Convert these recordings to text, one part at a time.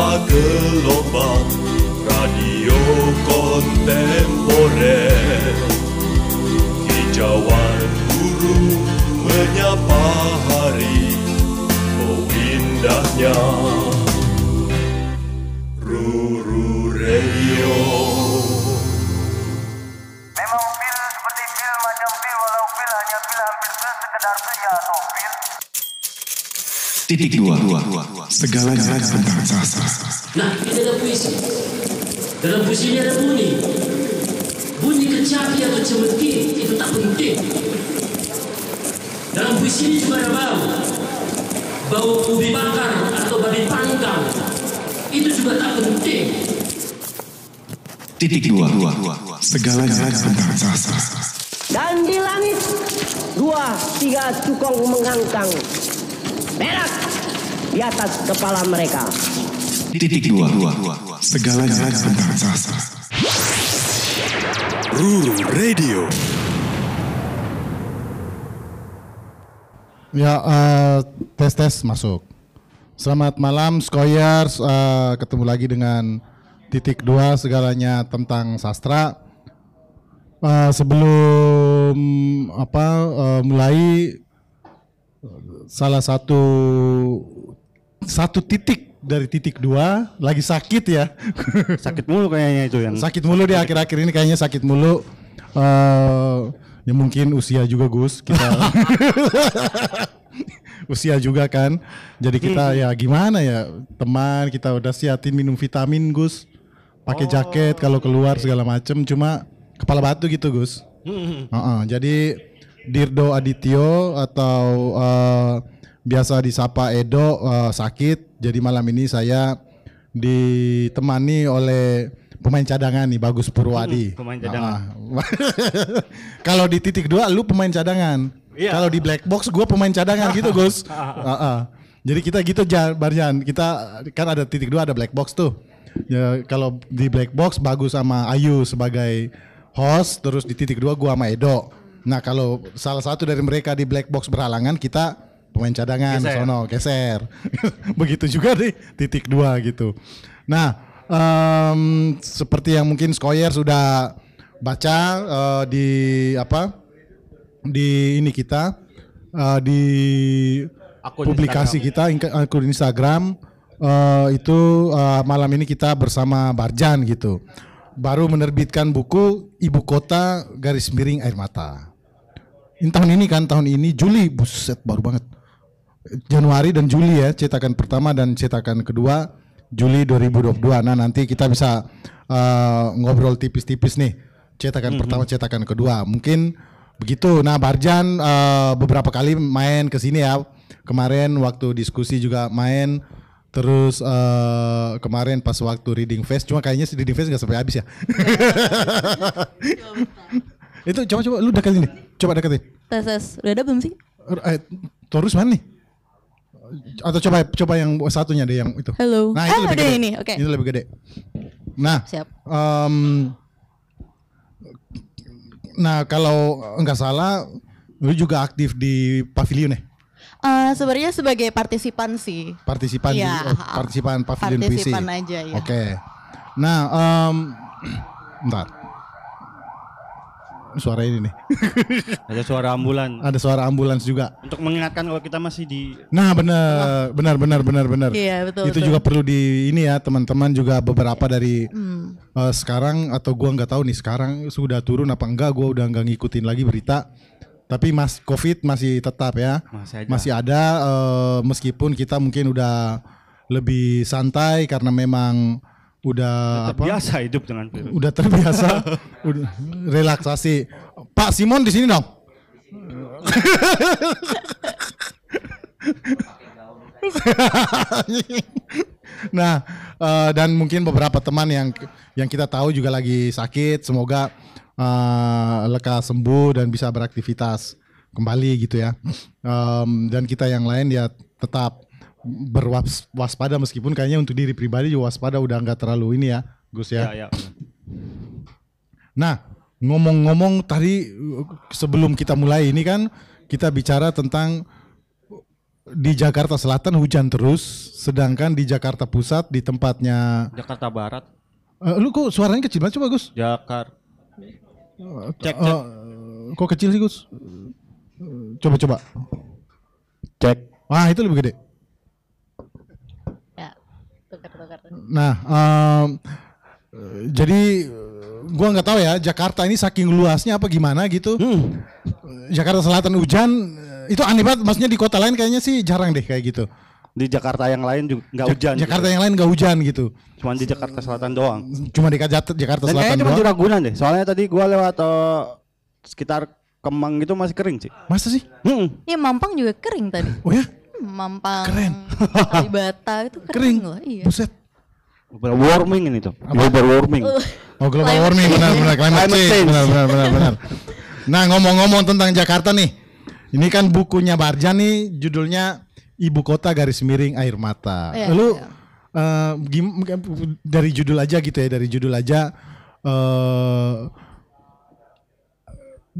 menyapa gelombang radio kontemporer. Hijauan burung menyapa hari Oh indahnya Ruru Radio Memang pil seperti pil macam pil walau pil hanya pil hampir sekedar pil ya atau pil. Titik dua, segalanya tentang sastra. Nah, ini ada puisi. Dalam puisi ini ada bunyi. Bunyi kecapi atau cemeti itu tak penting. Dalam puisi ini juga ada bau. Bau ubi bakar atau babi panggang. Itu juga tak penting. Titik dua, segalanya tentang sastra. Dan di langit dua tiga cukong mengangkang berak di atas kepala mereka. Titik dua, segalanya tentang sastra. Ruru Radio Ya, eh, tes tes masuk. Selamat malam, Skoyers. Eh, ketemu lagi dengan titik dua segalanya tentang sastra. Eh, sebelum apa eh, mulai salah satu satu titik dari titik dua lagi sakit ya. Sakit mulu kayaknya itu yang. sakit mulu di akhir-akhir ini kayaknya sakit mulu. eh ya mungkin usia juga Gus kita usia juga kan. Jadi kita ya gimana ya teman kita udah siapin minum vitamin Gus. Pakai jaket kalau keluar segala macem cuma kepala batu gitu Gus. Heeh, jadi Dirdo Adityo atau eh, biasa disapa Edo eh, sakit. Jadi malam ini saya ditemani oleh pemain cadangan nih Bagus Purwadi. Hmm, pemain cadangan. Ah. Kalau di titik dua lu pemain cadangan. Iya. Kalau di black box gua pemain cadangan gitu Gus. Ah, ah. Jadi kita gitu Jan, Barjan. Kita kan ada titik dua ada black box tuh. Ya kalau di black box bagus sama Ayu sebagai host, terus di titik dua gua sama Edo. Nah kalau salah satu dari mereka di black box berhalangan kita pemain cadangan Geser. sono geser. Begitu juga di titik dua gitu. Nah em, seperti yang mungkin Skoyer sudah baca eh, di apa di ini kita eh, di Akun publikasi kita ing- akun Instagram eh, itu eh, malam ini kita bersama Barjan gitu baru menerbitkan buku Ibu Kota Garis Miring Air Mata. Ini tahun ini kan tahun ini Juli buset baru banget. Januari dan Juli ya cetakan pertama dan cetakan kedua Juli 2022. Nah nanti kita bisa eh, ngobrol tipis-tipis nih cetakan pertama cetakan kedua. Mungkin begitu. Nah Barjan eh, beberapa kali main ke sini ya. Kemarin waktu diskusi juga main. Terus eh, kemarin pas waktu reading fest, cuma kayaknya si reading fest nggak sampai habis ya. Itu coba coba lu deketin nih, coba deketin. Tes tes, udah ada belum sih? Eh, Taurus mana nih? Atau coba coba yang satunya deh yang itu. Halo. Nah, itu Ah, lebih gede. ini, oke. Itu lebih gede. Nah, Siap. em, nah kalau nggak salah, lu juga aktif di pavilion ya? Eh, sebenarnya sebagai partisipan sih. Partisipan di Iya. oh, partisipan pavilion puisi. Partisipan aja, ya. Oke. Nah, em, bentar. Suara ini nih. Ada suara ambulan. Ada suara ambulans juga. Untuk mengingatkan kalau kita masih di Nah benar, benar, benar, benar, benar. Iya, betul, Itu betul. juga perlu di ini ya teman-teman juga beberapa dari Hmm. eh, sekarang atau gua nggak tahu nih sekarang sudah turun apa enggak, gua udah nggak ngikutin lagi berita. Tapi mas COVID masih tetap ya, Masih ada. ada eh, meskipun kita mungkin udah lebih santai karena memang udah apa? biasa hidup dengan virus. Udah terbiasa, udah relaksasi. Pak Simon di sini dong. nah, eh, dan mungkin beberapa teman yang yang kita tahu juga lagi sakit, semoga eh, lekas sembuh dan bisa beraktivitas kembali gitu ya. Em, dan kita yang lain ya tetap berwaspada meskipun kayaknya untuk diri pribadi juga waspada udah nggak terlalu ini ya, Gus ya. Ya, ya. Nah, ngomong-ngomong tadi uh, sebelum kita mulai ini kan kita bicara tentang di Jakarta Selatan hujan terus, sedangkan di Jakarta Pusat di tempatnya Jakarta Barat. Eh, lu kok suaranya kecil banget coba Gus? Jakarta. Cek, cek. Eh, kok kecil sih Gus? Coba coba. Cek. Wah itu lebih gede. Nah, eh, jadi gua nggak tahu ya Jakarta ini saking luasnya apa gimana gitu. Hmm. Jakarta Selatan hujan itu aneh banget. Maksudnya di kota lain kayaknya sih jarang deh kayak gitu. Di Jakarta yang lain juga nggak Ja- hujan. Jakarta gitu. yang lain nggak hujan gitu. Cuman di Jakarta Selatan doang. Cuma di Jakarta, Jakarta Dan Selatan kayaknya cuma di doang. Ragunan deh. Soalnya tadi gua lewat eh, sekitar Kemang gitu masih kering sih. Masa sih? Hmm. Ya Mampang juga kering tadi. Oh ya? Mampang. Keren. Kalibata itu kering, Kering. loh. Iya. Buset. Global warming ini tuh. Global warming. Oh global Climate warming change. benar benar climate Climate change change. benar benar benar benar. Nah ngomong-ngomong tentang Jakarta nih, ini kan bukunya Barjan nih judulnya Ibu Kota Garis Miring Air Mata. Iya, Lu iya. eh, gim- dari judul aja gitu ya dari judul aja. eh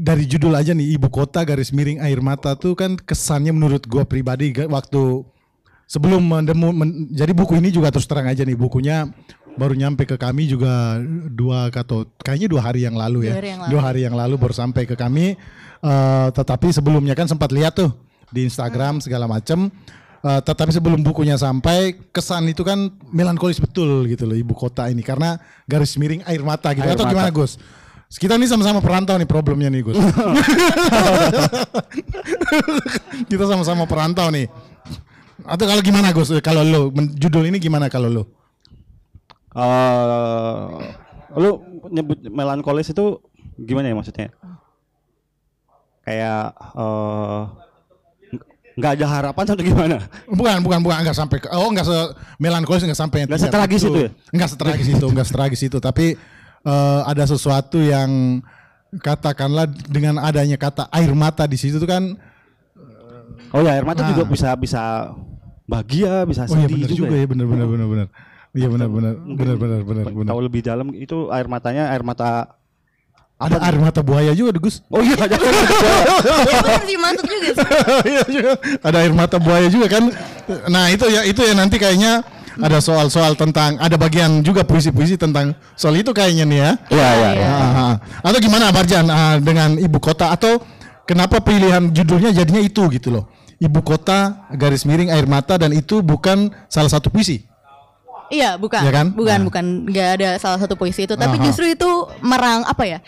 dari judul aja nih Ibu Kota Garis Miring Air Mata tuh kan kesannya menurut gua pribadi waktu sebelum mendemu men- jadi buku ini juga terus terang aja nih bukunya baru nyampe ke kami juga dua atau kayaknya dua hari yang lalu ya Dua hari yang lalu. dua hari yang lalu baru sampai ke kami Eh, tetapi sebelumnya kan sempat lihat tuh di Instagram segala macem Eh, tetapi sebelum bukunya sampai kesan itu kan melankolis betul gitu loh ibu kota ini karena garis miring air mata gitu Air atau mata. gimana Gus? Kita nih sama-sama perantau nih problemnya nih Gus. Kita sama-sama perantau nih. Atau kalau gimana Gus? Eh, Kalau lo judul ini gimana kalau lo? Eh, lu nyebut melankolis itu gimana ya maksudnya? Kayak eh, ng- nggak ada harapan atau gimana? Bukan, bukan, bukan, enggak sampai ke, oh enggak se melankolis enggak sampai Nggak setragis itu ya? Enggak setragis itu, enggak setragis itu, tapi eh, ada sesuatu yang katakanlah dengan adanya kata air mata di situ tuh kan Oh ya air mata Nah. juga bisa bisa bahagia, bisa oh iya sedih juga, juga, ya, benar benar benar benar. Iya benar benar Mungkin benar benar. Tahu lebih dalam itu air matanya air mata. Ada air mata buaya juga Gus. Oh iya ada. Bener sih mantep juga sih. Iya juga. Ada air mata buaya juga kan. Nah, itu ya itu ya nanti kayaknya ada soal-soal tentang ada bagian juga puisi-puisi tentang soal itu kayaknya nih ya. Iya iya. Ah. Atau gimana Barjan dengan ibu kota atau kenapa pilihan judulnya jadinya itu gitu loh. Ibu kota garis miring air mata dan itu bukan salah satu puisi. Iya, bukan. Iya kan? Bukan, Nah. bukan. Nggak ada salah satu puisi itu. Tapi Aha. justru itu merang apa ya?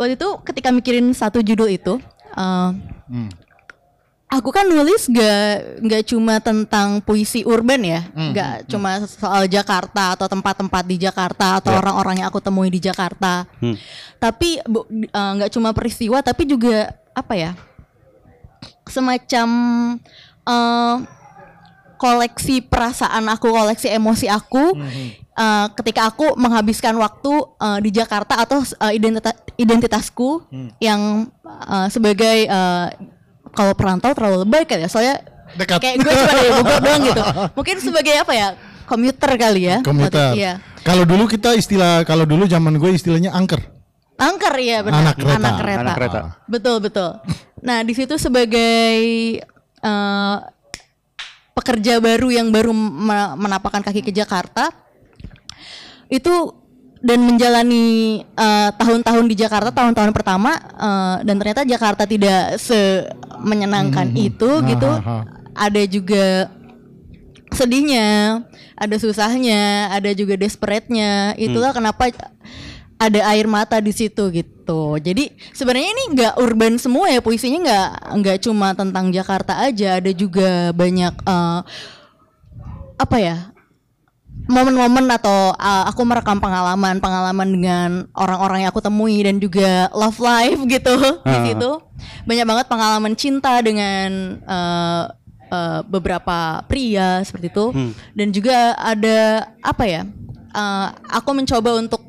Waktu itu ketika mikirin satu judul itu, eh, Hmm. Aku kan nulis gak nggak cuma tentang puisi urban ya, Hmm, nggak cuma soal Jakarta atau tempat-tempat di Jakarta atau Ya. orang-orang yang aku temui di Jakarta. Hmm. Tapi eh, nggak cuma peristiwa, tapi juga apa ya? Semacam eh, koleksi perasaan aku, koleksi emosi aku eh, ketika aku menghabiskan waktu eh, di Jakarta atau eh, identitas identitasku yang eh, sebagai eh, kalau perantau terlalu lebay kali ya, soalnya Dekat. kayak gue cuma dari Bogor doang gitu. Mungkin sebagai apa ya? Komuter kali ya. Komuter. Iya. Kalau dulu kita istilah kalau dulu zaman gue istilahnya angker. Angker ya benar. Anak kereta. Anak kereta. Anak kereta. Betul betul. Nah di situ sebagai eh, pekerja baru yang baru me- menapakkan kaki ke Jakarta itu dan menjalani eh, tahun-tahun di Jakarta tahun-tahun pertama eh, dan ternyata Jakarta tidak se menyenangkan itu Ah, gitu. ah, ah. Ada juga sedihnya, ada susahnya, ada juga desperate-nya. Itulah kenapa ada air mata di situ gitu. Jadi sebenarnya ini nggak urban semua ya puisinya nggak nggak cuma tentang Jakarta aja, ada juga banyak eh, apa ya momen-momen atau uh, aku merekam pengalaman pengalaman dengan orang-orang yang aku temui dan juga love life gitu di Ah. situ banyak banget pengalaman cinta dengan uh, uh, beberapa pria seperti itu Hmm. dan juga ada apa ya uh, aku mencoba untuk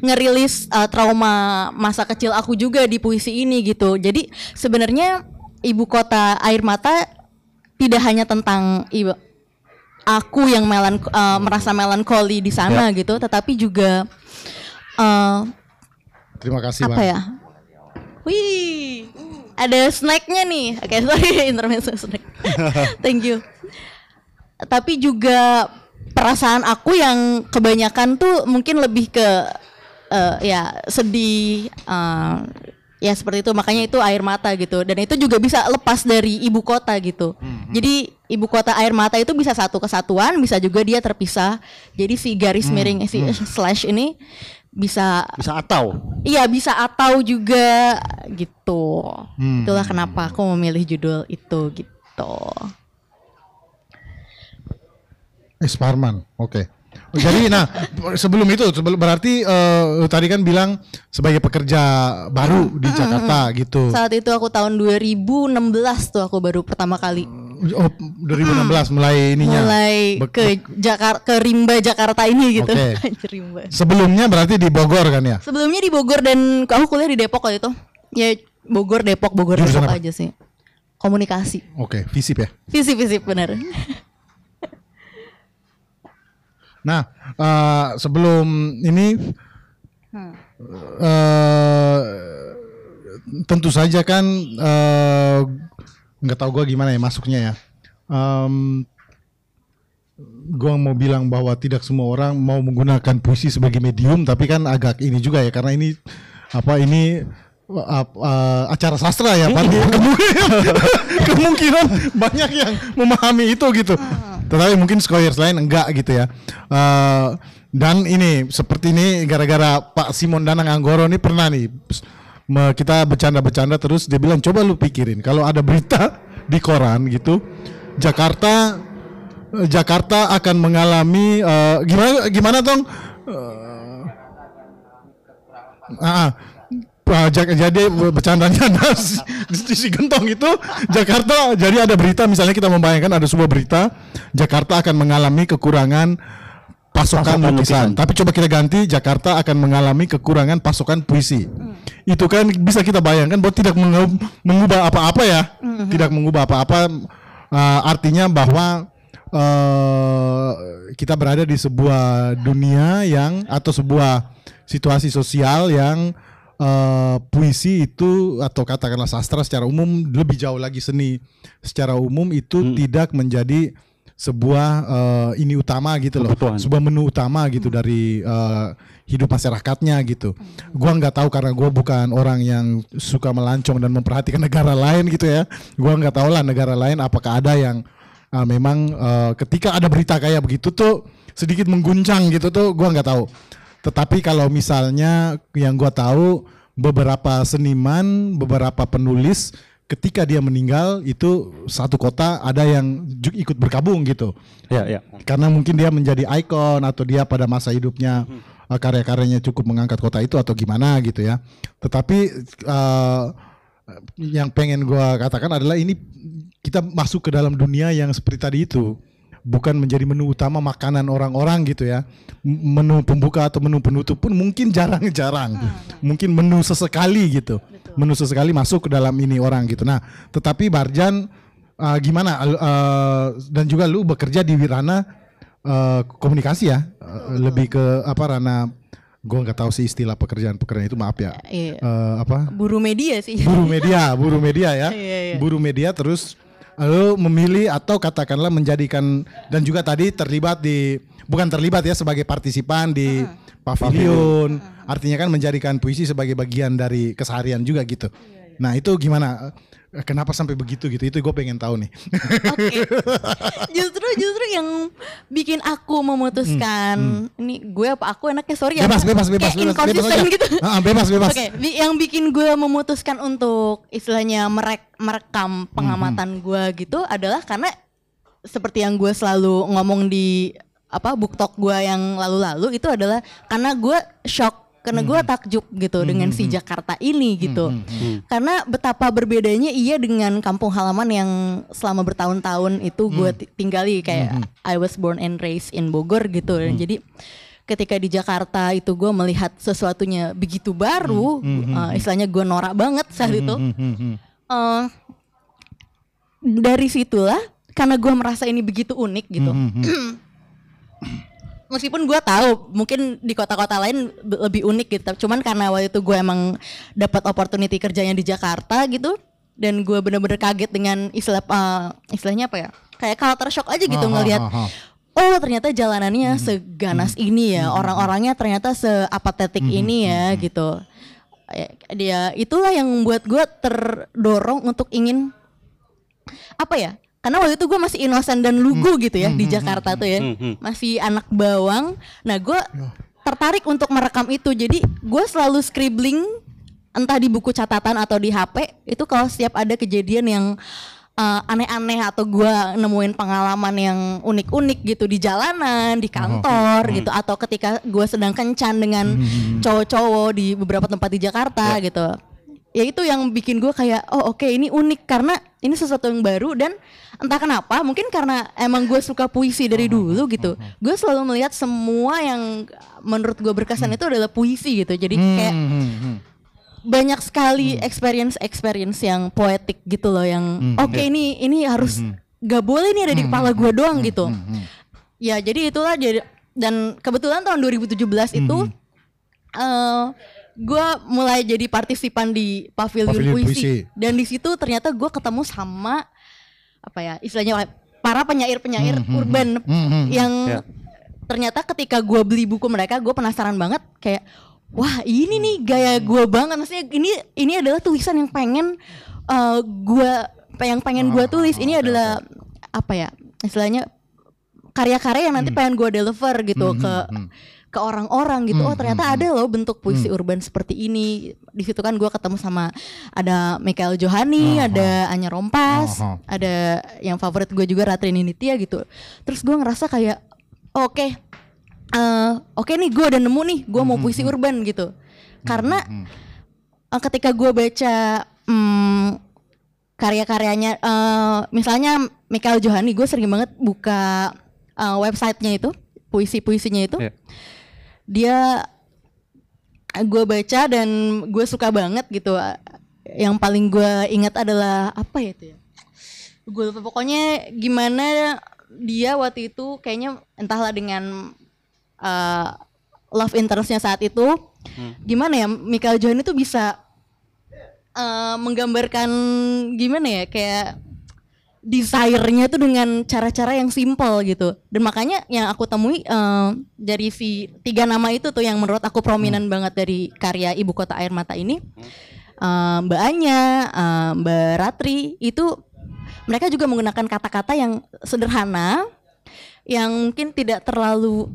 ngerilis uh, trauma masa kecil aku juga di puisi ini gitu jadi sebenarnya ibu kota air mata tidak hanya tentang ibu aku yang melan uh, merasa melankoli di sana gitu tetapi juga uh, Terima kasih apa Bang. ya wih ada snacknya nih. Oke, sorry intermezzo snack. Thank you. Tapi juga perasaan aku yang kebanyakan tuh mungkin lebih ke eh, ya sedih eh, ya seperti itu makanya itu air mata gitu dan itu juga bisa lepas dari ibu kota gitu jadi ibu kota air mata itu bisa satu kesatuan bisa juga dia terpisah jadi si garis miring si slash ini bisa Bisa atau. Iya bisa atau juga gitu. Itulah kenapa aku memilih judul itu gitu. Esparman, oke. Jadi nah sebelum itu sebelum berarti eh, tadi kan bilang sebagai pekerja baru di Jakarta gitu. Saat itu aku tahun 2016 tuh aku baru pertama kali Oh 2016 mulai ininya. mulai ke Jakarta ke Rimba Jakarta ini gitu. Rimba. Sebelumnya berarti di Bogor kan ya? Sebelumnya di Bogor dan aku kuliah di Depok waktu itu. Ya Bogor Depok Bogor Jurusan Depok apa? aja sih. Komunikasi. Oke, visip ya. Visip visip bener. Nah, eh, sebelum ini eh tentu saja kan eh, nggak tahu gua gimana ya masuknya ya. Em, gua mau bilang bahwa tidak semua orang mau menggunakan puisi sebagai medium, tapi kan agak ini juga ya karena ini apa ini ap- eh, acara sastra ya, Pak. Kemungkinan, kemungkinan banyak yang memahami itu gitu. Tetapi mungkin scholars lain enggak gitu ya. Eh, dan ini seperti ini gara-gara Pak Simon Danang Anggoro ini pernah nih kita bercanda-bercanda terus dia bilang coba lu pikirin kalau ada berita di koran gitu Jakarta eh, Jakarta akan mengalami eh, gimana gimana tong Ah, ah. Jadi bercandanya nas di si gentong itu Jakarta jadi ada berita misalnya kita membayangkan ada sebuah berita Jakarta akan mengalami kekurangan pasokan, Pasokan lukisan. lukisan. Tapi coba kita ganti Jakarta akan mengalami kekurangan pasokan puisi. Itu kan bisa kita bayangkan bahwa tidak mengu- mengubah apa-apa ya. Tidak mengubah apa-apa Ah, artinya bahwa eh, kita berada di sebuah dunia yang atau sebuah situasi sosial yang eh, puisi itu atau katakanlah sastra secara umum lebih jauh lagi seni secara umum itu tidak menjadi sebuah eh, ini utama gitu loh. Kebutuhan. sebuah menu utama gitu dari eh, hidup masyarakatnya gitu. Gua nggak tahu karena gua bukan orang yang suka melancong dan memperhatikan negara lain gitu ya. Gua nggak tahu lah negara lain apakah ada yang eh, memang eh, ketika ada berita kayak begitu tuh sedikit mengguncang gitu tuh gua nggak tahu tetapi kalau misalnya yang gua tahu beberapa seniman, beberapa penulis ketika dia meninggal itu satu kota ada yang ikut berkabung gitu. Ya, ya. Karena mungkin dia menjadi ikon atau dia pada masa hidupnya uh, karya-karyanya cukup mengangkat kota itu atau gimana gitu ya. Tetapi uh, yang pengen gua katakan adalah ini kita masuk ke dalam dunia yang seperti tadi itu bukan menjadi menu utama makanan orang-orang gitu ya. Menu pembuka atau menu penutup pun mungkin jarang-jarang. Mungkin menu sesekali gitu. Menu sesekali masuk ke dalam ini orang gitu. Nah tetapi Barjan uh, gimana? Uh, dan juga lu bekerja di ranah uh, komunikasi ya? Uh, lebih ke apa ranah gue nggak tahu sih istilah pekerjaan pekerjaan itu maaf ya. Iya. Uh, apa? Buru media sih. buru media, buru media ya. Iya, iya. Buru media terus lalu memilih atau katakanlah menjadikan dan juga tadi terlibat di bukan terlibat ya sebagai partisipan di pavilion. Artinya kan menjadikan puisi sebagai bagian dari keseharian juga gitu. Nah, itu gimana? Kenapa sampai begitu gitu? Itu gue pengen tahu nih. Oke. Justru justru yang bikin aku memutuskan ini gue apa aku enaknya sorry ya. Hmm, bebas, bebas, bebas, Kayak bebas, bebas aja. gitu. Ah, bebas, bebas. Oke, bi- yang bikin gue memutuskan untuk istilahnya merek merekam Hmm, pengamatan gue gitu adalah karena seperti yang gue selalu ngomong di apa book talk gue yang lalu-lalu itu adalah karena gue shock karena gue Hmm. takjub gitu dengan si Jakarta ini gitu. karena betapa berbedanya ia dengan kampung halaman yang selama bertahun-tahun itu gue Hmm. ti- tinggali kayak I was born and raised in Bogor gitu. Hmm. dan jadi ketika di Jakarta itu gue melihat sesuatunya begitu baru uh, istilahnya gue norak banget saat itu. Hmm, Eh, dari situlah karena gue merasa ini begitu unik gitu meskipun gue tahu mungkin di kota-kota lain lebih unik gitu cuman karena waktu itu gue emang dapat opportunity kerjanya di Jakarta gitu dan gue bener-bener kaget dengan istilah eh, istilahnya apa ya kayak culture shock aja gitu Ah, ah, ngelihat ah, ah. oh ternyata jalanannya seganas ini ya orang-orangnya ternyata seapatetik ini ya gitu. Eh, dia itulah yang membuat gue terdorong untuk ingin apa ya karena waktu itu gue masih inosen dan lugu gitu ya di Jakarta tuh ya. masih anak bawang. Nah gue tertarik untuk merekam itu. Jadi gue selalu scribbling entah di buku catatan atau di HP itu kalau setiap ada kejadian yang uh, aneh-aneh atau gue nemuin pengalaman yang unik-unik gitu di jalanan di kantor gitu atau ketika gue sedang kencan dengan cowok-cowok di beberapa tempat di Jakarta gitu ya itu yang bikin gue kayak oh oke ini unik karena ini sesuatu yang baru dan entah kenapa mungkin karena emang gue suka puisi dari dulu gitu gue selalu melihat semua yang menurut gue berkesan itu adalah puisi gitu. Jadi kayak banyak sekali experience experience yang poetik gitu loh yang oke ini ini harus gak boleh nih ada di kepala gue doang gitu. ya jadi itulah jadi dan kebetulan tahun 2017 itu eh gue mulai jadi partisipan di pavilion, Pavilion puisi. Puisi. dan di situ ternyata gue ketemu sama apa ya istilahnya para penyair-penyair urban yang ternyata ketika gue beli buku mereka gue penasaran banget kayak wah ini nih gaya gue banget. Maksudnya ini ini adalah tulisan yang pengen eh, gue yang pengen gue tulis. Ini adalah apa ya istilahnya karya-karya yang nanti pengen gue deliver gitu ke ke orang-orang gitu. Oh ternyata ada loh bentuk puisi urban seperti ini. Di situ kan gue ketemu sama ada Michael Johani ada Anya Rompas Aha. ada yang favorit gue juga Ratri Nitya gitu. Terus gue ngerasa kayak oke eh, oke nih gue udah nemu nih gue mau puisi urban gitu. Karena eh, ketika gue baca hmm, karya-karyanya eh, misalnya Michael Johani gue sering banget buka eh, websitenya itu puisi-puisinya itu. Iya. Dia gue baca dan gue suka banget gitu. Yang paling gue ingat adalah apa ya itu ya? Gue lupa. Pokoknya gimana dia waktu itu kayaknya entahlah dengan uh, love interestnya saat itu. Gimana ya Michael Johan itu bisa uh, menggambarkan gimana ya? Kayak desire-nya itu dengan cara-cara yang simple gitu. Dan makanya yang aku temui eh, dari si tiga nama itu tuh yang menurut aku prominent banget dari karya ibu kota air mata ini. Eh, Mbak Anya, eh, Mbak Ratri itu mereka juga menggunakan kata-kata yang sederhana yang mungkin tidak terlalu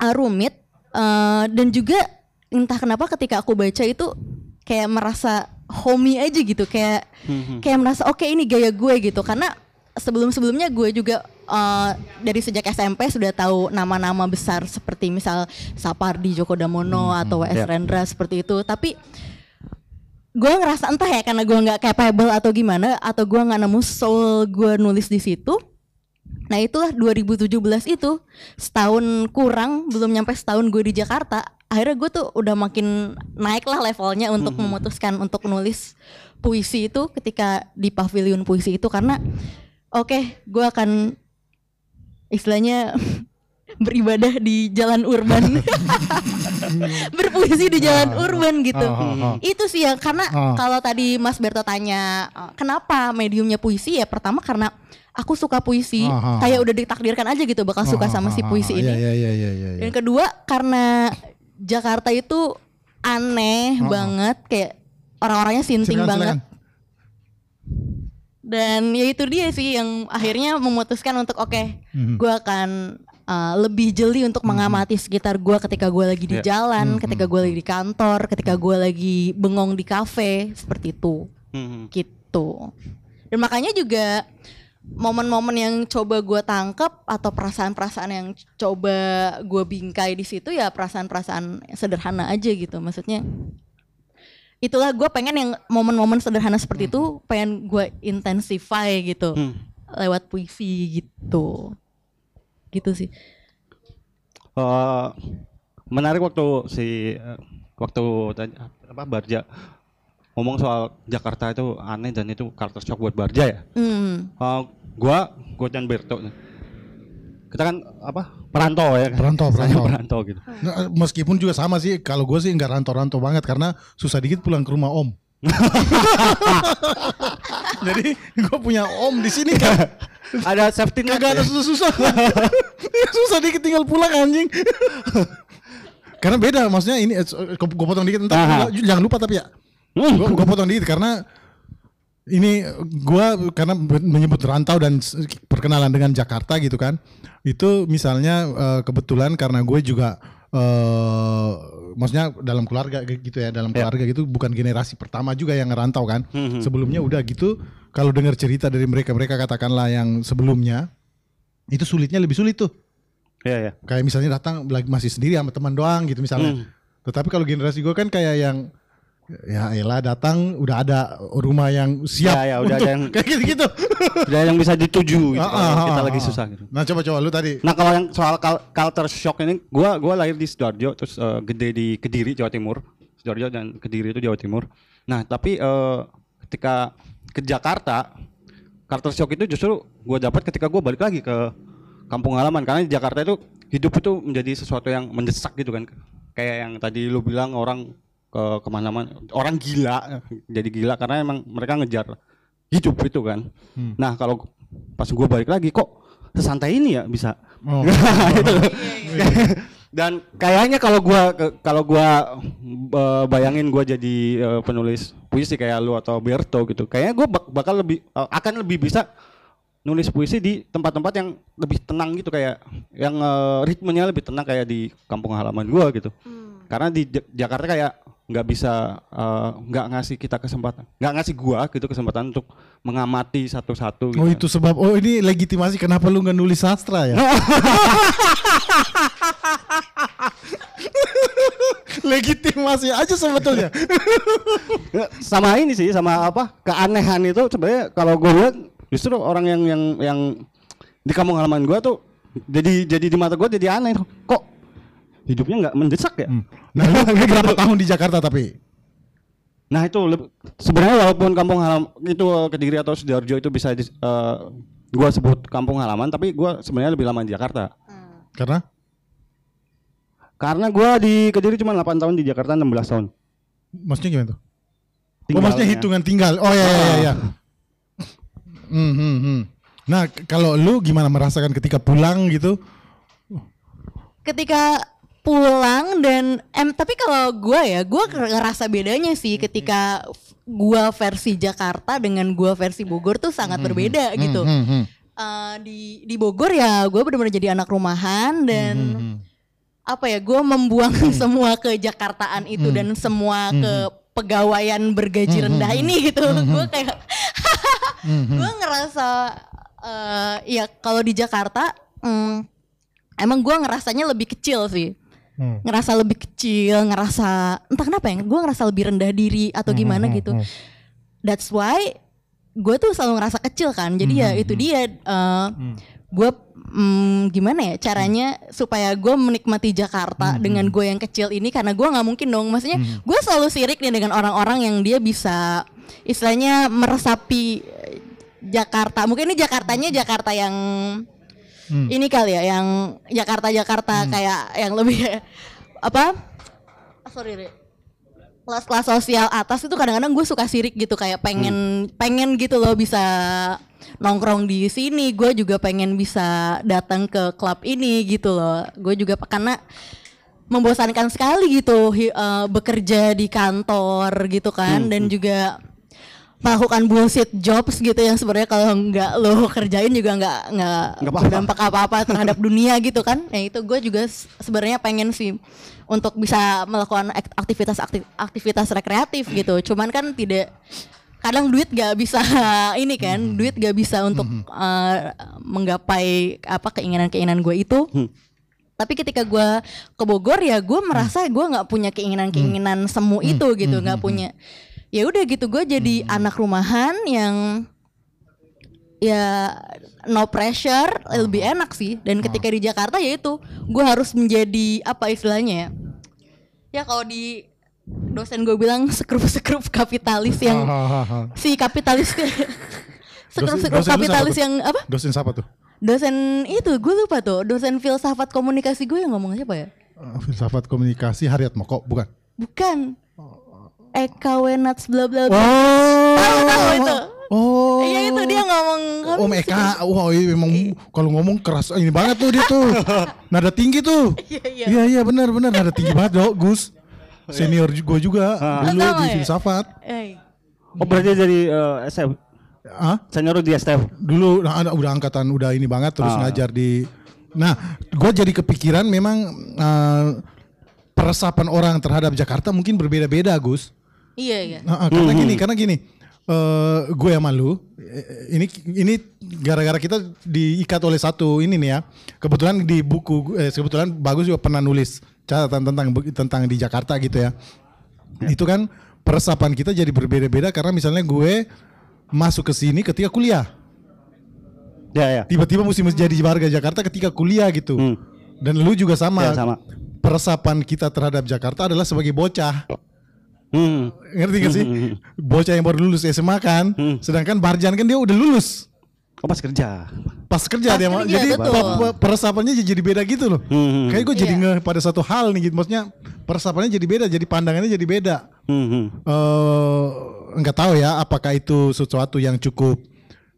uh, rumit eh, dan juga entah kenapa ketika aku baca itu kayak merasa homey aja gitu kayak kayak merasa oke ini gaya gue gitu karena sebelum-sebelumnya gue juga eh, dari sejak SMP sudah tahu nama-nama besar seperti misal Sapardi Djoko Damono atau W.S. ya. Rendra seperti itu tapi gue ngerasa entah ya karena gue nggak capable atau gimana atau gue nggak nemu soul gue nulis di situ Nah itulah 2017 itu. Setahun kurang belum nyampe setahun gue di Jakarta akhirnya gue tuh udah makin naik lah levelnya untuk memutuskan untuk nulis puisi itu ketika di pavilion puisi itu karena oke gue akan istilahnya beribadah di jalan urban. Berpuisi di jalan urban gitu. Ah, ah, ah. itu sih ya karena Ah. kalau tadi Mas Berto tanya kenapa mediumnya puisi? Ya pertama karena aku suka puisi Ah, ah, kayak udah ditakdirkan aja gitu bakal suka sama si puisi ini Iya iya iya iya. dan kedua karena Jakarta itu aneh banget kayak orang-orangnya sinting Silakan, banget silakan. dan ya itu dia sih yang akhirnya memutuskan untuk oke Mhm. gue akan uh, lebih jeli untuk mengamati sekitar gue ketika gue lagi di Ya. jalan ketika gue lagi di kantor ketika gue lagi bengong di kafe seperti itu Hmm. gitu dan makanya juga momen-momen yang coba gue tangkap atau perasaan-perasaan yang coba gue bingkai di situ ya perasaan-perasaan sederhana aja gitu maksudnya itulah gue pengen yang momen-momen sederhana seperti itu pengen gue intensify gitu Hmm. lewat puisi gitu gitu sih Eh, menarik waktu si waktu tadi apa Barja ngomong soal Jakarta itu aneh dan itu culture shock buat Barja ya. hmm. Eh, gua gua dan Berto kita kan apa perantau ya kan? Perantau, Saya perantau. perantau gitu Nah, meskipun juga sama sih kalau gue sih nggak rantau-rantau banget karena susah dikit pulang ke rumah om. Jadi gue punya om di sini kan. Ada safety net. Ada susah-susah. susah dikit tinggal pulang anjing. karena beda maksudnya ini gue potong dikit entar jangan lupa tapi ya. Hmm. Gue potong dikit karena ini gua karena menyebut rantau dan perkenalan dengan Jakarta gitu kan. Itu misalnya eh, kebetulan karena gue juga eh maksudnya dalam keluarga gitu ya, dalam Ya. keluarga gitu bukan generasi pertama juga yang ngerantau kan. Hmm, Sebelumnya udah gitu kalau dengar cerita dari mereka mereka katakanlah yang sebelumnya itu sulitnya lebih sulit tuh. Iya, iya. Kayak misalnya datang lagi masih sendiri sama teman doang gitu misalnya. Hmm. Tetapi kalau generasi gue kan kayak yang ya elah datang udah ada rumah yang siap Ya, ya, udah untuk ada yang- kayak gitu-gitu. Udah yang bisa dituju gitu Ah, kalau ah, kita ah, lagi ah. susah gitu. Nah coba-coba lu tadi. Nah kalau yang soal culture shock ini, gua gua lahir di sidoarjo, terus eh, gede di Kediri, Jawa Timur. sidoarjo dan Kediri itu Jawa Timur. Nah tapi eh, ketika ke Jakarta, culture shock itu justru gua dapat ketika gua balik lagi ke kampung halaman karena di Jakarta itu hidup itu menjadi sesuatu yang mendesak gitu kan. Kayak yang tadi lu bilang orang ke ke mana-mana, orang gila, jadi gila karena emang mereka ngejar hidup itu kan. Nah kalau pas gua balik lagi kok sesantai ini ya bisa. Oh. Itu. Dan kayaknya kalau gua ke- kalau gua eh, bayangin gua jadi eh, penulis puisi kayak lu atau Berto gitu. Kayaknya gua bak- bakal lebih eh, akan lebih bisa nulis puisi di tempat-tempat yang lebih tenang gitu kayak yang eh, ritmenya lebih tenang kayak di kampung halaman gua gitu. Karena di Ja- Jakarta kayak nggak bisa eh, nggak ngasih kita kesempatan, nggak ngasih gua gitu kesempatan untuk mengamati satu-satu. Gitu. Oh itu sebab oh ini legitimasi kenapa lu nggak nulis sastra ya? legitimasi aja sebetulnya. Ya, sama ini sih sama apa keanehan itu sebenarnya kalau gue lihat justru orang yang yang yang di kampung halaman gue tuh jadi jadi di mata gue jadi aneh kok hidupnya nggak mendesak ya Nah lu, berapa tahun di Jakarta tapi? nah itu sebenarnya walaupun kampung halaman itu kediri atau sidoarjo itu bisa di, eh, gue sebut kampung halaman tapi gue sebenarnya lebih lama di Jakarta Karena? karena gue di kediri cuma 8 tahun di Jakarta 16 tahun Maksudnya gimana tuh? Oh maksudnya hitungan tinggal. Oh ya ya ya. ya. Hmm, hmm, hmm. Nah kalau lu gimana merasakan ketika pulang gitu? ketika pulang dan em tapi kalau gua ya gua ngerasa bedanya sih ketika f- gua versi Jakarta dengan gua versi Bogor tuh sangat berbeda gitu. Hmm, hmm. Eh, di di Bogor ya gue benar-benar jadi anak rumahan dan apa ya gue membuang semua ke Jakartaan itu dan semua ke pegawaian bergaji rendah ini gitu. Gue kayak gue ngerasa eh, ya kalau di Jakarta mm, emang gue ngerasanya lebih kecil sih Hmm. ngerasa lebih kecil ngerasa entah kenapa ya gue ngerasa lebih rendah diri atau gimana gitu. that's why gue tuh selalu ngerasa kecil kan. Jadi ya itu dia gue gimana ya caranya supaya gue menikmati Jakarta dengan gue yang kecil ini karena gue nggak mungkin dong. Maksudnya gue selalu sirik nih dengan orang-orang yang dia bisa istilahnya meresapi Jakarta. Mungkin ini Jakartanya Jakarta yang ini kali ya yang Jakarta Jakarta kayak yang lebih apa? Sorry Ri. kelas-kelas sosial atas itu kadang-kadang gue suka sirik gitu kayak pengen pengen gitu loh bisa nongkrong di sini gue juga pengen bisa datang ke klub ini gitu loh. Gue juga karena membosankan sekali gitu eh, bekerja di kantor gitu kan dan juga melakukan bullshit jobs gitu yang sebenarnya kalau nggak lo kerjain juga nggak nggak berdampak apa-apa terhadap dunia gitu kan. Ya itu gue juga sebenarnya pengen sih untuk bisa melakukan ak- aktivitas akti- aktivitas rekreatif gitu. Cuman kan tidak kadang duit gak bisa ini kan duit gak bisa untuk eh, menggapai apa keinginan-keinginan gue itu. Tapi ketika gue ke Bogor ya gue merasa gue nggak punya keinginan-keinginan semu itu gitu nggak punya ya udah gitu gue jadi anak rumahan yang ya no pressure lebih enak sih. Dan ketika di Jakarta ya itu gue harus menjadi apa istilahnya ya? Ya kalau di dosen gue bilang sekrup-sekrup kapitalis yang si kapitalis sekrup-sekrup kapitalis yang apa? Dosen siapa tuh? dosen itu gue lupa tuh. Dosen filsafat komunikasi gue yang ngomong siapa ya? Eh, filsafat komunikasi Haryat Moko bukan? bukan Eka Wenats bla bla bla. Oh. Tahu tahu itu. Oh. Iya itu dia ngomong kami Om Eka, wah iya memang kalau ngomong keras ini banget tuh dia tuh. Nada tinggi tuh. Iya, iya. Iya iya benar benar nada tinggi banget dok Gus. Senior gue juga dulu Oh, sama di ya? filsafat. Eh, Oh berarti jadi eh, SF. Hah? Senior di STF. Dulu nah, ada- udah angkatan udah ini banget terus Ah. ngajar di. Nah, gue jadi kepikiran memang eh, peresapan orang terhadap Jakarta mungkin berbeda-beda Gus. Iya iya. Ah, karena gini, karena gini, eh gue sama lu, eh, ini ini gara-gara kita diikat oleh satu ini nih ya. Kebetulan di buku, eh, kebetulan bagus juga pernah nulis catatan tentang tentang di Jakarta gitu ya. Itu kan peresapan kita jadi berbeda-beda karena misalnya gue masuk ke sini ketika kuliah, Ya ya. tiba-tiba mesti menjadi warga Jakarta ketika kuliah gitu. Hmm. Dan lu juga sama. Ya, sama. Peresapan kita terhadap Jakarta adalah sebagai bocah. Hmm. Ngerti gak sih? Bocah yang baru lulus SMA kan, sedangkan Barjan kan dia udah lulus. Oh pas kerja. Pas kerja Pas dia mah. kerja, Jadi betul. pe- pe- peresapannya jadi beda gitu loh. Hmm. Kayak gue jadi Iya. nge pada satu hal nih gitu. Maksudnya peresapannya jadi beda, jadi pandangannya jadi beda. Hmm. hmm. Eh nggak tahu ya apakah itu sesuatu yang cukup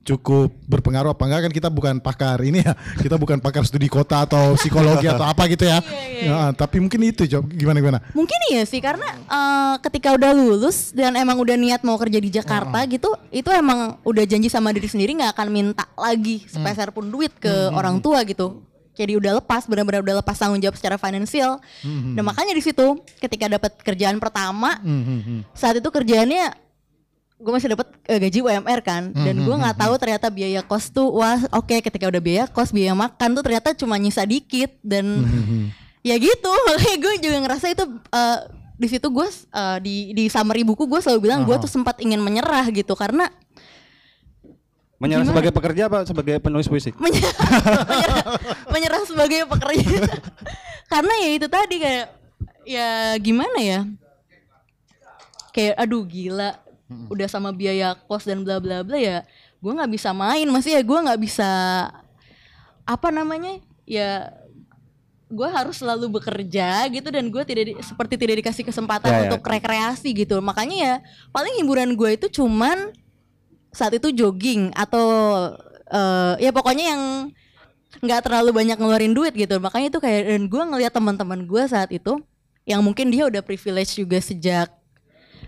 cukup berpengaruh apa enggak? Kan kita bukan pakar ini ya. Kita bukan pakar studi kota atau psikologi atau apa gitu ya, Ya, tapi mungkin itu coba gimana gimana? Mungkin iya sih karena eh, ketika udah lulus dan emang udah niat mau kerja di Jakarta gitu, itu emang udah janji sama diri sendiri nggak akan minta lagi sepeser pun duit ke orang tua gitu. Jadi udah lepas, benar-benar udah lepas tanggung jawab secara finansial. Dan makanya di situ ketika dapat kerjaan pertama, saat itu kerjaannya gue masih dapat eh, gaji UMR kan. Dan gue nggak tahu ternyata biaya kos tuh wah oke ketika udah biaya kos biaya makan tuh ternyata cuma nyisa dikit. Dan ya gitu makanya gue juga ngerasa itu eh, di situ gue eh, di di summary buku gue selalu bilang gue tuh sempat ingin menyerah gitu karena Menyerah Gimana? sebagai pekerja apa sebagai penulis puisi? menyerah, menyerah, menyerah sebagai pekerja. Karena ya itu tadi kayak ya gimana ya? Kayak aduh gila udah sama biaya kos dan bla bla bla ya gue nggak bisa main. Masih ya gue nggak bisa apa namanya ya gue harus selalu bekerja gitu dan gue tidak di- seperti tidak dikasih kesempatan Ya, ya. untuk rekreasi gitu. Makanya ya paling hiburan gue itu cuman saat itu jogging atau eh, ya pokoknya yang nggak terlalu banyak ngeluarin duit gitu. Makanya itu kayak dan gue ngeliat teman-teman gue saat itu yang mungkin dia udah privilege juga sejak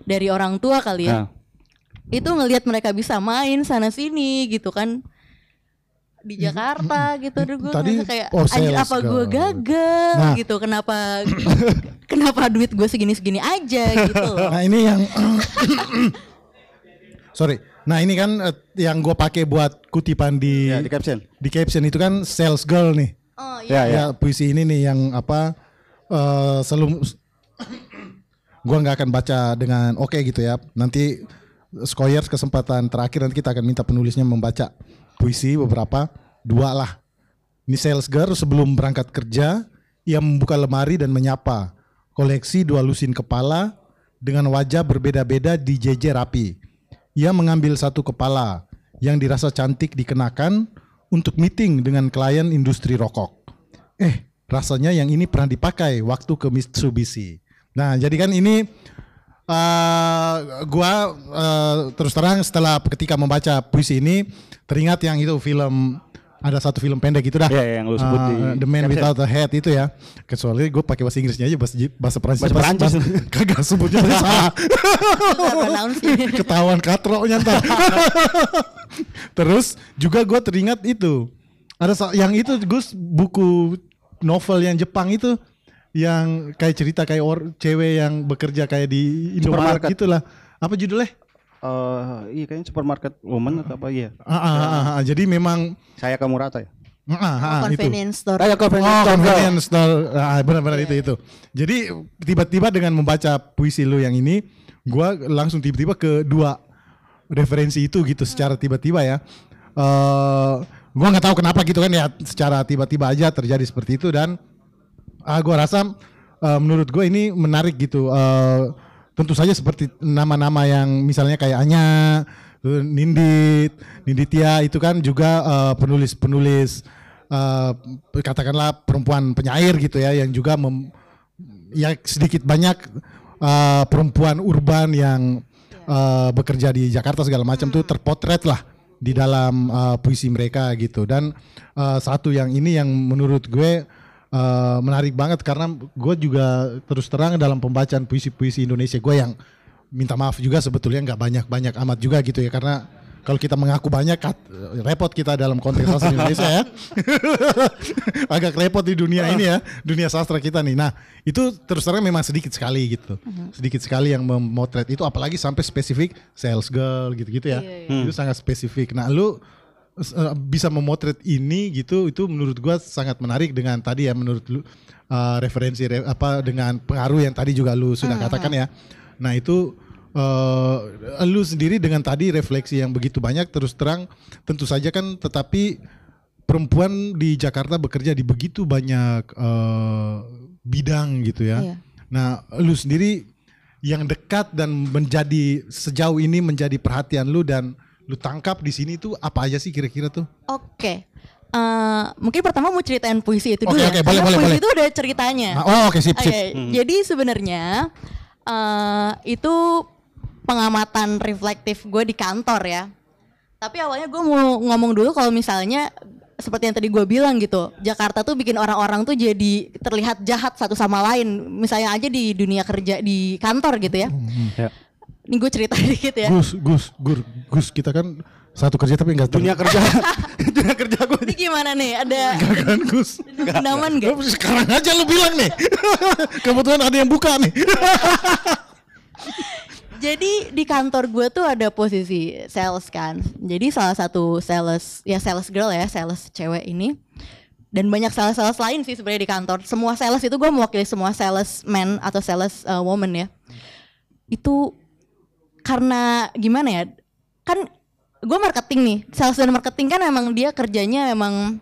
dari orang tua kali ya Nah, itu ngelihat mereka bisa main sana sini gitu kan di Jakarta gitu Aduh, gue Tadi, kayak oh, anjir sales apa gue girl." gagal Nah. gitu kenapa kenapa duit gue segini-segini aja gitu loh. Nah ini yang sorry. Nah ini kan eh, yang gue pakai buat kutipan di ya di caption. di caption itu kan sales girl nih. Oh Ya iya. ya. Ya puisi ini nih yang apa eh selalu gua nggak akan baca dengan oke gitu ya. Nanti Skoyers kesempatan terakhir nanti kita akan minta penulisnya membaca puisi beberapa dua lah. Ini sales girl sebelum berangkat kerja ia membuka lemari dan menyapa koleksi dua lusin kepala dengan wajah berbeda-beda di jejer rapi. Ia mengambil satu kepala yang dirasa cantik dikenakan untuk meeting dengan klien industri rokok. Eh, rasanya yang ini pernah dipakai waktu ke Mitsubishi. Nah, jadi kan ini eh gua eh, terus terang setelah ketika membaca puisi ini teringat yang itu film ada satu film pendek itu dah. Iya, iya, yang lu sebut Eh, di The Man. Without a Head itu ya. Kecuali gue pakai bahasa Inggrisnya aja bahasa bahasa Prancis. Bahasa Prancis. kagak sebutnya salah. Ketahuan katroknya ntar. Terus juga gue teringat itu. Ada yang itu Gus buku novel yang Jepang itu yang kayak cerita kayak or, cewek yang bekerja kayak di Indomaret Supermarket. gitulah. Apa judulnya? Eh, iya kayaknya supermarket woman atau apa iya. Ah, ah, ah, ah. jadi memang Saya kamu rata ya. ah, ah, ah, itu. Convenience store. Kayak Oh, convenience store. convenience store. Ah, benar-benar itu itu. Jadi tiba-tiba dengan membaca puisi lu yang ini, gua langsung tiba-tiba ke dua referensi itu gitu secara tiba-tiba ya. Eh, gua nggak tahu kenapa gitu kan ya, secara tiba-tiba aja terjadi seperti itu dan ah gua rasa eh, menurut gue ini menarik gitu. Eh, tentu saja seperti nama-nama yang misalnya kayak Anya, eh, Nindit, Ninditia itu kan juga penulis-penulis eh, katakanlah perempuan penyair gitu ya yang juga mem- ya sedikit banyak eh, perempuan urban yang eh, bekerja di Jakarta segala macam tuh terpotret lah di dalam eh, puisi mereka gitu. Dan eh, satu yang ini yang menurut gue eh, menarik banget karena gue juga terus terang dalam pembacaan puisi-puisi Indonesia gue yang minta maaf juga sebetulnya nggak banyak-banyak amat juga gitu ya karena kalau kita mengaku banyak kat- repot kita dalam konteks sastra Indonesia ya. Agak repot di dunia ini ya dunia sastra kita nih. Nah itu terus terang memang sedikit sekali gitu. Sedikit sekali yang memotret itu apalagi sampai spesifik sales girl gitu-gitu ya. Itu sangat spesifik. Nah lu eh, bisa memotret ini gitu itu menurut gua sangat menarik dengan tadi ya menurut lu eh, referensi re- apa dengan pengaruh yang tadi juga lu sudah katakan ya nah itu eh lu sendiri dengan tadi refleksi yang begitu banyak terus terang tentu saja kan tetapi perempuan di Jakarta bekerja di begitu banyak eh, bidang gitu ya. Iya. Nah, lu sendiri yang dekat dan menjadi sejauh ini menjadi perhatian lu dan lu tangkap di sini tuh apa aja sih kira-kira tuh? Oke. Eh, mungkin pertama mau ceritain puisi itu Oke, dulu ya. oke, boleh, Karena boleh, puisi boleh. itu ada ceritanya. Nah, oh oke sip Oke, sip. jadi sebenarnya eh itu pengamatan reflektif gue di kantor ya. Tapi awalnya gue mau ngomong dulu kalau misalnya seperti yang tadi gue bilang gitu, Jakarta tuh bikin orang-orang tuh jadi terlihat jahat satu sama lain. Misalnya aja di dunia kerja di kantor gitu ya. Ya. Ini gue cerita dikit ya. Gus, Gus, Gur, Gus kita kan satu kerja tapi enggak Dunia kerja, dunia kerja gue. Ini gimana nih? Ada kan Gus. pendaman gak? Lu Sekarang aja lu bilang nih. Kebetulan ada yang buka nih. Jadi di kantor gue tuh ada posisi sales kan. Jadi salah satu sales ya sales girl ya, sales cewek ini. Dan banyak sales-sales lain sih sebenarnya di kantor. Semua sales itu gue mewakili semua sales man atau sales uh, woman ya. Itu karena gimana ya? Kan gue marketing nih, sales dan marketing kan emang dia kerjanya emang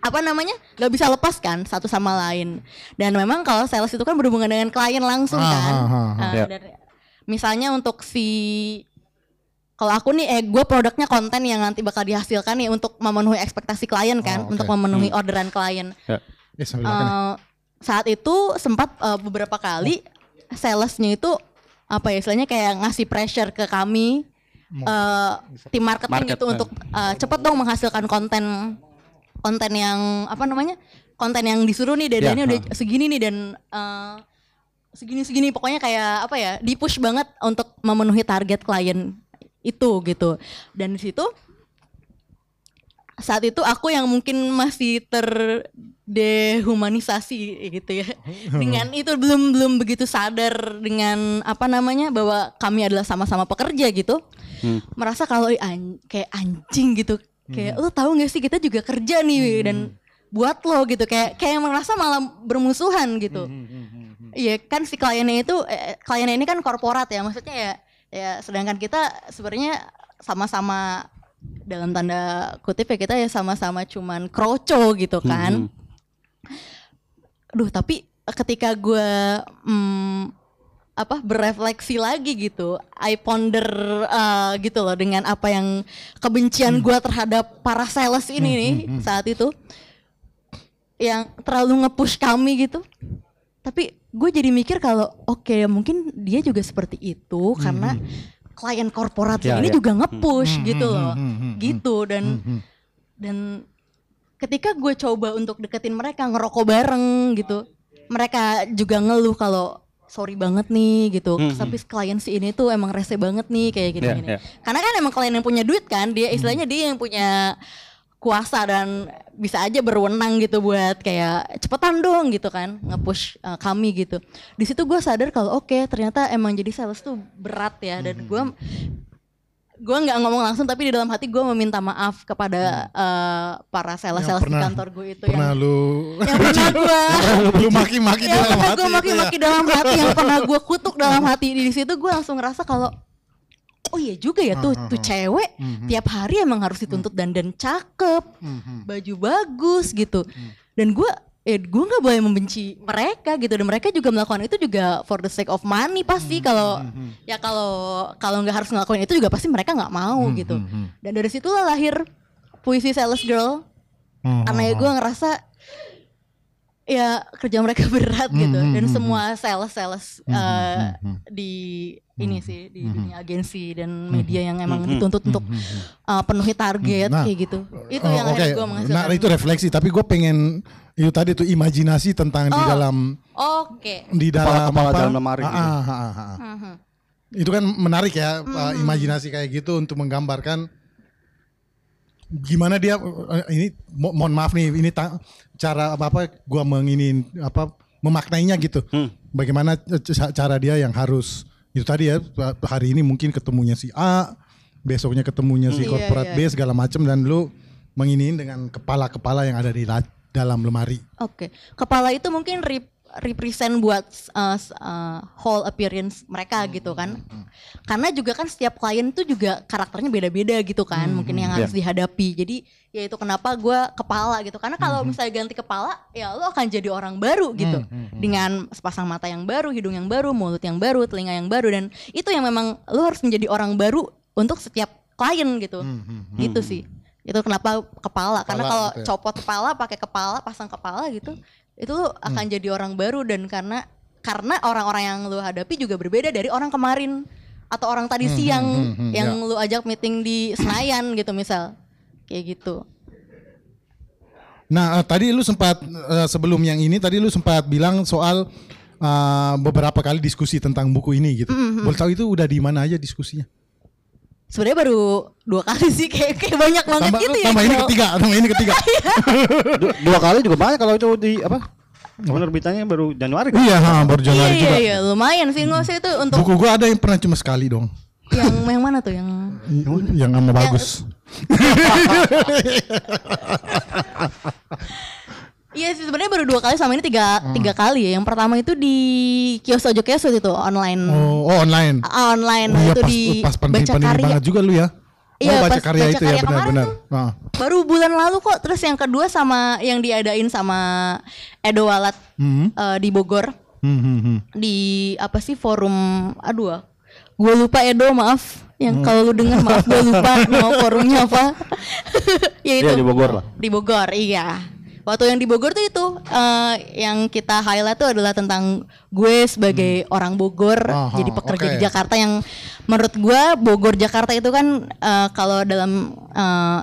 apa namanya nggak bisa lepas kan satu sama lain dan memang kalau sales itu kan berhubungan dengan klien langsung Ah, kan ah, ah, ah. Nah, Ya. dan misalnya untuk si kalau aku nih eh gue produknya konten yang nanti bakal dihasilkan nih untuk memenuhi ekspektasi klien kan Oh, oke. untuk memenuhi orderan klien Ya. Ya makan nih. Eh, saat itu sempat eh, beberapa kali salesnya itu apa ya istilahnya kayak ngasih pressure ke kami eh, tim marketing Market, itu eh. untuk eh, cepet dong menghasilkan konten konten yang apa namanya konten yang disuruh nih deadline-nya Ya, udah segini nih dan eh, segini segini. Pokoknya kayak apa ya di push banget untuk memenuhi target klien itu gitu. Dan di situ saat itu aku yang mungkin masih terdehumanisasi gitu ya. Dengan itu belum belum begitu sadar dengan apa namanya bahwa kami adalah sama-sama pekerja gitu. Merasa kalau "Ih, an- kayak anjing gitu. Kayak lo tahu nggak sih kita juga kerja nih dan buat lo gitu. Kayak kayak merasa malah bermusuhan gitu. Iya kan si kliennya itu eh, kliennya ini kan korporat ya. Maksudnya ya ya sedangkan kita sebenarnya sama-sama dalam tanda kutip ya kita ya sama-sama cuman kroco gitu kan. Duh tapi ketika gue hmm, apa berefleksi lagi gitu, I ponder eh, gitu loh dengan apa yang kebencian gue terhadap para sales ini nih saat itu yang terlalu nge-push kami gitu. Tapi gue jadi mikir kalau oke mungkin dia juga seperti itu karena klien korporat Ya, ini ya. juga nge-push gitu loh. Gitu dan dan ketika gue coba untuk deketin mereka ngerokok bareng gitu. Mereka juga ngeluh kalau sorry banget nih gitu. Tapi klien si ini tuh emang rese banget nih kayak gini Ya, gini. ya. Karena kan emang klien yang punya duit kan, dia istilahnya dia yang punya kuasa dan bisa aja berwenang gitu buat kayak cepetan dong gitu kan nge-push uh, kami gitu. Di situ gue sadar kalau oke ternyata emang jadi sales tuh berat ya dan gue gue nggak ngomong langsung tapi di dalam hati gue meminta maaf kepada uh, para sales-sales di pernah- kantor gue itu Pernah yang lu yang pernah gue lu maki-maki yang dalam pernah hati gue itu ya. maki-maki dalam hati yang pernah gue kutuk dalam hati di situ gue langsung ngerasa kalau oh iya juga ya tuh tuh cewek tiap hari emang harus dituntut dandan cakep baju bagus gitu. Dan gue eh gue nggak boleh membenci mereka gitu. Dan mereka juga melakukan itu juga for the sake of money pasti kalau ya kalau kalau nggak harus ngelakuin itu juga pasti mereka nggak mau gitu. dan dari situlah lahir puisi sales girl. Hmm, karena ya gue ngerasa ya kerja mereka berat gitu Hmm, dan hmm, semua sales sales Hmm, eh, hmm, hmm. di ini sih di Hmm. dunia agensi dan media yang emang Hmm, dituntut untuk eh, penuhi target Nah, kayak gitu itu Oh, yang akhirnya gue menghasilkan Nah itu refleksi, tapi gue pengen itu tadi tuh imajinasi tentang di Oh. dalam oke di dalam Kepala-kepala apa? dalam lemari Ah, gitu. ah, ah, ah, ah. Mhm. Itu kan menarik ya Hmm. uh, imajinasi kayak gitu untuk menggambarkan gimana dia uh, ini mo- mohon maaf nih ini ta- cara apa apa gua menginin apa memaknainya gitu. Hmm. Bagaimana c- cara dia yang harus itu tadi ya hari ini mungkin ketemunya si A, besoknya ketemunya si Iya, corporate iya. B segala macam dan lu menginiin dengan kepala-kepala yang ada di la- dalam lemari. Oke, kepala itu mungkin rep- represent buat uh, uh, whole appearance mereka gitu kan. Karena juga kan setiap klien tuh juga karakternya beda-beda gitu kan, mungkin yang harus dihadapi. Jadi ya itu kenapa gua kepala gitu. Karena kalau misalnya ganti kepala, ya lo akan jadi orang baru gitu. Dengan sepasang mata yang baru, hidung yang baru, mulut yang baru, telinga yang baru dan itu yang memang lo harus menjadi orang baru untuk setiap klien gitu. Gitu sih. Itu kenapa kepala? Karena Kepala kalau gitu ya. copot kepala, pakai kepala, pasang kepala gitu, itu lu akan Hmm. jadi orang baru dan karena karena orang-orang yang lu hadapi juga berbeda dari orang kemarin atau orang tadi Hmm, siang hmm, hmm, hmm, yang ya. lu ajak meeting di Senayan gitu misal. Kayak gitu. Nah, eh, tadi lu sempat eh, sebelum yang ini tadi lu sempat bilang soal eh, beberapa kali diskusi tentang buku ini gitu. Mm-hmm. Boleh tahu itu udah di mana aja diskusinya? Sebenarnya baru dua kali sih kayak kayak banyak banget Tambah, gitu ya. tambah ini ketiga, tambah ini ketiga. Du- dua kali juga banyak kalau itu di apa? Penerbitannya baru Januari kan? iya, ha, baru Iya Januari iya juga. iya lumayan sih nggak usah itu untuk Buku gua ada yang pernah cuma sekali dong. yang yang mana tuh yang Yang sama bagus. Iya sih sebenarnya baru dua kali sama ini tiga Hmm. tiga kali ya. Yang pertama itu di kios Ojo Kesut itu online Oh, oh online. Ah, online Oh iya itu pas, di pas baca pandemi-pandemi karya. banget juga lu ya. Iya, oh, baca pas karya baca itu ya karya benar-benar. tuh. Ah. Baru bulan lalu kok. Terus yang kedua sama yang diadain sama Edo Walat Hmm. eh, di Bogor Hmm, hmm, hmm. di apa sih forum aduh gue lupa Edo maaf yang kalau lu dengar maaf gue lupa mau forumnya apa ya itu Iya di Bogor lah. di Bogor iya waktu yang di Bogor tuh itu eh, yang kita highlight tuh adalah tentang gue sebagai orang Bogor Aha, jadi pekerja oke. di Jakarta yang menurut gue Bogor Jakarta itu kan eh, kalau dalam eh,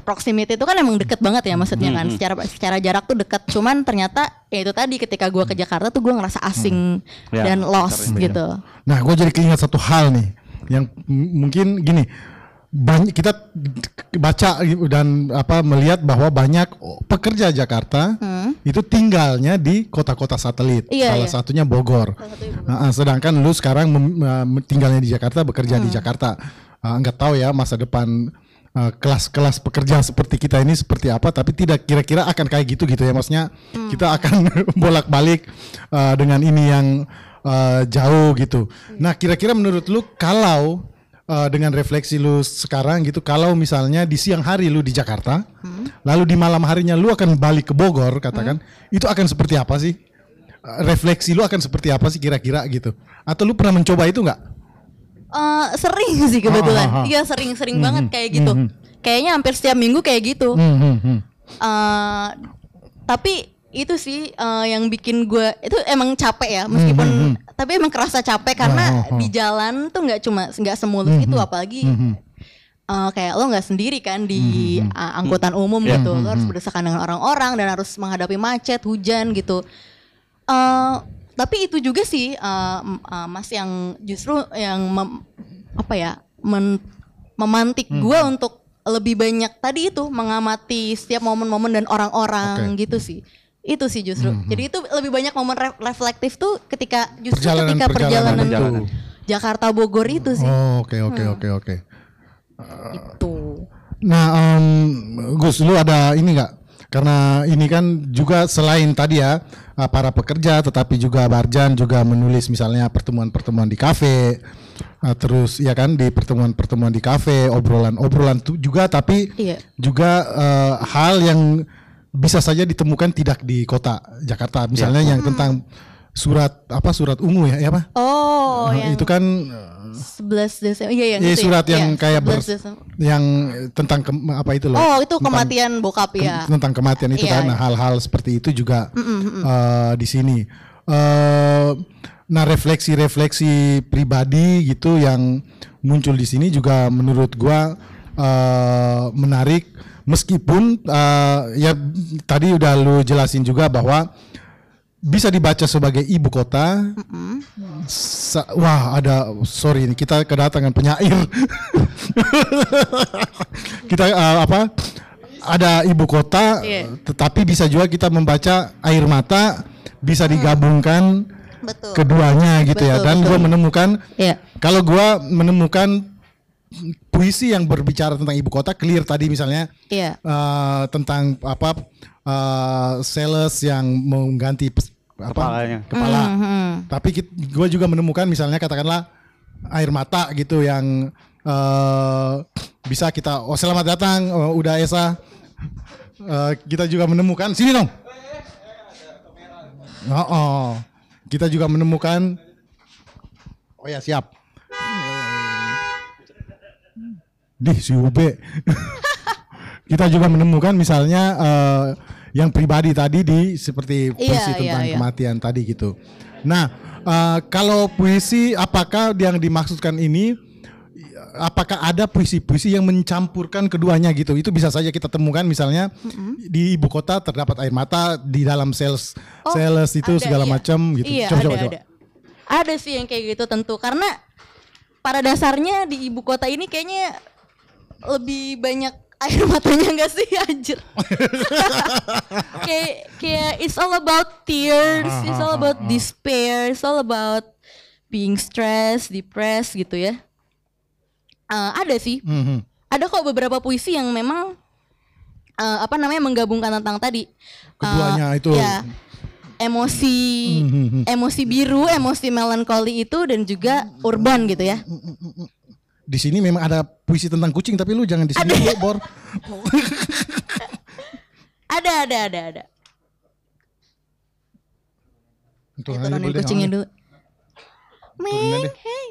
proximity itu kan emang deket banget ya maksudnya kan. Secara secara jarak tuh deket. Cuman ternyata ya itu tadi ketika gue ke Jakarta tuh gue ngerasa asing Ya, dan lost gitu. Nah, gue jadi keinget satu hal nih yang mungkin gini banyak kita baca dan apa melihat bahwa banyak pekerja Jakarta itu tinggalnya di kota-kota satelit. Hmm. Iya, Salah iya. satunya Bogor. Nah, sedangkan lu sekarang eh, tinggalnya di Jakarta, bekerja Hmm. di Jakarta. Ah, nggak tahu ya masa depan eh, kelas-kelas pekerja seperti kita ini seperti apa, tapi tidak kira-kira akan kayak gitu gitu ya. Maksudnya Hmm. kita akan bolak-balik eh, dengan ini yang eh, jauh gitu. Nah, kira-kira menurut lu kalau eh, dengan refleksi lu sekarang gitu, kalau misalnya di siang hari lu di Jakarta, lalu di malam harinya lu akan balik ke Bogor, katakan, itu akan seperti apa sih? Eh, Refleksi lu akan seperti apa sih kira-kira gitu? Atau lu pernah mencoba itu nggak? Eh, sering sih kebetulan Ah, ah, ah. iya sering-sering banget kayak gitu kayaknya hampir setiap minggu kayak gitu Hmm, hmm, hmm. Eh, tapi itu sih eh, yang bikin gue itu emang capek ya meskipun tapi emang kerasa capek karena Hmm, hmm, di jalan tuh nggak cuma nggak semulus itu apalagi eh, kayak lo nggak sendiri kan di Hmm, uh, angkutan umum gitu. Lo harus berdesakan dengan orang-orang dan harus menghadapi macet hujan gitu. Eh, tapi itu juga sih eh, m- eh, mas yang justru yang mem- apa ya men- memantik Hmm, gue untuk lebih banyak tadi itu mengamati setiap momen-momen dan orang-orang Oke. gitu sih itu sih justru jadi itu lebih banyak momen re- reflektif tuh ketika justru Perjalanan- ketika perjalanan perjalanan, itu. Jakarta Bogor itu sih Oh, oke oke Hmm. oke oke. itu Nah, em, Gus, lu ada ini nggak? Karena ini kan juga selain tadi ya uh, para pekerja, tetapi juga Barjan juga menulis misalnya pertemuan-pertemuan di kafe, uh, terus ya kan di pertemuan-pertemuan di kafe, obrolan-obrolan tuh juga, tapi Iya. juga uh, hal yang bisa saja ditemukan tidak di kota Jakarta, misalnya yang tentang surat apa surat ungu ya, ya apa? oh Uh, yang itu kan uh, 11 Desember. Iya yang Iya, itu ya? surat yang Iya, kayak 11 ber- yang tentang ke- apa itu loh? Oh, itu Tentang- kematian bokap ke- ya. Tentang kematian itu Iya, kan iya. Nah, hal-hal seperti itu juga eh, di sini. Eh, nah refleksi-refleksi pribadi gitu yang muncul di sini juga menurut gua eh, menarik meskipun eh, ya tadi udah lu jelasin juga bahwa bisa dibaca sebagai ibu kota. Sa- wah ada sorry ini kita kedatangan penyair. kita eh, apa? Ada ibu kota, Iya. tetapi bisa juga kita membaca air mata bisa digabungkan Betul. keduanya gitu ya. Betul, Dan betul. gue menemukan Iya. kalau gua menemukan puisi yang berbicara tentang ibu kota clear tadi misalnya Iya. eh, tentang apa eh, sales yang mengganti pes- apa Kepalanya. kepala. Mhm. Tapi gue juga menemukan misalnya katakanlah air mata gitu yang eh, bisa kita oh selamat datang oh, udah Esa Eh, kita juga menemukan sini dong. Oh, oh. kita juga menemukan oh ya siap. Di si Ube. kita juga menemukan misalnya eh, yang pribadi tadi di seperti Iya, puisi iya, tentang iya. kematian tadi gitu. Nah, eh, kalau puisi apakah yang dimaksudkan ini apakah ada puisi-puisi yang mencampurkan keduanya gitu? Itu bisa saja kita temukan misalnya di ibu kota terdapat air mata di dalam sales Oh, sales itu ada, segala iya. macam gitu. Iya, coba, ada, coba, coba. ada. Ada sih yang kayak gitu tentu karena pada dasarnya di ibu kota ini kayaknya lebih banyak air matanya enggak sih anjir. kayak kayak it's all about tears, it's all about despair, it's all about being stressed, depressed gitu ya. Eh, ada sih. Mhm. Ada kok beberapa puisi yang memang eh, apa namanya menggabungkan tentang tadi Keduanya Eh, itu. ya, emosi Mhm. emosi biru, emosi melankoli itu dan juga urban gitu ya. Di sini memang ada puisi tentang kucing tapi lu jangan di sini dulu, Bor. Ada ada ada ada. Tuh, turunin boleh deh, kucingnya dulu. Deh. hey,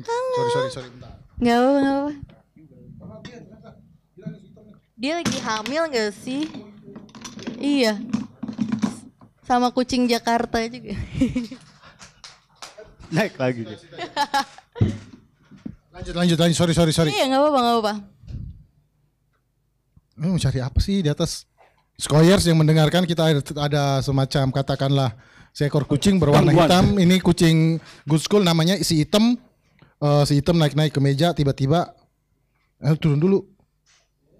Sorry, sorry, sorry. bentar. nggak apa nggak apa. Dia lagi hamil gak sih? Iya. Sama kucing Jakarta juga. Naik lagi. Lanjut, lanjut, lanjut. Sorry, sorry, sorry. Iya nggak apa-apa nggak apa-apa. Lu mau cari apa sih di atas? Skoyers yang mendengarkan kita ada, ada semacam katakanlah seekor kucing berwarna hitam. Ini kucing good school namanya si hitam. Eh, si hitam naik-naik ke meja tiba-tiba eh, turun dulu.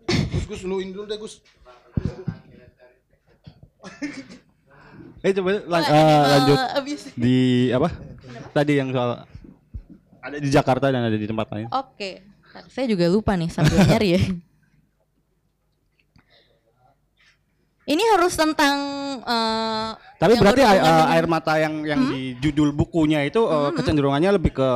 Gus, Gus, lu ini dulu deh, Gus. Eh coba lan- Wah, eh, lanjut di apa? Tadi yang soal ada di Jakarta dan ada di tempat lain. Oke, Ntar saya juga lupa nih sambil nyari ya. Ini harus tentang eh, Tapi berarti air, dengan- air mata yang yang di judul bukunya itu eh, kecenderungannya lebih ke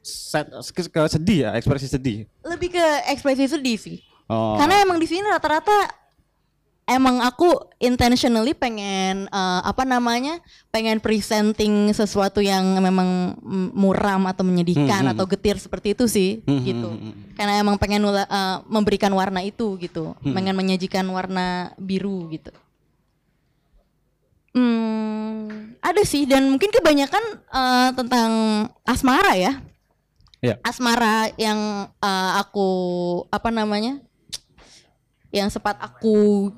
set, ke, ke sedih ya, ekspresi sedih. lebih ke ekspresi sedih sih. Oh. Karena emang di sini rata-rata emang aku intentionally pengen eh, apa namanya pengen presenting sesuatu yang memang muram atau menyedihkan Hmm, hmm. atau getir seperti itu sih Hmm, gitu. hmm, hmm, Karena emang pengen nula- eh, memberikan warna itu gitu, Hmm. pengen menyajikan warna biru gitu. Hmm, ada sih dan mungkin kebanyakan eh, tentang asmara ya. Iya. Asmara yang eh, aku apa namanya? Yang sempat aku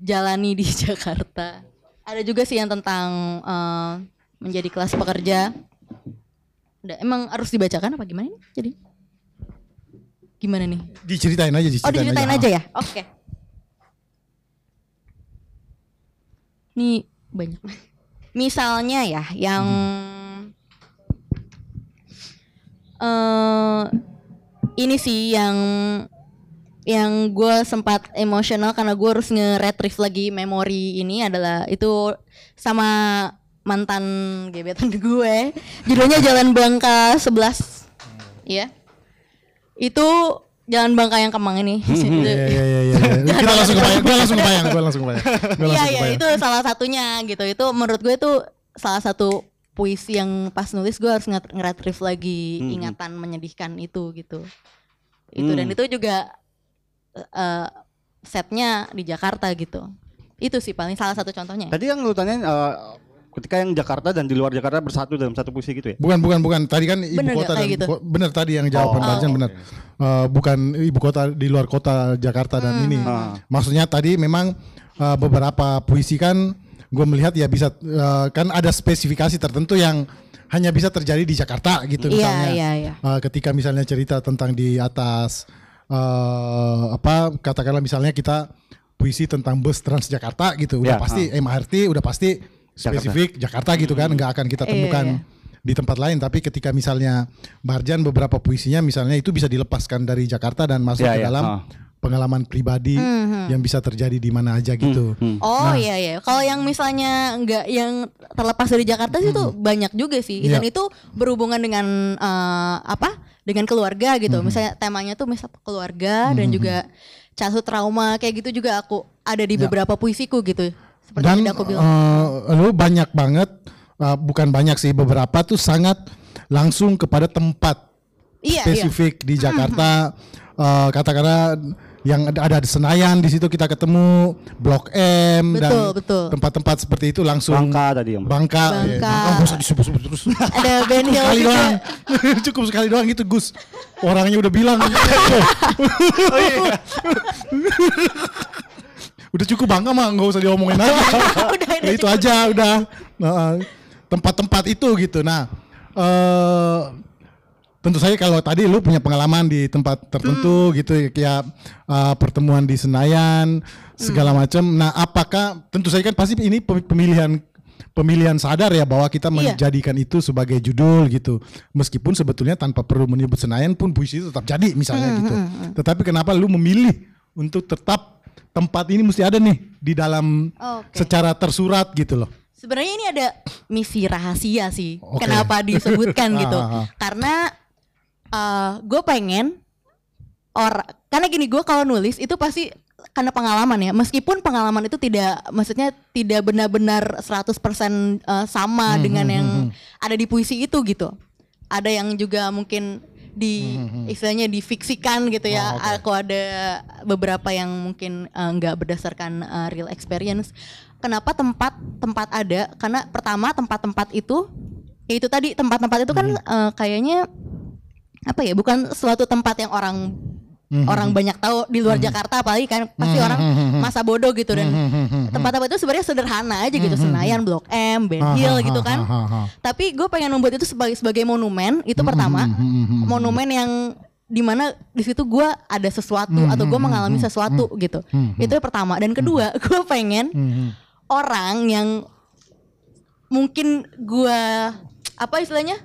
jalani di Jakarta. Ada juga sih yang tentang eh, menjadi kelas pekerja. Udah, emang harus dibacakan apa gimana nih? Jadi gimana nih? Diceritain aja, Oh diceritain, diceritain aja ya? Oke. Nih banyak. Misalnya ya yang eh ini sih yang yang gue sempat emosional karena gue harus nge-retrieve lagi memori ini adalah itu sama mantan gebetan gue judulnya Jalan Bangka 11 ya itu Jalan Bangka yang Kemang ini Itu- Iya, iya, iya, iya. Kita langsung kebayang, gua langsung kebayang, gua langsung kebayang. Gua Iya iya itu salah satunya gitu. Itu menurut gue itu salah satu puisi yang pas nulis gue harus nge- nge-retrieve lagi Hmm. ingatan menyedihkan itu gitu itu dan Hmm. itu juga eh, setnya di Jakarta gitu itu sih paling salah satu contohnya Tadi yang lu tanyain eh, ketika yang Jakarta dan di luar Jakarta bersatu dalam satu puisi gitu ya? Bukan bukan bukan tadi kan ibu Bener kota dan gitu? ko- bener tadi yang jawaban Oh, Barjan benar. Eh, bukan ibu kota di luar kota Jakarta dan Hmm. ini. Ah. Maksudnya tadi memang eh, beberapa puisi kan gue melihat ya bisa eh, kan ada spesifikasi tertentu yang hanya bisa terjadi di Jakarta gitu Iya, misalnya. iya, iya. Eh, ketika misalnya cerita tentang di atas eh, apa katakanlah misalnya kita puisi tentang bus Transjakarta gitu udah Ya, pasti MRT udah pasti spesifik Jakarta, gitu kan nggak akan kita Iya, temukan iya. di tempat lain tapi ketika misalnya Barjan beberapa puisinya misalnya itu bisa dilepaskan dari Jakarta dan masuk Ya, ke ya, dalam ah. pengalaman pribadi yang bisa terjadi di mana aja gitu. Hmm. Oh iya iya. Kalau yang misalnya nggak yang terlepas dari Jakarta sih itu banyak juga sih. Dan Iya. itu berhubungan dengan eh, apa? Dengan keluarga gitu. Misalnya temanya tuh misal keluarga dan juga childhood trauma kayak gitu juga aku ada di beberapa puisiku gitu. Seperti dan yang aku bilang. eh, lu banyak banget eh, bukan banyak sih beberapa tuh sangat langsung kepada tempat Iya, iya. spesifik di Jakarta eh, katakanlah yang ada, ada di Senayan di situ kita ketemu Blok M dan Betul, betul. tempat-tempat seperti itu langsung Bangka tadi yang Bangka, Bangka. Ya, Bangka nggak usah disebut-sebut terus. Ada Ben Hill sekali juga. doang, cukup sekali doang gitu Gus. Orangnya udah bilang. udah cukup bangga mah nggak usah diomongin lagi. Udah, Ya itu aja udah Nah, tempat-tempat itu gitu. Nah, eh tentu saja kalau tadi lu punya pengalaman di tempat tertentu gitu ya kayak eh, pertemuan di Senayan segala macam. Nah, apakah tentu saja kan pasti ini pem- pemilihan pemilihan sadar ya bahwa kita Iya. menjadikan itu sebagai judul gitu. Meskipun sebetulnya tanpa perlu menyebut Senayan pun puisi itu tetap jadi misalnya gitu. Tetapi kenapa lu memilih untuk tetap tempat ini mesti ada nih di dalam Oke. secara tersurat gitu loh. Sebenarnya ini ada misi rahasia sih. Oke. Kenapa disebutkan gitu? Ah, ah. Karena gue pengen orang karena gini gue kalau nulis itu pasti karena pengalaman ya. Meskipun pengalaman itu tidak maksudnya tidak benar-benar 100% eh, sama Hmm, dengan yang ada di puisi itu gitu. Ada yang juga mungkin di istilahnya difiksikan gitu ya. Hmm, Oh, oke. Aku ada beberapa yang mungkin eh, nggak berdasarkan eh, real experience. Kenapa tempat tempat ada? Karena pertama tempat-tempat itu ya itu tadi tempat-tempat itu kan Hmm. eh, kayaknya apa ya? Bukan suatu tempat yang orang Hmm, orang banyak tahu di luar Jakarta apalagi kan pasti orang masa bodoh gitu dan hmm, tempat-tempat itu sebenarnya sederhana aja gitu Senayan, Blok M, Ben Hill gitu kan. Tapi gue pengen membuat itu sebagai sebagai monumen itu pertama, monumen yang di mana di situ gue ada sesuatu atau gue mengalami sesuatu gitu. Itu yang pertama. Dan kedua gue pengen orang yang mungkin gue apa istilahnya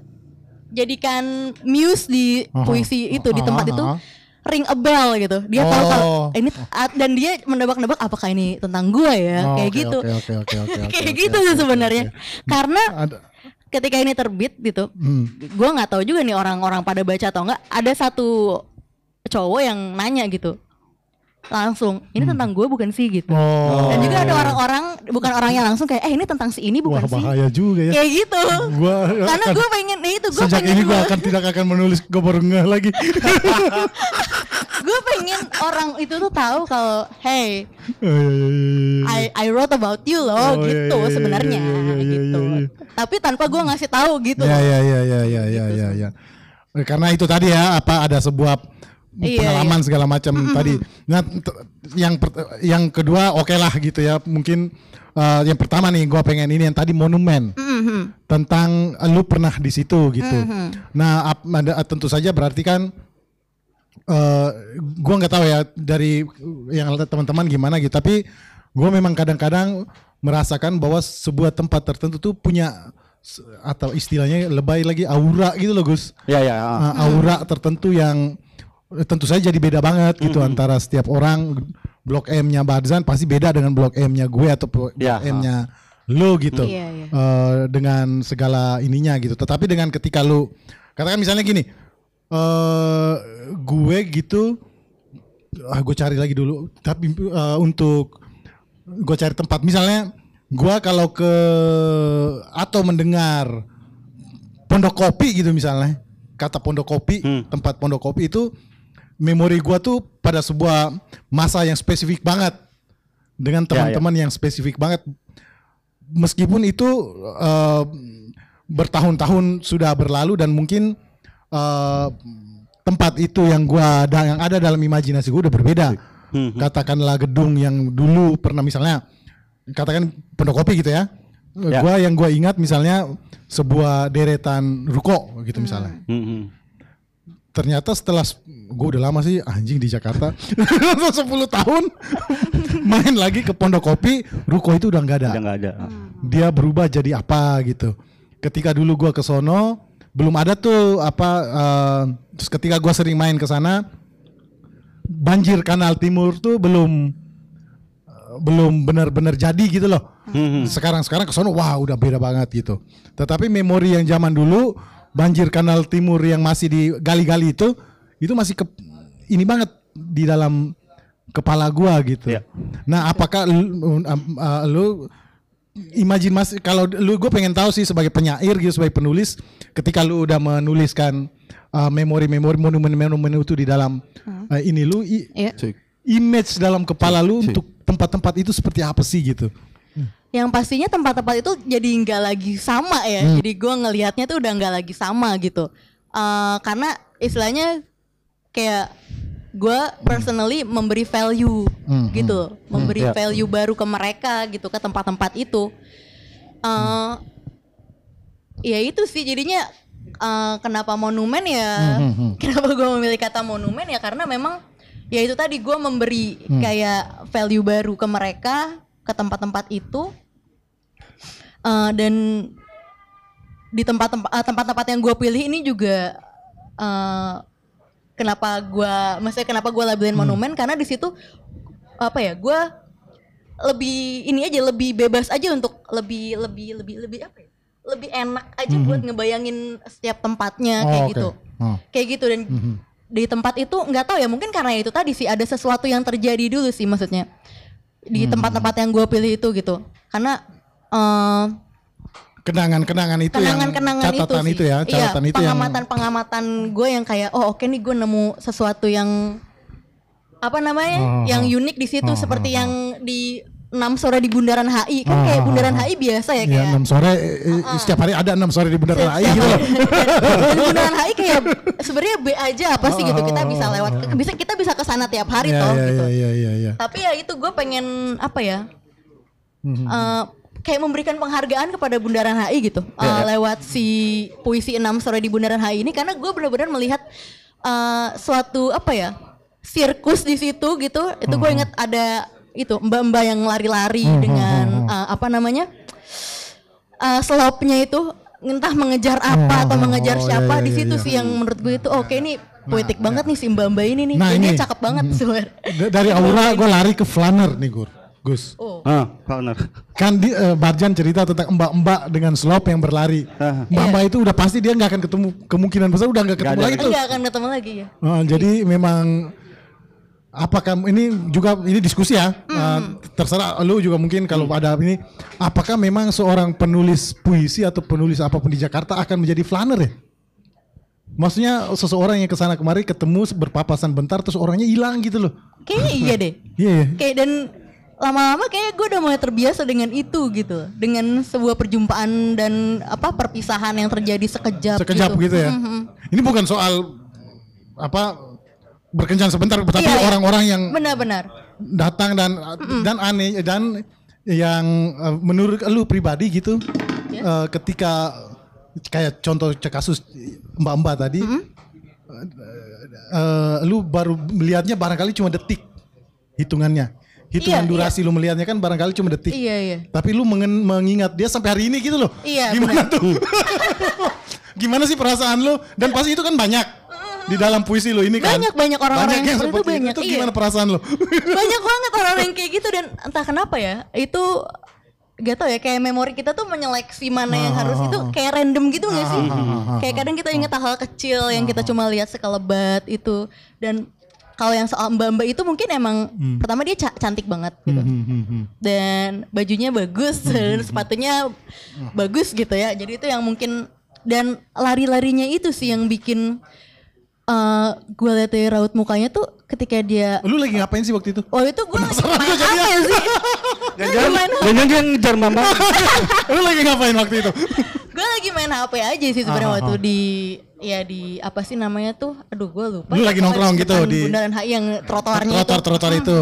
jadikan muse di Aha. puisi itu di tempat itu Aha. ring a bell gitu. Dia tahu Oh. kalau ini ah, dan dia menebak-nebak apakah ini tentang gue ya Oh, kayak gitu. kayak gitu sih sebenarnya. Karena Ada ketika ini terbit gitu, Hmm. gue nggak tahu juga nih orang-orang pada baca atau enggak. Ada satu cowok yang nanya gitu, langsung ini tentang gue bukan sih gitu. Hmm. Oh. Dan juga ada orang-orang bukan orangnya langsung kayak eh ini tentang si ini Wah bukan sih. bahaya juga ya. Kayak gitu. Gua Karena gue pengen nah itu gue Sejak pengen ini gue akan tidak akan menulis gue baru ngeh lagi. gue pengen orang itu tuh tahu kalau hey Oh, iya, iya, iya. I I wrote about you loh Oh, gitu iya, iya, sebenarnya iya, iya, iya, gitu. Tapi tanpa gue ngasih tahu gitu. Ya ya ya ya ya ya ya ya. Karena itu tadi ya apa ada sebuah Iya, pengalaman segala macam tadi. Nah t- yang per- yang kedua oke lah gitu ya. Mungkin eh, yang pertama nih gua pengen ini yang tadi monumen Mhm. tentang eh, lu pernah di situ gitu. Nah ap- ada- tentu saja berarti kan eh gua nggak tahu ya dari yang teman-teman gimana gitu. Tapi gua memang kadang-kadang merasakan bahwa sebuah tempat tertentu tuh punya atau istilahnya lebay lagi aura gitu loh Gus. Ya ya. Uh, aura tertentu yang tentu saja jadi beda banget gitu antara setiap orang blok M-nya Barzan pasti beda dengan blok M-nya gue atau blok Ya, M-nya lu gitu. Iya, iya. Eh, dengan segala ininya gitu. Tetapi dengan ketika lu katakan misalnya gini eh gue gitu ah gue cari lagi dulu. Tapi eh, untuk gue cari tempat misalnya gue kalau ke atau mendengar pondok kopi gitu misalnya kata pondok kopi tempat pondok kopi itu memori gua tuh pada sebuah masa yang spesifik banget. Dengan teman-teman yang spesifik banget. Meskipun itu eh, bertahun-tahun sudah berlalu dan mungkin eh, tempat itu yang gua ada yang ada dalam imajinasi gua udah berbeda. Katakanlah gedung yang dulu pernah misalnya katakan pondok kopi gitu ya. Ya. gua yang gua ingat misalnya sebuah deretan ruko gitu misalnya. Hmm, ternyata setelah gue udah lama sih anjing di Jakarta. 10 tahun main lagi ke Pondok Kopi ruko itu udah nggak ada. Udah nggak ada. dia berubah jadi apa gitu. Ketika dulu gua ke sono belum ada tuh apa eh, terus ketika gua sering main ke sana banjir kanal timur tuh belum eh, belum benar-benar jadi gitu loh. Sekarang sekarang ke sono wah udah beda banget gitu. Tetapi memori yang zaman dulu banjir kanal timur yang masih di gali-gali itu itu masih ke ini banget di dalam kepala gua gitu. Iya. nah apakah lu, um, uh, lu imajin mas kalau lu gue pengen tahu sih sebagai penyair gitu sebagai penulis ketika lu udah menuliskan uh, memori-memori monumen-monumen itu di dalam uh, ini lu i- Iya. image dalam kepala lu untuk tempat-tempat itu seperti apa sih gitu Yang pastinya tempat-tempat itu jadi nggak lagi sama ya. Hmm. Jadi gue ngelihatnya tuh udah nggak lagi sama gitu. Eh, karena istilahnya kayak gue personally memberi value Hmm, gitu, memberi ya. value baru ke mereka gitu ke tempat-tempat itu. Eh, Ya itu sih jadinya eh, kenapa monumen ya? Hmm, Kenapa gue memilih kata monumen ya karena memang ya itu tadi gue memberi Hmm. kayak value baru ke mereka ke tempat-tempat itu Eh, dan di tempat-tempat eh, tempat-tempat yang gue pilih ini juga eh, kenapa gue maksudnya kenapa gue labelin monumen? Karena di situ apa ya gue lebih ini aja lebih bebas aja untuk lebih lebih lebih lebih apa ya? Lebih enak aja buat ngebayangin setiap tempatnya Oh, kayak oke. gitu. Oh. kayak gitu dan di tempat itu nggak tahu ya mungkin karena itu tadi sih ada sesuatu yang terjadi dulu sih maksudnya di tempat-tempat yang gue pilih itu gitu karena eh, kenangan-kenangan itu yang kenangan-kenangan itu, catatan sih. itu, ya catatan iya, itu yang pengamatan-pengamatan gue yang kayak oh oke nih gue nemu sesuatu yang apa namanya Oh, yang oh. unik di situ Oh, seperti oh, yang di 6 sore di Bundaran HI kan kayak oh, Bundaran oh. HI biasa ya ya kayak enam sore eh, eh, setiap hari ada enam sore di Bundaran HI gitu loh. Dan Bundaran HI kayak sebenarnya B aja apa sih gitu kita bisa lewat bisa kita bisa ke sana tiap hari ya, toh ya, gitu. ya, ya, ya, ya. Tapi ya itu gue pengen apa ya? Mhm. eh, kayak memberikan penghargaan kepada Bundaran HI gitu Ya, eh, lewat si puisi 6 sore di Bundaran HI ini karena gue benar-benar melihat eh, suatu apa ya sirkus di situ gitu itu Mhm. gue inget ada itu mbak-mbak yang lari-lari Mhm, dengan eh, apa namanya eh, slope-nya itu entah mengejar apa atau Oh, mengejar oh, siapa iya, di iya, situ iya. sih yang menurut gue itu oke ini poetik banget nih si mbak-mbak ini nih Nah, kayaknya ini. cakep banget sebenarnya. Da- dari Aura gue lari ke Flanner nih Gur Gus Oh. Ah, partner. kan di eh, Barjan cerita tentang mbak-mbak dengan slope yang berlari Ah. mbak-mbak itu udah pasti dia nggak akan ketemu kemungkinan besar udah nggak ketemu ada. lagi tuh Enggak akan ketemu lagi ya. Oh, jadi memang apakah ini juga ini diskusi ya Eh, terserah lu juga mungkin kalau ada ini apakah memang seorang penulis puisi atau penulis apa pun di Jakarta akan menjadi flanner ya maksudnya seseorang yang ke sana kemari ketemu berpapasan bentar terus orangnya hilang gitu loh Kayaknya iya deh. iya iya. Kayak dan lama-lama kayak gue udah mulai terbiasa dengan itu gitu. Dengan sebuah perjumpaan dan apa perpisahan yang terjadi sekejap sekejap gitu, ya Mhm. ini bukan soal apa berkencan sebentar tapi Iya, iya. orang-orang yang Benar-benar. datang dan dan aneh dan yang eh, menurut lu pribadi gitu eh, ketika kayak contoh kasus mbak-mbak tadi eh, lu baru melihatnya barangkali cuma detik hitungannya. Hitungan Iya, durasi lu melihatnya kan barangkali cuma detik. Iya iya. tapi lu mengen- mengingat dia sampai hari ini gitu loh. Iya, gimana tuh? Gimana sih perasaan lu? Dan pasti itu kan banyak di dalam puisi lu ini kan. Banyak, banyak orang-orang yang seperti itu seperti banyak, itu iya. gimana perasaan lu Banyak banget orang yang kayak gitu dan entah kenapa ya itu gak tau ya kayak memori kita tuh menyeleksi mana yang harus itu kayak random gitu gak sih? Kayak kadang kita inget hal kecil yang kita cuma lihat sekelebat itu dan kalau yang soal mbak-mbak itu mungkin emang pertama dia ca- cantik banget gitu. dan bajunya bagus dan sepatunya bagus gitu ya. Jadi itu yang mungkin dan lari-larinya itu sih yang bikin eh gue liat dari raut mukanya tuh ketika dia Lu lagi ngapain sih waktu itu? Oh itu gue lagi main apa ya sih? Main Jangan dia ngejar mama. Lu lagi ngapain waktu itu? gue lagi main HP aja sih sebenarnya Ah, ah, waktu ah. di ya di apa sih namanya tuh aduh gue lupa Lu lagi nongkrong gitu di- Bundaran HI yang trotoarnya itu Trotoar-trotoar itu.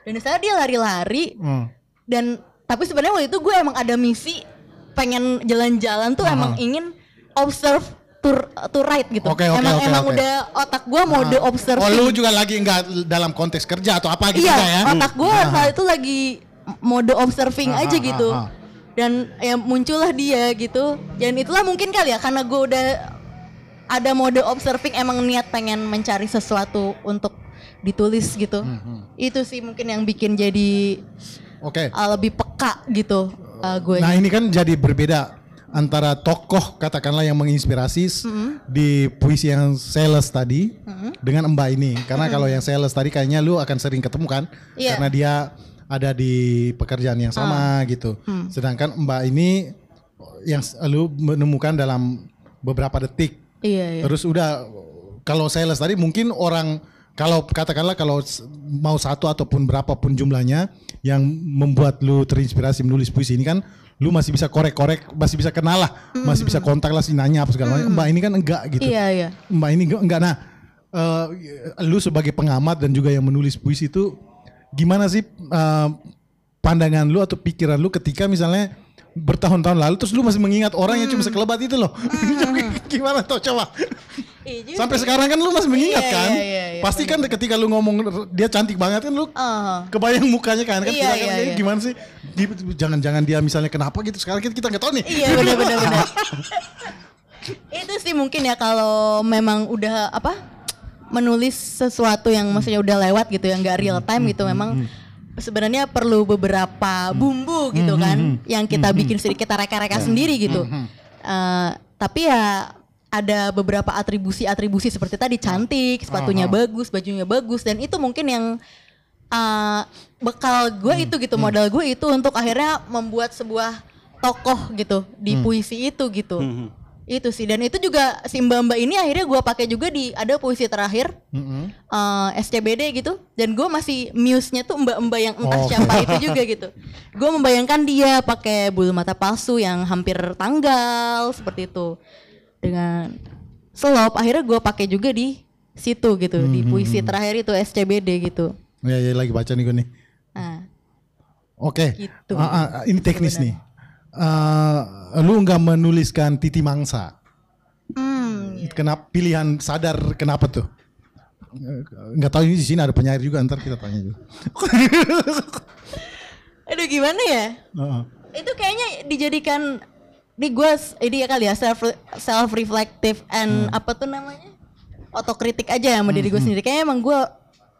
dan di sana dia lari-lari Hmm. dan tapi sebenarnya waktu itu gue emang ada misi pengen jalan-jalan tuh Ah, emang ingin observe to, to right gitu Oke, oke, emang oke, emang oke. udah otak gue mode Ah. observing Oh lu juga lagi nggak dalam konteks kerja atau apa gitu iya ya? otak gue Ah, saat itu lagi mode observing Ah, aja ah, gitu ah, ah. dan ya muncullah dia gitu dan itulah mungkin kali ya karena gue udah ada mode observing emang niat pengen mencari sesuatu untuk ditulis gitu Hmm, itu sih mungkin yang bikin jadi Oke. uh, lebih peka gitu uh, gue Nah ini kan jadi berbeda antara tokoh katakanlah yang menginspirasi s- di puisi yang sales tadi dengan Mbak ini. Karena kalau yang sales tadi kayaknya lu akan sering ketemu kan, Iya. karena dia ada di pekerjaan yang sama gitu. Sedangkan Mbak ini yang lu menemukan dalam beberapa detik. iya iya Terus udah kalau sales tadi mungkin orang kalau katakanlah kalau mau satu ataupun berapapun jumlahnya yang membuat lu terinspirasi menulis puisi ini kan lu masih bisa korek-korek, masih bisa kenal lah, masih bisa kontak lah si nanya apa segala macam. Mbak ini kan enggak gitu. iya iya Mbak ini enggak, nah eh, lu sebagai pengamat dan juga yang menulis puisi itu gimana sih eh, pandangan lu atau pikiran lu ketika misalnya bertahun-tahun lalu terus lu masih mengingat orang yang cuma sekelebat itu loh. gimana tuh coba? Iya. Sampai sekarang kan lu masih mengingat Iya, kan? iya, iya, iya, Pasti kan ketika lu ngomong dia cantik banget kan lu Ah. kebayang mukanya kan kan Iya, kita kan iya, iya. gimana sih? Jangan-jangan dia misalnya kenapa gitu sekarang kita nggak tahu nih. Iya benar benar benar. itu sih mungkin ya kalau memang udah apa menulis sesuatu yang maksudnya udah lewat gitu yang gak real time gitu memang sebenarnya perlu beberapa bumbu gitu kan yang kita bikin sedikit kita reka-reka sendiri gitu. Eh, tapi ya ada beberapa atribusi-atribusi seperti tadi cantik, sepatunya bagus, bajunya bagus dan itu mungkin yang uh, bekal gue itu gitu modal gue itu untuk akhirnya membuat sebuah tokoh gitu di puisi itu gitu. Itu sih dan itu juga si mbak mbak ini akhirnya gue pakai juga di ada puisi terakhir uh, SCBD gitu dan gue masih muse-nya tuh mbak mbak yang entah Oh. siapa itu juga gitu. Gue membayangkan dia pakai bulu mata palsu yang hampir tanggal seperti itu dengan selop akhirnya gue pakai juga di situ gitu di puisi terakhir itu SCBD gitu Ya, ya lagi baca nih gue nih. nah Oke. Gitu. Ah, ah, ini teknis nih. Eh, lu nggak menuliskan titi mangsa. hmm, Kenapa pilihan sadar kenapa tuh? Nggak tahu ini di sini ada penyair juga ntar kita tanya juga. aduh gimana ya Heeh. itu kayaknya dijadikan di gue ini ya kali ya self self reflective and apa tuh namanya? Otokritik aja ya sama diri gue sendiri. Kayaknya emang gue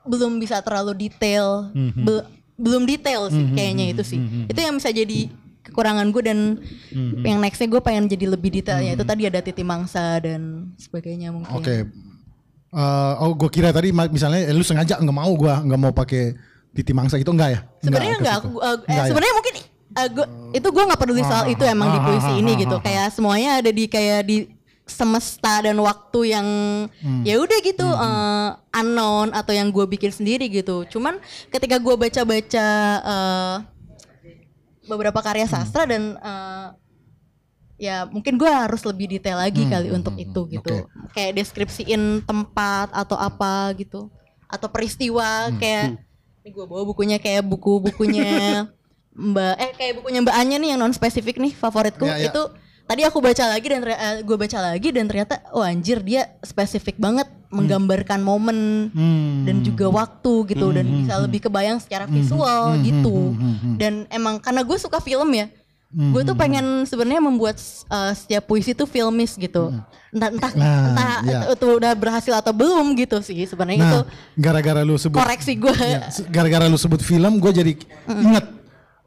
belum bisa terlalu detail Bel- belum detail sih kayaknya itu sih. itu yang bisa jadi kekurangan gue dan yang nextnya gue pengen jadi lebih detailnya. Itu tadi ada titi mangsa dan sebagainya mungkin. Oke. Eh, oh, gue kira tadi misalnya eh, lu sengaja nggak mau gua nggak mau pakai titi mangsa gitu enggak ya? sebenarnya enggak uh, eh, Enggak ya? sebenarnya mungkin uh, gua, itu gue nggak peduli soal itu emang di puisi ini gitu. kayak semuanya ada di kayak di semesta dan waktu yang ya udah gitu uh, unknown atau yang gue bikin sendiri gitu. Cuman ketika gue baca-baca uh, beberapa karya sastra dan uh, ya mungkin gue harus lebih detail lagi kali untuk itu gitu. Kayak deskripsiin tempat atau apa gitu. Atau peristiwa kayak ini gue bawa bukunya kayak buku-bukunya mbak eh kayak bukunya mbak Anya nih yang non spesifik nih favoritku. Ya, ya. itu tadi aku baca lagi dan gue baca lagi dan ternyata oh anjir dia spesifik banget menggambarkan momen Hmm. dan juga waktu gitu dan bisa lebih kebayang secara visual gitu. dan emang karena gue suka film ya gue tuh pengen sebenarnya membuat uh, setiap puisi tuh filmis gitu. Entah entah Nah, entah iya. itu udah berhasil atau belum gitu sih sebenarnya itu Nah, gara-gara lu sebut koreksi gue Ya, gara-gara lu sebut film gue jadi ingat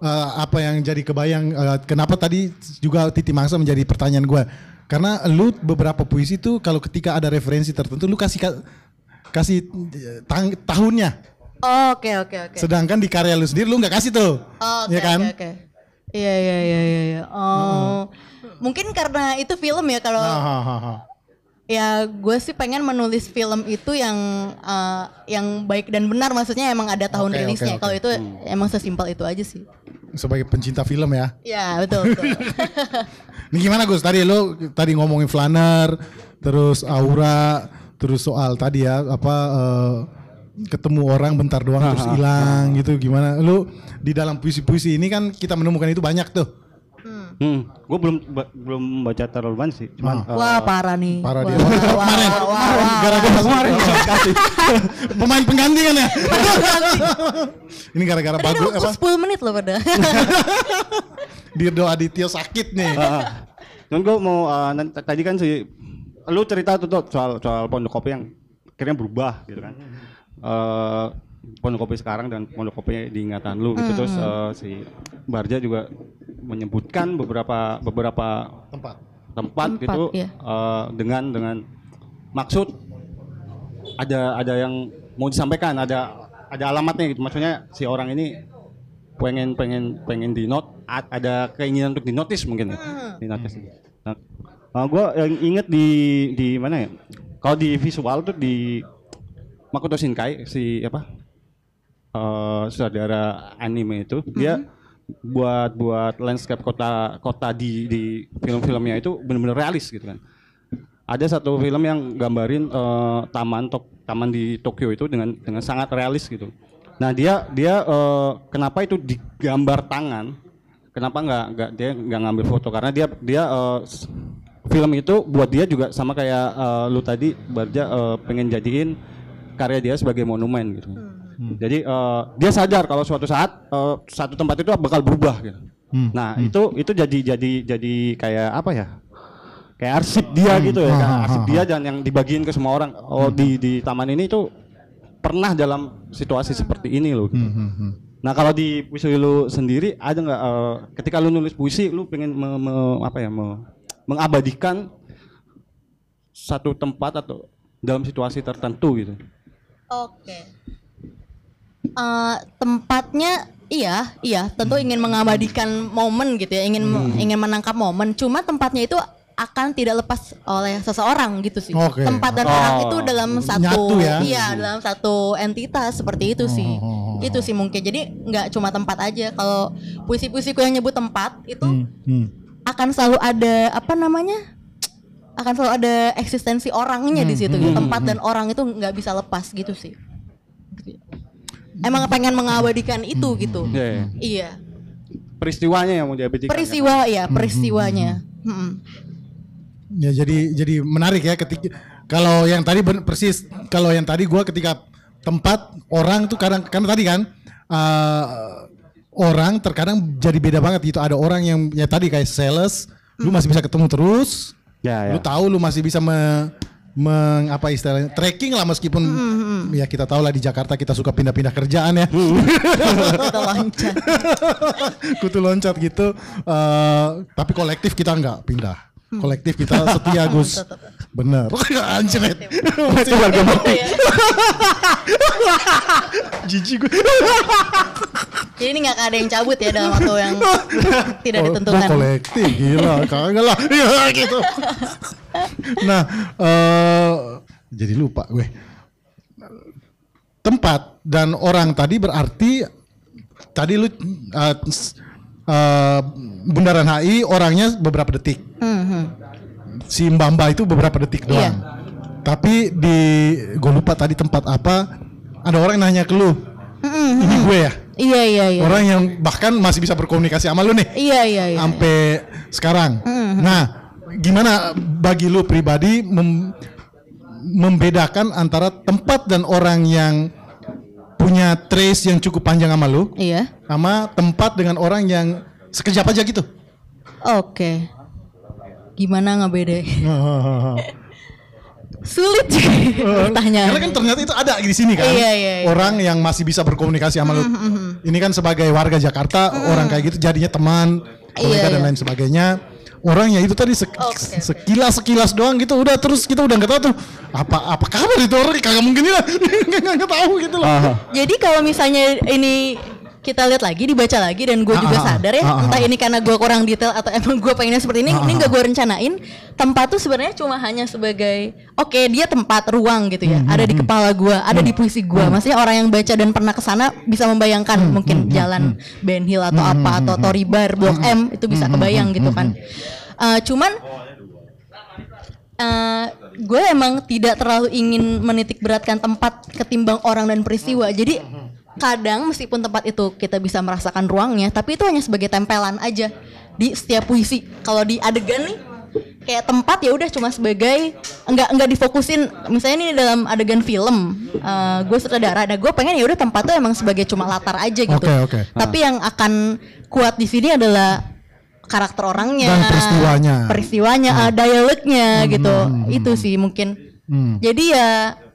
eh, apa yang jadi kebayang eh, kenapa tadi juga titi mangsa menjadi pertanyaan gue karena lu beberapa puisi tuh kalau ketika ada referensi tertentu lu kasih ka- kasih eh, tang- tahunnya. Oke oke oke. Sedangkan di karya lu sendiri lu nggak kasih tuh. Oh, Oke, ya kan? oke, oke. Iya, iya, iya, iya, iya. Oh. mungkin karena itu film ya kalau Ah, ya gue sih pengen menulis film itu yang eh, yang baik dan benar. Maksudnya emang ada tahun oke, rilisnya. Oke. kalau itu emang sesimpel itu aja sih Sebagai pencinta film ya. ya betul betul Ini gimana Gus? Tadi lu tadi ngomongin flanner, terus aura, terus soal tadi ya apa eh, ketemu orang bentar doang terus hilang gitu gimana? Lu di dalam puisi-puisi ini kan kita menemukan itu banyak tuh. Hmm, gue belum ba- belum baca terlalu banyak sih. Cuman eh, wah parah nih Parah Wah, dia. wah, Kemarin, wah, wah, wah. gara-gara kemarin Pemain pengganti kan ya? ini gara-gara bagus udah apa? 10 menit loh pada Dirdo Aditya sakit nih. ah. Cuman gue mau nanti- tadi kan si lu cerita tuh, tuh soal soal pondok kopi yang akhirnya berubah gitu kan. Eh pondok kopi sekarang dan pondok kopi di ingatan lu. Gitu terus eh, si Barja juga menyebutkan beberapa beberapa Tempat. tempat, Tempat, gitu iya. eh, dengan dengan maksud ada ada yang mau disampaikan ada ada alamatnya gitu. Maksudnya si orang ini pengen pengen pengen di note a- ada keinginan untuk dinotis mungkin ya. Di notice nah, nah gue yang inget di di mana ya? Kalau di visual tuh di Makoto Shinkai si apa eh saudara anime itu dia buat buat landscape kota kota di di film-filmnya itu benar-benar realis gitu kan. Ada satu film yang gambarin eh, taman tok taman di Tokyo itu dengan dengan sangat realis gitu. Nah dia dia eh, kenapa itu digambar tangan? Kenapa nggak nggak dia nggak ngambil foto? Karena dia dia s- film itu buat dia juga sama kayak eh, lu tadi Barja eh, pengen jadiin karya dia sebagai monumen gitu. Jadi eh, dia sadar kalau suatu saat eh, satu tempat itu bakal berubah gitu. Nah itu itu jadi jadi jadi kayak apa ya? Kayak arsip dia gitu ya, kayak arsip dia dan yang dibagiin ke semua orang. Oh di di taman ini tuh pernah dalam situasi seperti ini loh. gitu. Nah kalau di puisi lu sendiri ada nggak eh, ketika lu nulis puisi lu pengen me- me- apa ya me- mengabadikan satu tempat atau dalam situasi tertentu gitu. Oke. Eh, tempatnya iya, iya, tentu ingin mengabadikan momen gitu ya, ingin ingin menangkap momen. Cuma tempatnya itu akan tidak lepas oleh seseorang gitu sih. Oke. Tempat dan Oh. orang itu dalam satu Nyatu ya? iya, dalam satu entitas seperti itu sih. Oh. Itu sih mungkin. Jadi nggak cuma tempat aja. Kalau puisi-puisiku yang nyebut tempat itu Hmm. akan selalu ada apa namanya? akan selalu ada eksistensi orangnya di situ gitu. tempat dan orang itu nggak bisa lepas gitu sih emang pengen mengabadikan itu gitu. Iya, iya. iya. Peristiwanya yang mau diabadikan. peristiwa ya peristiwanya. Mm-mm. Ya jadi jadi menarik ya ketika kalau yang tadi ben- persis kalau yang tadi gua ketika tempat orang tuh kadang kan tadi kan eh, orang terkadang jadi beda banget gitu. Ada orang yang ya tadi kayak sales lu masih bisa ketemu terus. Ya, ya. lu tahu lu masih bisa me, meng- apa istilahnya tracking lah meskipun ya kita tahu lah di Jakarta kita suka pindah-pindah kerjaan ya. Kita loncat. kutu loncat gitu. Eh, tapi kolektif kita nggak pindah. Kolektif kita setia Gus bener. Anjir masih warga Iya. jijik gue. Jadi ini nggak ada yang cabut ya dalam waktu yang tidak Oh, ditentukan. gua kolektif gila. Kagak lah. Ya gitu. Nah eh jadi lupa gue. Tempat dan orang tadi berarti tadi lu eh, s- eh, Bundaran HI orangnya beberapa detik. Mhm. Si Mbak Mbak itu beberapa detik doang. Iya. tapi di gue lupa tadi tempat apa ada orang yang nanya ke lu. Ini gue ya? Iya iya iya. Orang yang bahkan masih bisa berkomunikasi sama lu nih. Iya iya iya sampai sekarang. Nah, gimana bagi lu pribadi mem- membedakan antara tempat dan orang yang punya trace yang cukup panjang sama lu iya. sama tempat dengan orang yang sekejap aja gitu. oke gimana ngebedain sulit juga pertanyaan Karena kan ternyata itu ada di sini kan. Iya, iya, iya. Orang yang masih bisa berkomunikasi sama lu. Ini kan sebagai warga Jakarta, orang kayak gitu jadinya teman, kolega Iya, dan iya. lain sebagainya. Orangnya itu tadi sek- oke. sekilas sekilas doang gitu udah terus kita udah nggak tahu tuh apa apa kabar itu orang kagak mungkin lah nggak nggak tahu gitu loh. Jadi kalau misalnya ini kita lihat lagi dibaca lagi dan gue Ah, juga ah, sadar ya ah, ah, entah ah. ini karena gue kurang detail atau emang gue pengennya seperti ini Ah, ini ah, gak gue rencanain. Tempat tuh sebenarnya cuma hanya sebagai oke dia tempat ruang gitu Hmm, ya ada di kepala gue ada di puisi gue maksudnya orang yang baca dan pernah ke sana bisa membayangkan Hmm, mungkin jalan Ben Hill atau apa atau Tory Bar Blok M itu bisa Hmm, kebayang gitu kan. Eh, cuman eh, gue emang tidak terlalu ingin menitik beratkan tempat ketimbang orang dan peristiwa. Jadi kadang meskipun tempat itu kita bisa merasakan ruangnya, tapi itu hanya sebagai tempelan aja di setiap puisi. Kalau di adegan nih kayak tempat ya udah cuma sebagai enggak enggak difokusin misalnya ini dalam adegan film eh, gue sutradara nah gue pengen ya udah tempat tuh emang sebagai cuma latar aja gitu Oke, oke. tapi yang akan kuat di sini adalah karakter orangnya Dan peristiwanya. peristiwanya eh, dialognya gitu itu sih mungkin Hmm. jadi ya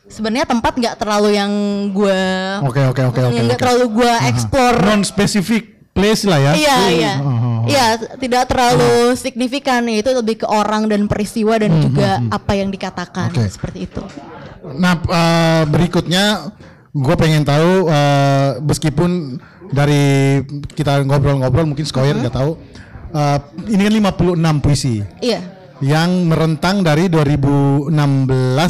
sebenarnya tempat nggak terlalu yang gue Oke, oke, oke, oke, nggak terlalu gue explore Non spesifik place lah ya. Iya iya Oh, oh, oh. iya tidak terlalu signifikan ya, itu lebih ke orang dan peristiwa dan juga apa yang dikatakan Oke. seperti itu. Nah eh, berikutnya gue pengen tahu eh, meskipun dari kita ngobrol-ngobrol mungkin Skoyer nggak tahu eh, ini kan 56 puisi Iya. yang merentang dari 2016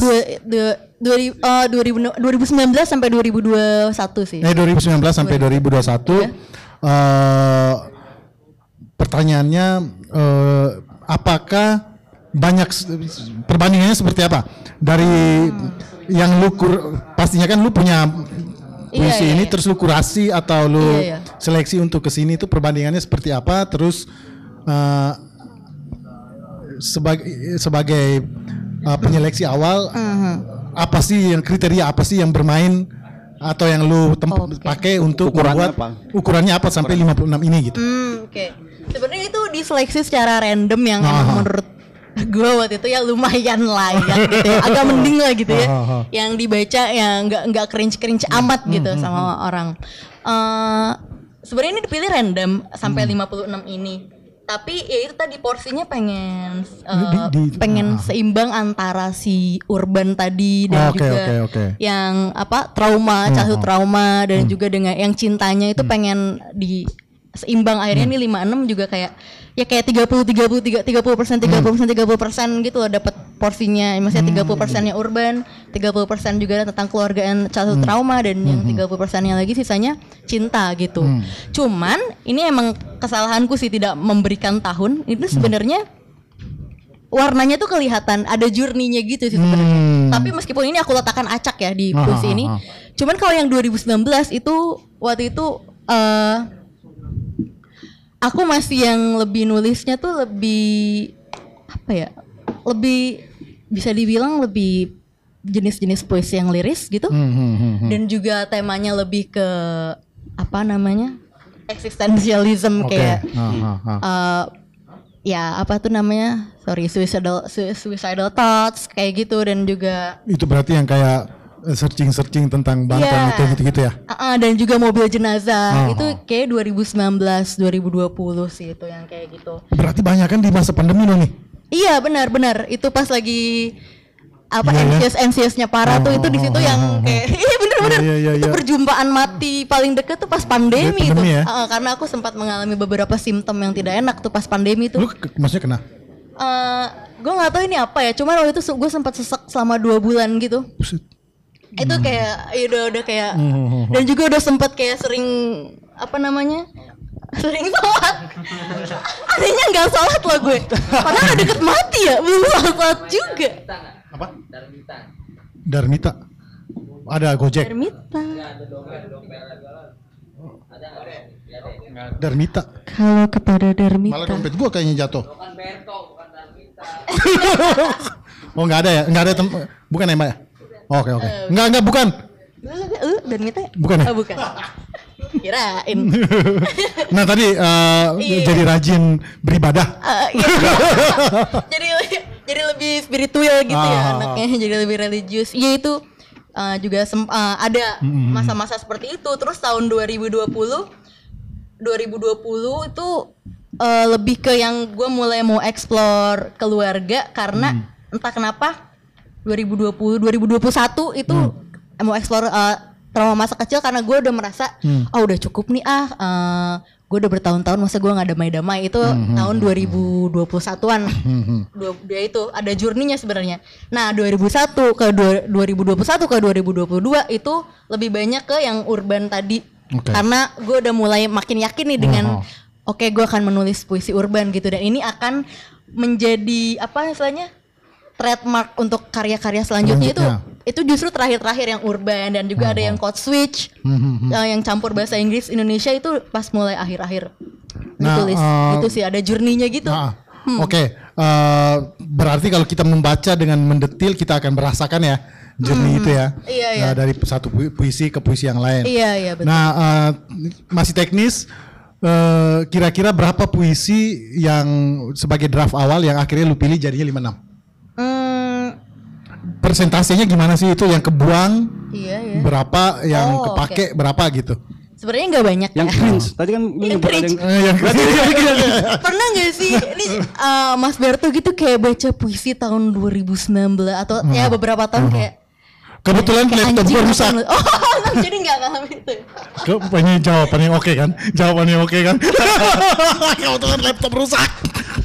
Dua, dua, eh, 2000 2019 sampai 2021 sih. eh 2019 sampai 2021 eh pertanyaannya eh, apakah banyak perbandingannya seperti apa dari yang lu kur, pastinya kan lu punya Iya, puisi iya, ini iya. terus lu kurasi atau lu Iya, iya. seleksi untuk ke sini itu perbandingannya seperti apa terus eh, sebagai sebagai eh, penyeleksi awal Mhm. Apa sih yang kriteria apa sih yang bermain atau yang lu tem- Oke. pakai untuk Ukurannya membuat apa? ukurannya apa sampai 56 ini gitu. Hmm, oke. Sebenarnya itu diseleksi secara random yang Ah. emang menurut gue waktu itu ya lumayan layak gitu ya. Agak mending lah gitu ya. Ah, ah, ah. Yang dibaca yang nggak nggak cringe-cringe amat gitu sama orang. Eh sebenarnya ini dipilih random sampai 56 ini. Tapi ya itu tadi porsinya pengen eh, Di- di- pengen ah. seimbang antara si urban tadi dan Oke, juga oke, oke. yang apa trauma, childhood trauma dan juga dengan yang cintanya itu pengen di seimbang akhirnya nih 56 juga kayak ya kayak 30 30 30 30 persen 30 persen 30 persen gitu loh dapat porsinya. Maksudnya 30 persennya urban 30 persen juga tentang keluarga and childhood trauma dan yang 30 persennya lagi sisanya cinta gitu. Cuman ini emang kesalahanku sih tidak memberikan tahun. Itu sebenarnya warnanya tuh kelihatan ada journey-nya gitu sih sebenarnya. Hmm. Tapi meskipun ini aku letakkan acak ya di Ah, puisi ah, ini. ah. Cuman kalau yang 2019 itu waktu itu eh aku masih yang lebih nulisnya tuh lebih apa ya? Lebih bisa dibilang lebih jenis-jenis puisi yang liris gitu. Hmm, hmm, hmm, hmm. Dan juga temanya lebih ke apa namanya? eksistensialism Oke. kayak Ah, ah, ah. eh ya apa tuh namanya sorry suicidal su- suicidal thoughts kayak gitu dan juga Itu berarti yang kayak searching searching tentang Banten Iya. itu gitu-gitu ya. uh, uh, dan juga mobil jenazah Oh, itu oh. kayak 2019 2020 sih itu yang kayak gitu Berarti banyak kan di masa pandemi dong nih. iya benar benar itu pas lagi apa Iya, ya. anxious anxiousnya parah tuh Oh, itu di situ oh, yang oh, oh. kayak iya bener bener Iya, iya, itu perjumpaan mati paling deket tuh pas pandemi, Iya, itu pandemi ya. Uh, karena aku sempat mengalami beberapa simptom yang tidak enak tuh pas pandemi tuh Lu ke- maksudnya kena? eh gue nggak tahu ini apa ya cuman waktu itu gue sempat sesak selama dua bulan gitu Buset. Itu kayak ya udah udah kayak Hmm. dan juga udah sempat kayak sering apa namanya sering sholat artinya nggak sholat loh gue padahal udah deket mati ya belum sholat juga Apa? Darmita. Ada Gojek. ermita Darmita. kalau kepada Malah Darmita dompet gua kayaknya jatuh. oh nggak ada ya? Nggak ada tem bukan ya Mbak ya? Oke oke. Nggak nggak bukan. uh, Darmita ya? Bukan ya? oh, bukan kirain Nah tadi eh, Iya. jadi rajin beribadah. Eh, iya. jadi jadi lebih spiritual gitu ya Ah. anaknya jadi lebih religius ya itu eh, juga sem- eh, ada masa-masa seperti itu terus tahun 2020 2020 itu eh, lebih ke yang gue mulai mau explore keluarga karena entah kenapa 2020 2021 itu mau explore eh, trauma masa kecil karena gue udah merasa Hmm. oh udah cukup nih ah eh, gue udah bertahun-tahun masa gue nggak damai-damai. Itu Hmm, tahun 2021-an dua dia itu ada journey-nya sebenarnya. Nah 2001 ke dua- 2021 ke 2022 itu lebih banyak ke yang urban tadi. Oke. karena gue udah mulai makin yakin nih dengan Oh. oke gue akan menulis puisi urban gitu. Dan ini akan menjadi apa istilahnya trademark untuk karya-karya selanjutnya itu Selanjutnya. itu justru terakhir-terakhir yang urban dan juga ada yang code switch Hmm, eh, yang campur bahasa Inggris Indonesia itu pas mulai akhir-akhir Nah, ditulis eh, itu sih ada journey-nya gitu Ah, Oke, eh, berarti kalau kita membaca dengan mendetil kita akan merasakan ya journey itu ya. Iya, iya. Eh, dari satu pu- puisi ke puisi yang lain. iya iya betul Nah, eh, masih teknis. eh, kira-kira berapa puisi yang sebagai draft awal yang akhirnya lu pilih jadinya 56? Hmm, Persentasenya gimana sih itu yang kebuang iya iya berapa yang Oh, kepake berapa gitu? sebenarnya nggak banyak Yang ya. cringe. Tadi kan Yang yang cringe. Eh, yang pernah nggak sih ini eh, Mas Berto gitu kayak baca puisi tahun 2019 atau ya beberapa tahun kayak Kebetulan kayak laptop apa rusak. oh jadi nggak ngalamin itu Ke- Ini jawabannya oke kan? Jawabannya oke kan? Kebetulan laptop rusak.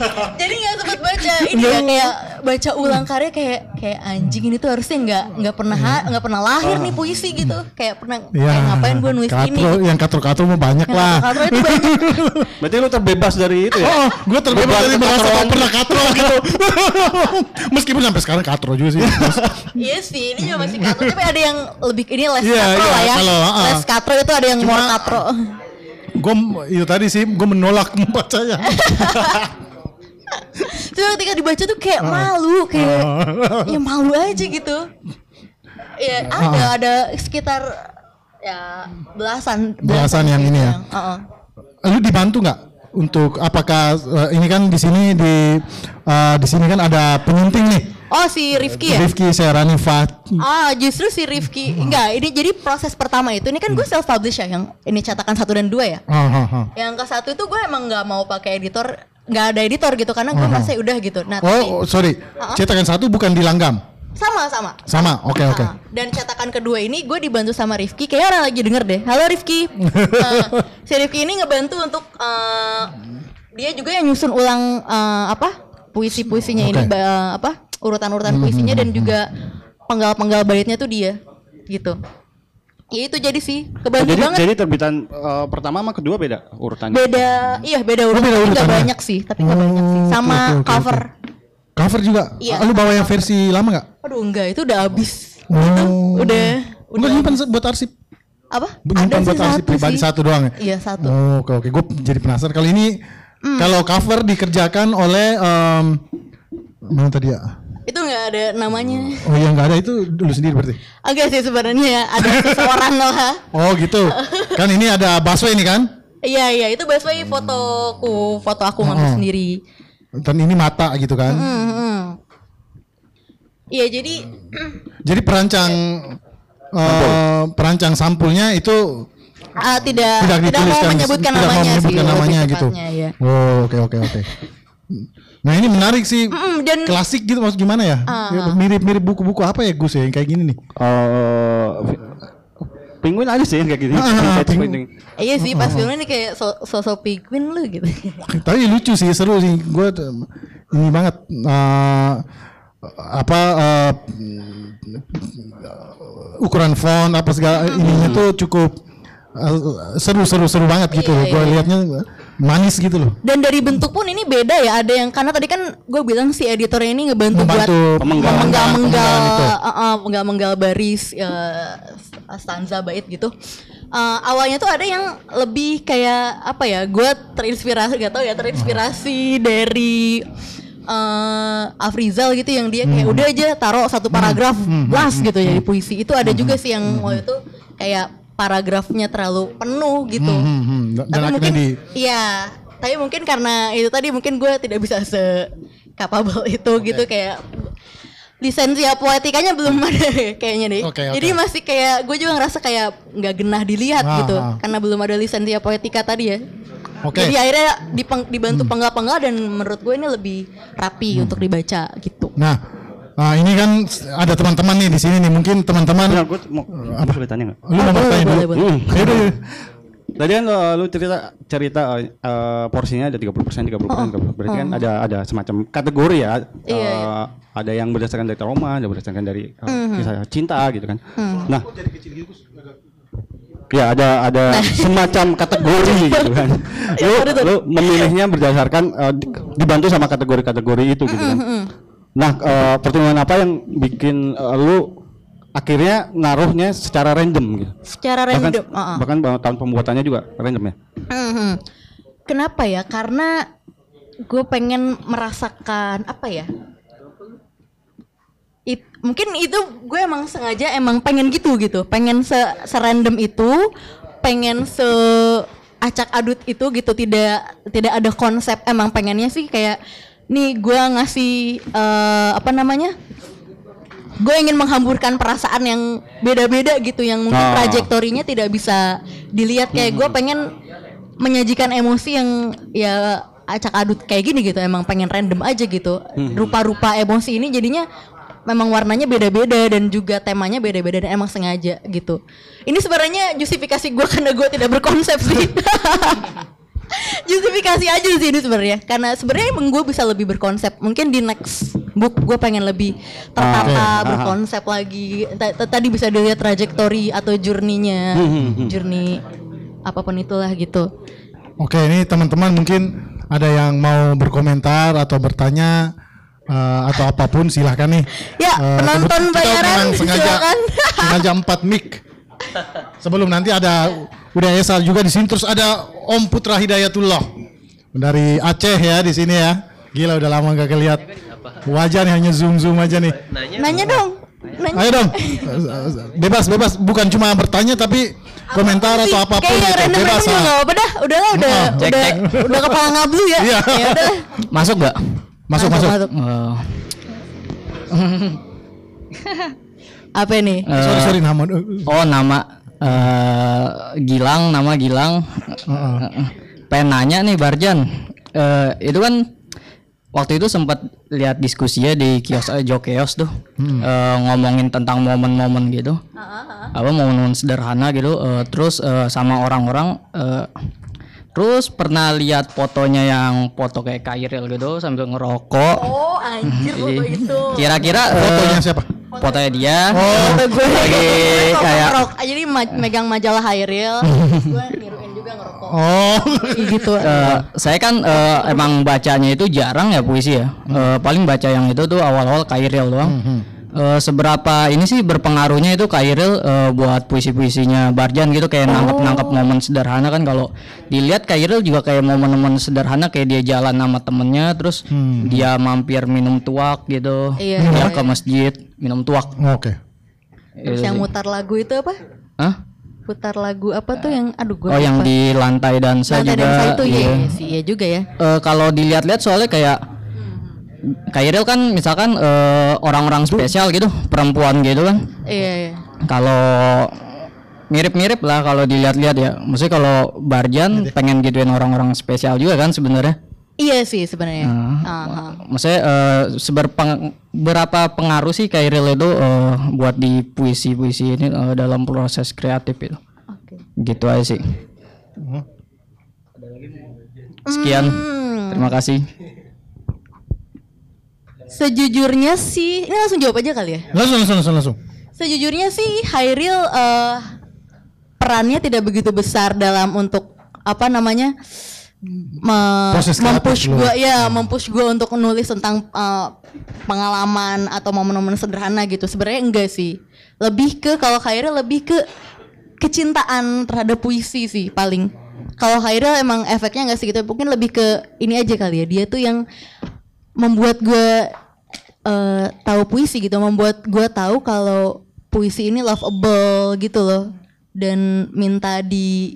jadi nggak sempet baca ini ya kayak baca ulang karya kayak kayak anjing ini tuh harusnya nggak nggak pernah ha- nggak pernah lahir nih puisi gitu kayak pernah kayak ngapain gue nulis katro, ini Yang katro-katro mah banyak Yang lah. katro itu banyak Berarti lu terbebas dari itu ya? Oh, gue terbebas dari merasa tak pernah katro gitu. Meskipun sampai sekarang katro juga sih. Iya sih, ini juga masih katro tapi ada yang lebih ini les Iya, katro iya, lah ya. kalau, ah. les katro itu ada yang Cuma- more katro. gue itu tadi sih gue menolak membacanya. Terus ketika dibaca tuh kayak malu, kayak ya malu aja gitu. Ya ada ada sekitar ya belasan Belasan yang ini ya? Heeh. Lu dibantu nggak untuk apakah eh, ini kan di sini di eh, di sini kan ada penyunting nih. Oh si Rifki ya? Rifki Serani Fat. Ah justru si Rifki enggak ini jadi proses pertama itu ini kan gue self publish ya yang ini cetakan satu dan dua ya. Ah, ah, ah. Yang ke satu itu gue emang nggak mau pakai editor nggak ada editor gitu karena gue merasa udah gitu. Nah tapi Oh, sorry. Ah. Cetakan satu bukan di langgam. sama sama. Sama. Oke, oke. Ah, Dan cetakan kedua ini gue dibantu sama Rifki. Kayaknya orang lagi denger deh. Halo Rifki. Eh, si Rifki ini ngebantu untuk eh, dia juga yang nyusun ulang eh, apa puisi-puisinya ini Oke. ba- apa urutan-urutan puisinya dan juga penggal-penggal baitnya tuh dia gitu. Ya itu jadi sih kebantu jadi, banget. jadi terbitan eh, pertama sama kedua beda urutannya. beda iya beda urutan beda tapi nggak urutannya. banyak sih tapi nggak banyak sih Oh, sama oke, oke, cover Cover juga. Iya. Ah, Lu bawa yang versi lama nggak? aduh enggak itu udah habis Oh. udah Udah udah nyimpan buat arsip. apa Nyimpan buat arsip pribadi satu doang ya? iya satu Oh, oke oke. Gue jadi penasaran kali ini Hmm. kalau cover dikerjakan oleh em, mana tadi ya? Itu nggak ada namanya Oh yang nggak ada itu dulu sendiri berarti. agak sih sebenarnya ada seseorang lah Oh gitu. kan ini ada Baswe ini kan? iya iya itu basically fotoku foto aku ngambil Oh. sendiri Dan ini mata gitu kan? Hmm, hmm. iya jadi Jadi perancang eh, perancang sampulnya itu ah, tidak tidak tidak, mau menyebutkan tidak mau namanya menyebutkan sih lebih namanya gitu. tepatnya, iya. Oh oke oke oke. Nah ini menarik sih. Mm, dan Klasik gitu maksud gimana ya? Ah. Ya, Mirip-mirip buku-buku apa ya Gus ya yang kayak gini nih? Eh, penguin aja sih yang kayak gini. Ah, Vintage penguin. iya sih pas film ini kayak so- sosok penguin lu gitu Tapi lucu sih, seru sih. Gue ini banget eh, apa eh, ukuran font apa segala ininya tuh cukup eh, seru seru seru banget gitu Iya, loh. Gue iya. liatnya manis gitu loh. Dan dari bentuk pun ini beda ya. Ada yang karena tadi kan gue bilang si editornya ini ngebantu buat Membantu Pemenggalan. menggal-menggal pemenggalan itu. uh, uh, menggal-menggal baris uh, stanza bait gitu. Uh, awalnya tuh ada yang lebih kayak apa ya? Gue terinspirasi gak tau ya terinspirasi dari uh, Afrizal gitu yang dia Hmm. kayak udah aja taruh satu paragraf blast gitu jadi puisi. Itu ada juga sih yang waktu itu kayak paragrafnya terlalu penuh gitu. Hmm, hmm. Dan Tapi mungkin di iya, tapi mungkin karena itu tadi mungkin gue tidak bisa se capable itu gitu kayak lisensi poetikanya belum ada kayaknya deh. Oke, oke. Jadi masih kayak gue juga ngerasa kayak nggak genah dilihat Ah, gitu ah. karena belum ada lisensi poetika tadi ya. Hmm. Jadi akhirnya dipeng- dibantu penggal-penggal dan menurut gue ini lebih rapi untuk dibaca gitu. Nah, Nah, ini kan ada teman-teman nih di sini nih. Mungkin teman-teman Ya, gue mau apa boleh tanya nggak? lu mau dulu. boleh, boleh. Hmm. Yaudah, yaudah. Tadi kan uh, lu cerita cerita uh, porsinya ada 30% 30%, 30%. Berarti kan ada ada semacam kategori ya. Iya, Uh, ada yang berdasarkan dari trauma, ada berdasarkan dari uh, Mhm. kisah cinta gitu kan. Nah, Ya ada ada semacam kategori gitu kan. Lu, lu memilihnya berdasarkan uh, di- dibantu sama kategori-kategori itu gitu kan. Nah, uh, pertimbangan apa yang bikin uh, lu akhirnya naruhnya secara random gitu? Secara Bahkan, random. uh-uh. bahkan tahun pembuatannya juga random ya. Mhm. Kenapa ya? Karena gue pengen merasakan apa ya? It- mungkin itu gue emang sengaja emang pengen gitu gitu, pengen se serandom itu, pengen se acak adut itu gitu, tidak tidak ada konsep. Emang pengennya sih kayak nih gue ngasih eh, apa namanya? gue ingin menghamburkan perasaan yang beda-beda gitu yang mungkin Ah. trajektorinya tidak bisa dilihat. Kayak gue pengen menyajikan emosi yang ya acak adut kayak gini gitu. Emang pengen random aja gitu. Rupa-rupa emosi ini jadinya memang warnanya beda-beda dan juga temanya beda-beda dan emang sengaja gitu. Ini sebenarnya justifikasi gue karena gue tidak berkonsep sih justifikasi aja sih ini sebenarnya karena sebenarnya emang gue bisa lebih berkonsep mungkin di next book gue pengen lebih tertata Oke. berkonsep lagi Ta- ta- tadi bisa dilihat trajektori atau journey-nya journey apa pun itulah gitu Oke, ini teman-teman mungkin ada yang mau berkomentar atau bertanya eh, atau apa pun silahkan nih. Ya, Eh, penonton bayaran, silakan. sengaja empat mic. Sebelum nanti ada udah Esa juga di sini terus ada Om Putra Hidayatullah dari Aceh ya di sini ya. Gila udah lama gak kelihat wajah nih hanya zoom zoom aja nih. nanya dong nanya Ayo dong, bebas bebas bukan cuma bertanya tapi komentar Sih, atau apa pun kayak gitu. random bebas. juga ah. nggak apa dah udah lah udah cek, udah cek. udah kepala ngablu ya Iya. ya udah Masuk gak? Masuk masuk. Eh, apa ini eh, Sorry sorry nama. Oh nama eh, Gilang, nama Gilang. Heeh. Eh, Pengen nanya nih Barjan, Eh, itu kan waktu itu sempat lihat diskusinya di kios eh, Jokeos tuh Eh, ngomongin tentang momen-momen gitu, apa momen-momen sederhana gitu. Eh, terus eh, sama orang-orang, eh, terus pernah lihat fotonya yang foto kayak Kairil gitu sambil ngerokok. oh anjir foto itu Kira-kira Fotonya siapa? Fotonya dia. Oh, gue lagi kayak ngerok jadi ma- megang majalah Hairil gue niruin juga ngerokok Oh. gitu Eh, saya kan eh, emang bacanya itu jarang ya puisi ya. Eh, paling baca yang itu tuh awal-awal Kairil doang. Eh, seberapa ini sih berpengaruhnya itu Kairil eh, buat puisi-puisinya Barjan gitu kayak nangkep-nangkep momen sederhana kan kalau dilihat Kairil juga kayak momen-momen sederhana kayak dia jalan sama temennya terus dia mampir minum tuak gitu. Iya, Dia iya, ke masjid minum tuak. Oke. terus yang mutar lagu itu apa Hah? putar lagu apa tuh yang aduh gue Oh yang di lantai dansa Lantai juga. dansa itu iya. ya sih iya juga ya Eh, kalau dilihat-lihat soalnya kayak Kairil kan misalkan eh, orang-orang spesial gitu, perempuan gitu kan. iya iya Kalau mirip-mirip lah kalau dilihat-lihat ya. Maksudnya kalau Barjan pengen gituin orang-orang spesial juga kan sebenarnya. iya sih sebenarnya Hmm. Aha. Maksudnya eh, seberpeng berapa pengaruh sih Kairil itu eh, buat di puisi-puisi ini eh, dalam proses kreatif itu. Oke. Gitu aja sih. Sekian. Terima kasih. Sejujurnya sih ini langsung jawab aja kali ya. Langsung langsung langsung langsung. Sejujurnya sih Hairil eh, perannya tidak begitu besar dalam untuk apa namanya me- mempush gue ya mempush gue untuk nulis tentang eh, pengalaman atau momen-momen sederhana gitu. Sebenarnya enggak sih. Lebih ke kalau Hairil lebih ke kecintaan terhadap puisi sih paling. Kalau Hairil emang efeknya enggak segitu mungkin lebih ke ini aja kali ya. Dia tuh yang membuat gue eh, tahu puisi gitu membuat gue tahu kalau puisi ini lovable gitu loh. Dan minta di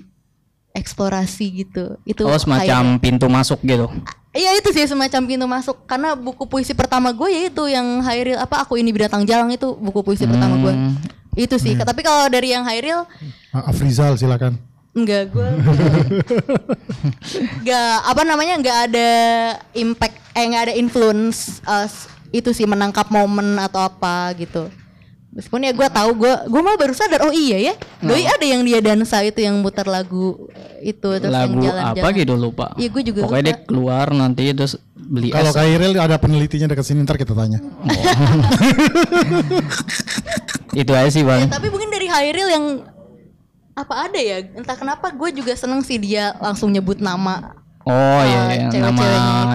eksplorasi gitu. Itu Oh semacam pintu masuk gitu. Iya itu sih semacam pintu masuk. Karena buku puisi pertama gue ya itu yang Hairil apa aku ini binatang jalang itu buku puisi pertama gue itu sih. Tapi kalau dari yang Hairil Ah, Afrizal silakan. enggak gue enggak apa namanya enggak ada impact eh enggak ada influence uh, itu sih menangkap momen atau apa gitu. Meskipun ya gue tahu gue gue malah baru sadar oh iya ya doi ada yang dia dansa itu yang muter lagu itu terus lagu yang jalan-jalan. apa gitu lupa. Iya gue juga pokoknya dia lupa. keluar nanti terus beli Kalau Kairil ada penelitinya dekat sini ntar kita tanya. itu aja sih Ya, bang tapi mungkin dari Hairil yang apa ada ya? Entah kenapa gue juga seneng sih dia langsung nyebut nama oh iya Ah, iya nama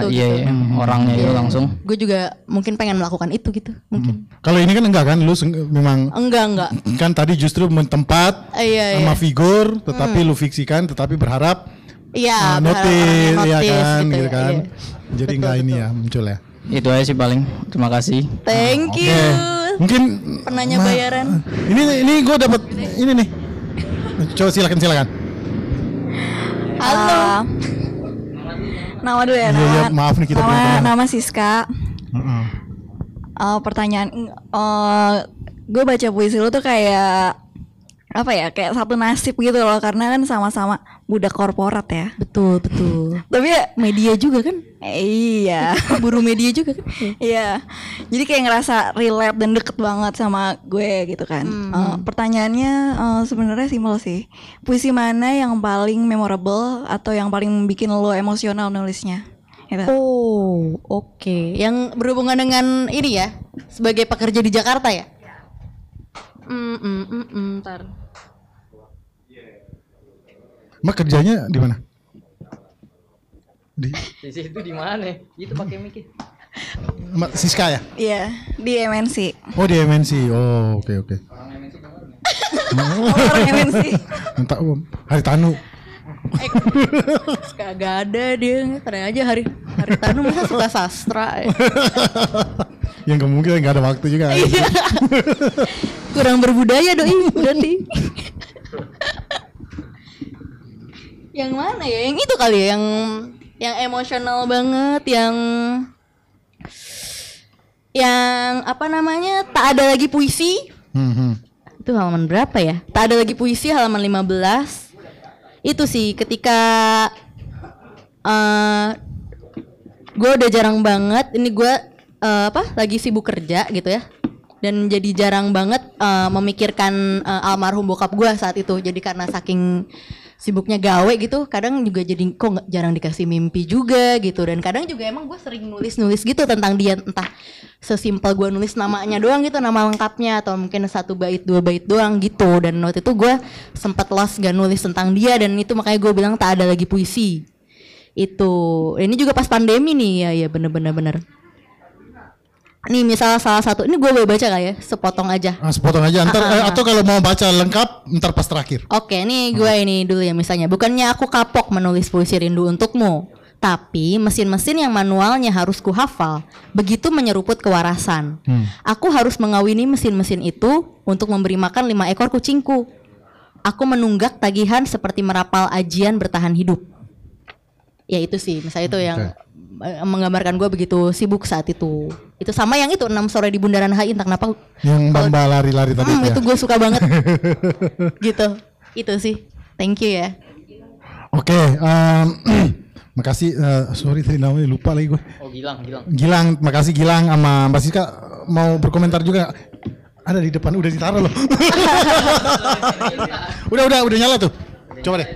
itu iya gitu. iya orangnya itu langsung. Gue juga mungkin pengen melakukan itu gitu mungkin. Kalau ini kan enggak kan, lu memang enggak enggak. kan tadi justru mentempat Iya, sama iya. figur, tetapi lu fiksikan, tetapi berharap iya uh, berharap notice, orang ya kan, gitu, ya, kan. iya. Jadi Betul, enggak ini ya muncul ya. itu aja sih paling. Terima kasih. Thank you. Mungkin penanya Ma- bayaran. Ini ini gue dapat ini nih. Coba silakan silakan. halo. Ah, nama dulu ya, Iya, iya, maaf nih kita nama, teman. nama Siska. Heeh. Eh, pertanyaan, gue baca puisi lu tuh kayak apa ya, kayak satu nasib gitu loh, karena kan sama-sama budak korporat ya. betul betul Tapi ya, media juga kan eh, iya, buru media juga kan iya. Jadi kayak ngerasa relate dan deket banget sama gue gitu kan. Eh, pertanyaannya eh, sebenarnya simpel sih. Puisi mana yang paling memorable atau yang paling bikin lo emosional nulisnya? Gitu. oh oke yang berhubungan dengan ini ya sebagai pekerja di Jakarta ya Hmm, hmm, hmm, hmm, ntar. Mak kerjanya di mana? Di di situ di mana itu pakai mic Ma- Siska ya? Iya, di MNC. Oh di MNC. Oh oke oke. Orang MNC. Entah um, hari Tanu. Kagak ada dia Karena aja hari hari Tanu masa suka sastra ya. Yang kemungkinan nggak ada waktu juga. Iya. Kurang berbudaya doi berarti Yang mana ya? Yang itu kali ya Yang yang emosional banget Yang Yang apa namanya Tak ada lagi puisi Hmm, itu halaman berapa ya? Tak ada lagi puisi halaman 15. Itu sih ketika eh gue udah jarang banget ini gue eh, apa lagi sibuk kerja gitu ya dan jadi jarang banget eh, memikirkan eh, almarhum bokap gue saat itu jadi karena saking sibuknya gawe gitu kadang juga jadi kok jarang dikasih mimpi juga gitu. Dan kadang juga emang gue sering nulis nulis gitu tentang dia entah sesimpel gue nulis namanya doang gitu nama lengkapnya atau mungkin satu bait dua bait doang gitu. Dan waktu itu gue sempat lost gak nulis tentang dia dan itu makanya gue bilang tak ada lagi puisi. Itu. Ini juga pas pandemi nih. Ya ya bener bener bener nih misal salah satu ini gue boleh baca gak ya sepotong aja Ah, sepotong aja ntar Ah, ah, eh, ah. atau kalau mau baca lengkap ntar pas terakhir. Oke, nih gue ini dulu ya misalnya. Bukannya aku kapok menulis puisi rindu untukmu, tapi mesin-mesin yang manualnya harus kuhafal, begitu menyeruput kewarasan. Aku harus mengawini mesin-mesin itu untuk memberi makan lima ekor kucingku. Aku menunggak tagihan seperti merapal ajian bertahan hidup. Ya itu sih, misalnya itu yang menggambarkan gue begitu sibuk saat itu. Itu sama yang itu enam sore di Bundaran HI entah kenapa Yang Mbak lari-lari tadi Hmm, itu ya. itu gue suka banget. gitu. Itu sih. Thank you ya. Oke, em, makasih. eh, sorry tadi namanya lupa lagi gue. oh gilang gilang Gilang, makasih Gilang sama Mbak Siska mau berkomentar juga. Ada di depan, udah ditaruh loh. udah, udah, udah nyala tuh. Coba deh.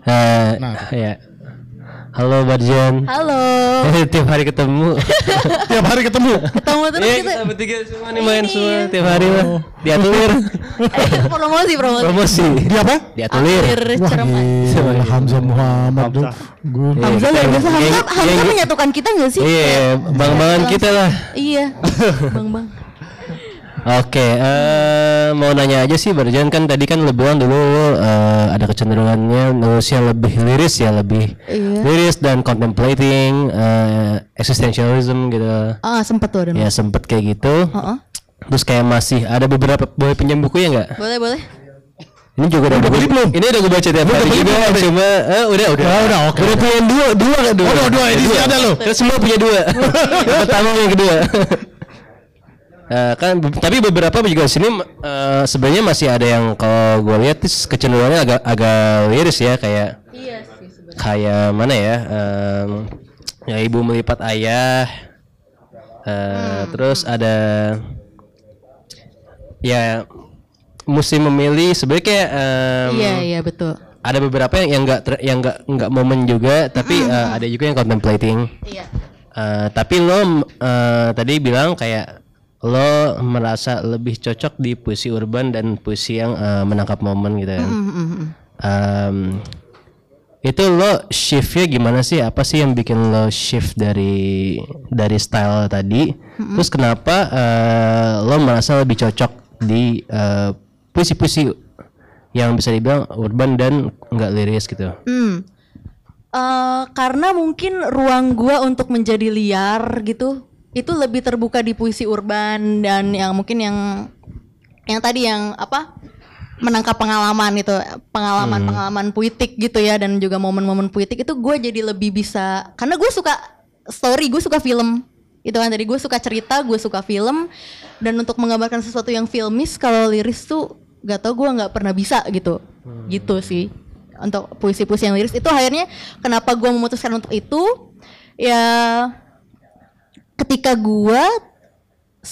Eh, Nah. ya. Halo Barjan. Halo. tiap hari ketemu. Tiap hari ketemu. Ketemu terus Iya kita. kita bertiga semua nih main semua tiap hari mah. Diatulir. Eh, promosi promosi. Promosi. Di apa? Diatulir. Akhir Wah, cermat. gila, Hamzah Muhammad tuh. Gue Iya, Hamzah luar biasa. Hamzah, Hamzah geng- menyatukan kita gak sih? Iya, bang-bangan kita lah. Iya. Bang Oke, eh, mau nanya aja sih Barjan kan tadi kan lu bilang dulu lu, eh, ada kecenderungannya nulisnya lebih liris ya, lebih Iya. liris dan contemplating, eh, existentialism gitu. Ah sempet tuh ada. Ya sempet kayak gitu. Heeh. Terus kayak masih ada beberapa boleh pinjam buku ya nggak? Boleh boleh. Ini juga udah beli belum? Ini udah gue baca tiap hari juga, cuma eh, udah udah. Oh, udah, oke. Udah punya dua, dua kan dua. Oh, dua, dua edisi ada loh. Terus semua punya dua. yang pertama yang kedua. Eh, kan be- tapi beberapa juga sini eh, sebenarnya masih ada yang kalau gue lihat sih kecenderungannya agak agak liris ya kayak Iya sih sebenarnya. kayak mana ya em, ya ibu melipat ayah Eh, terus ada ya mesti memilih sebenarnya kayak em, Iya iya betul. ada beberapa yang yang nggak ter- yang nggak nggak momen juga tapi eh, ada juga yang contemplating Iya. Eh, tapi lo eh, tadi bilang kayak lo merasa lebih cocok di puisi urban dan puisi yang eh, menangkap momen gitu kan? Em, itu lo shiftnya gimana sih? Apa sih yang bikin lo shift dari dari style tadi? Terus kenapa eh, lo merasa lebih cocok di eh, puisi-puisi yang bisa dibilang urban dan nggak liris gitu? Hmm. Eh, karena mungkin ruang gua untuk menjadi liar gitu itu lebih terbuka di puisi urban dan yang mungkin yang yang tadi yang apa menangkap pengalaman itu pengalaman pengalaman puitik gitu ya dan juga momen-momen puitik itu gue jadi lebih bisa karena gue suka story gue suka film. Itu kan tadi gue suka cerita gue suka film dan untuk menggambarkan sesuatu yang filmis kalau liris tuh gak tau gue nggak pernah bisa gitu. Gitu sih untuk puisi-puisi yang liris. Itu akhirnya kenapa gue memutuskan untuk itu? Ya ketika gue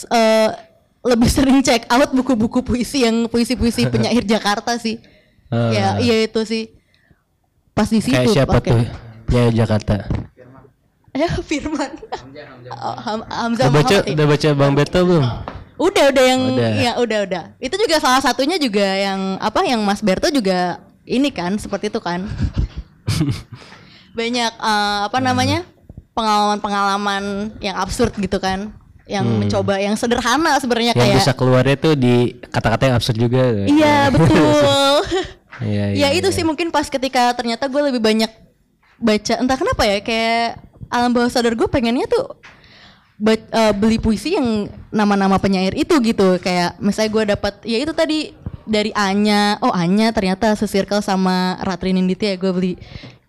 eh, lebih sering check out buku-buku puisi yang puisi-puisi penyair Jakarta sih Ah. ya iya itu sih pas di situ kayak siapa oke. tuh ya Jakarta ya Firman Oh, Ham- Hamzah udah baca udah baca Bang Beto belum Udah, udah yang Udah. ya udah udah. Itu juga salah satunya juga yang apa yang Mas Berto juga ini kan seperti itu kan. Banyak eh, apa namanya? Pengalaman-pengalaman yang absurd gitu kan. Yang Hmm. mencoba yang sederhana sebenarnya kayak bisa keluarnya tuh di kata-kata yang absurd juga Iya, betul. Iya, ya iya, itu sih mungkin pas ketika ternyata gue lebih banyak baca entah kenapa ya kayak alam bawah sadar gue pengennya tuh ba- eh, beli puisi yang nama-nama penyair itu gitu kayak misalnya gue dapat ya itu tadi dari Anya oh Anya ternyata sesirkel sama Ratri Ninditya gue beli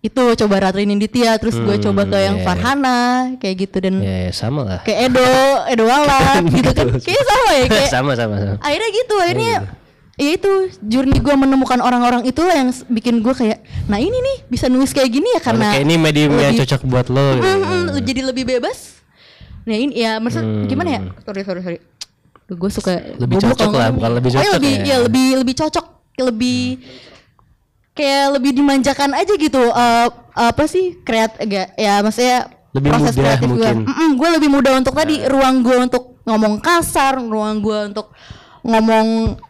itu coba Ratri Ninditya terus gue Hmm, coba ke yang iya. Farhana kayak gitu dan ya, ya sama lah. kayak Edo Edo Walat gitu kan. Kayak sama ya kayak sama sama sama. akhirnya gitu akhirnya ya itu journey gue menemukan orang-orang itulah yang bikin gue kayak nah ini nih bisa nulis kayak gini ya karena kayak ini medium yang cocok buat lo gitu. Mm, mm, jadi lebih bebas. Nah ini ya maksud Hmm. gimana ya? Sorry sorry sorry. Gue suka Lebih cocok lah, bukan lebih Oh, iya, cocok lebih ya. ya lebih lebih cocok lebih kayak lebih dimanjakan aja gitu Eh, apa sih kreat enggak ya maksudnya Lebih proses mudah kreatif gue mungkin. gue lebih mudah untuk tadi ruang gue untuk ngomong kasar ruang gue untuk ngomong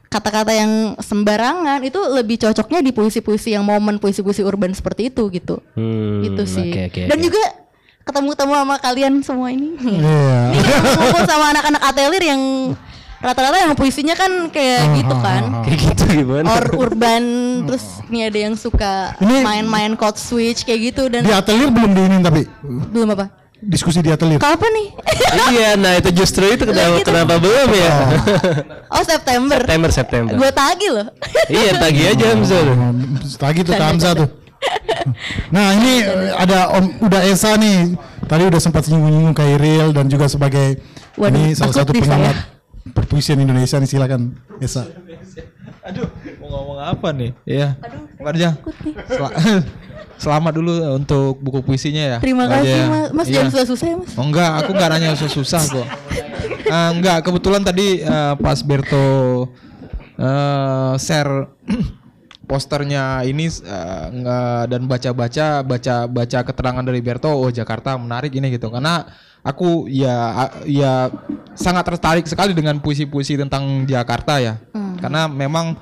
kata-kata yang sembarangan itu lebih cocoknya di puisi-puisi yang momen puisi-puisi urban seperti itu gitu Hmm, itu sih oke, oke, dan oke. juga ketemu-temu sama kalian semua ini Iya. ini kan ngumpul sama anak-anak atelier yang rata-rata yang puisinya kan kayak gitu kan. kayak gitu gimana? Or urban terus ini ada yang suka main-main code switch kayak gitu dan Di atelier belum diinin tapi. Belum apa? Diskusi di atelier. kapan nih? Iya nah itu justru itu kenapa gitu. kenapa belum ya? Oh September. September September. Gue tagi loh. Iya tagi aja Hamzah. Lagi tuh ke Hamzah tuh. Nah ini ada Om Uda Esa nih. Tadi udah sempat nyinggung-nyinggung Kairil dan juga sebagai Waduh, ini salah satu nih pengamat. saya. Perpuisian Indonesia nih silakan Esa. Aduh, mau ngomong apa nih? Iya. Barja. Sel- Selamat dulu untuk buku puisinya ya. terima kasih mas mas Iya. jangan susah-susah ya mas Oh enggak, aku enggak nanya susah-susah kok. Eh, enggak, kebetulan tadi eh, pas Berto eh, share posternya ini eh, enggak dan baca-baca baca baca keterangan dari Berto oh Jakarta menarik ini gitu karena aku ya ya sangat tertarik sekali dengan puisi-puisi tentang Jakarta ya karena memang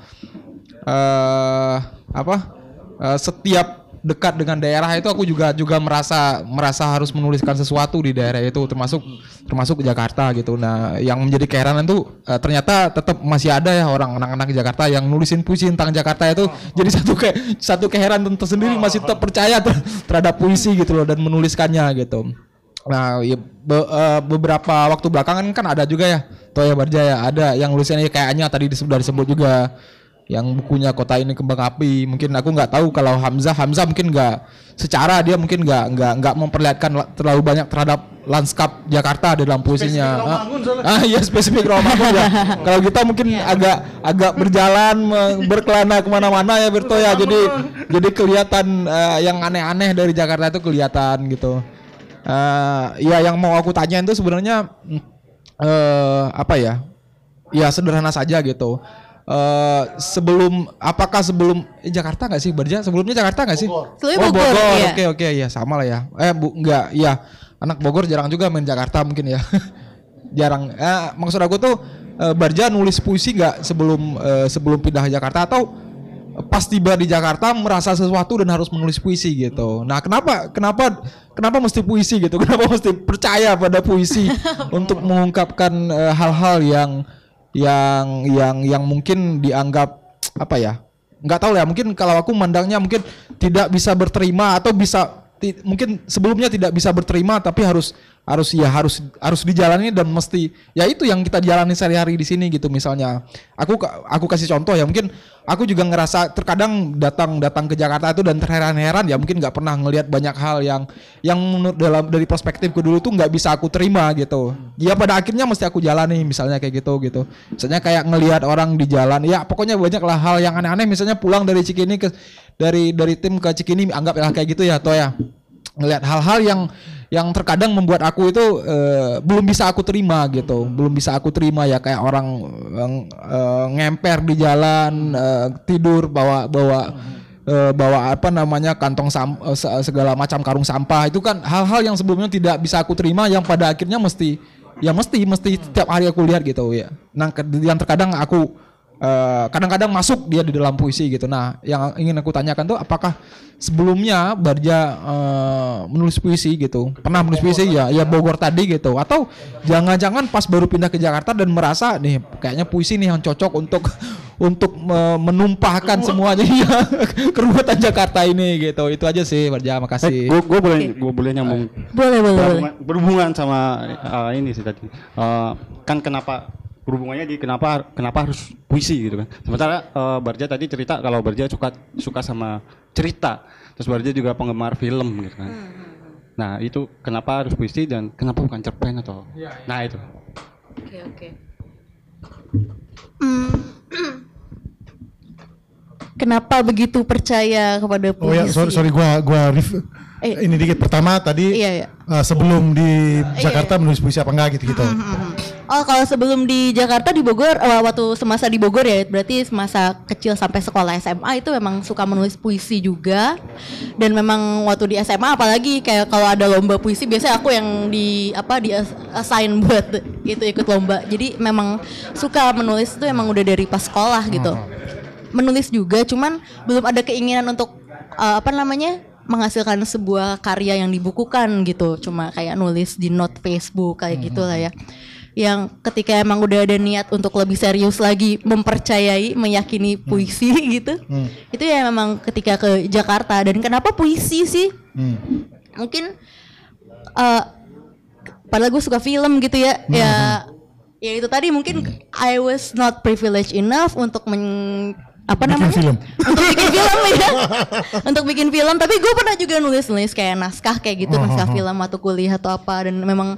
eh apa eh, setiap dekat dengan daerah itu aku juga juga merasa merasa harus menuliskan sesuatu di daerah itu termasuk termasuk Jakarta gitu. Nah, yang menjadi keheranan tuh eh, ternyata tetap masih ada ya orang anak-anak Jakarta yang nulisin puisi tentang Jakarta itu jadi satu ke satu keheranan tersendiri masih tetap percaya ter- terhadap puisi gitu loh dan menuliskannya gitu. Nah, ya, be- eh, beberapa waktu belakangan kan ada juga ya Toya Barjaya. Ada yang nulisannya kayaknya tadi disebut sudah disebut juga yang bukunya kota ini kembang api. Mungkin aku nggak tahu kalau Hamzah Hamzah mungkin nggak secara dia mungkin nggak nggak nggak memperlihatkan la- terlalu banyak terhadap lanskap Jakarta di dalam puisinya. Ah, ah iya spesifik Romangun ya. Kalau kita mungkin agak agak berjalan berkelana ke mana-mana ya Berto ya. Jadi jadi kelihatan eh, yang aneh-aneh dari Jakarta itu kelihatan gitu Eh, ya yang mau aku tanyain tuh sebenarnya eh apa ya? Ya sederhana saja gitu. Eh sebelum apakah sebelum eh, Jakarta nggak sih Barja? Sebelumnya Jakarta nggak sih? Sebelumnya oh, Bogor, Bogor. iya. Oke oke ya sama lah ya. Eh bu nggak ya anak Bogor jarang juga main Jakarta mungkin ya. jarang. Eh, maksud aku tuh eh, Barja nulis puisi nggak sebelum eh, sebelum pindah ke Jakarta atau pas tiba di Jakarta merasa sesuatu dan harus menulis puisi gitu. Nah, kenapa kenapa kenapa mesti puisi gitu? Kenapa mesti percaya pada puisi untuk mengungkapkan eh, hal-hal yang yang yang yang mungkin dianggap apa ya? nggak tahu ya, mungkin kalau aku mandangnya mungkin tidak bisa berterima atau bisa mungkin sebelumnya tidak bisa berterima tapi harus harus ya harus harus dijalani dan mesti ya itu yang kita jalani sehari-hari di sini gitu. Misalnya aku aku kasih contoh ya mungkin aku juga ngerasa terkadang datang datang ke Jakarta itu dan terheran-heran ya mungkin nggak pernah ngelihat banyak hal yang yang menurut dalam dari perspektifku dulu tuh nggak bisa aku terima gitu. Ya pada akhirnya mesti aku jalani misalnya kayak gitu gitu. Misalnya kayak ngelihat orang di jalan ya pokoknya banyak lah hal yang aneh-aneh. Misalnya pulang dari Cikini ke dari dari tim ke Cikini anggaplah kayak gitu ya toh ya. Ngelihat hal-hal yang yang terkadang membuat aku itu eh, belum bisa aku terima gitu. Belum bisa aku terima ya kayak orang yang, eh, ngemper di jalan eh, tidur bawa bawa eh, bawa apa namanya kantong sam, se- segala macam karung sampah. Itu kan hal-hal yang sebelumnya tidak bisa aku terima yang pada akhirnya mesti ya mesti mesti setiap hari aku lihat gitu ya. Nah yang terkadang aku eh, kadang-kadang masuk dia di dalam puisi gitu. Nah, yang ingin aku tanyakan tuh apakah sebelumnya Barja eh, menulis puisi gitu? Pernah menulis puisi ya? Ya Bogor tadi gitu. Atau jangan-jangan pas baru pindah ke Jakarta dan merasa nih kayaknya puisi nih yang cocok untuk untuk eh, menumpahkan semuanya ya keruwetan Jakarta ini gitu. Itu aja sih Barja, makasih. Gue gue boleh gue boleh nyambung. Boleh, boleh, berhubungan, berhubungan sama uh, ini sih tadi. Uh, kan kenapa berhubungannya di kenapa kenapa harus puisi gitu kan. Sementara uh, Barja tadi cerita kalau Barja suka suka sama cerita. Terus Barja juga penggemar film gitu kan. Nah, itu kenapa harus puisi dan kenapa bukan cerpen atau Nah, itu. Oke oke. Hmm. Kenapa begitu percaya kepada puisi? Oh ya, sorry, sorry gua gua ref- Eh. ini dikit pertama tadi Iya, iya. eh, sebelum di Jakarta menulis puisi apa enggak gitu gitu. Oh kalau sebelum di Jakarta di Bogor eh, waktu semasa di Bogor ya berarti semasa kecil sampai sekolah SMA itu memang suka menulis puisi juga dan memang waktu di SMA apalagi kayak kalau ada lomba puisi biasanya aku yang di apa di as- assign buat itu ikut lomba jadi memang suka menulis itu emang udah dari pas sekolah gitu menulis juga cuman belum ada keinginan untuk eh, apa namanya menghasilkan sebuah karya yang dibukukan gitu. Cuma kayak nulis di note Facebook kayak gitu lah ya. yang ketika emang udah ada niat untuk lebih serius lagi mempercayai meyakini puisi gitu itu ya memang ketika ke Jakarta. Dan kenapa puisi sih? Mungkin eh padahal gue suka film gitu ya. Ya ya itu tadi mungkin I was not privileged enough untuk men apa namanya? film. untuk bikin film ya. Untuk bikin film. Tapi gue pernah juga nulis nulis kayak naskah kayak gitu Oh, naskah oh, oh. film atau kuliah atau apa dan memang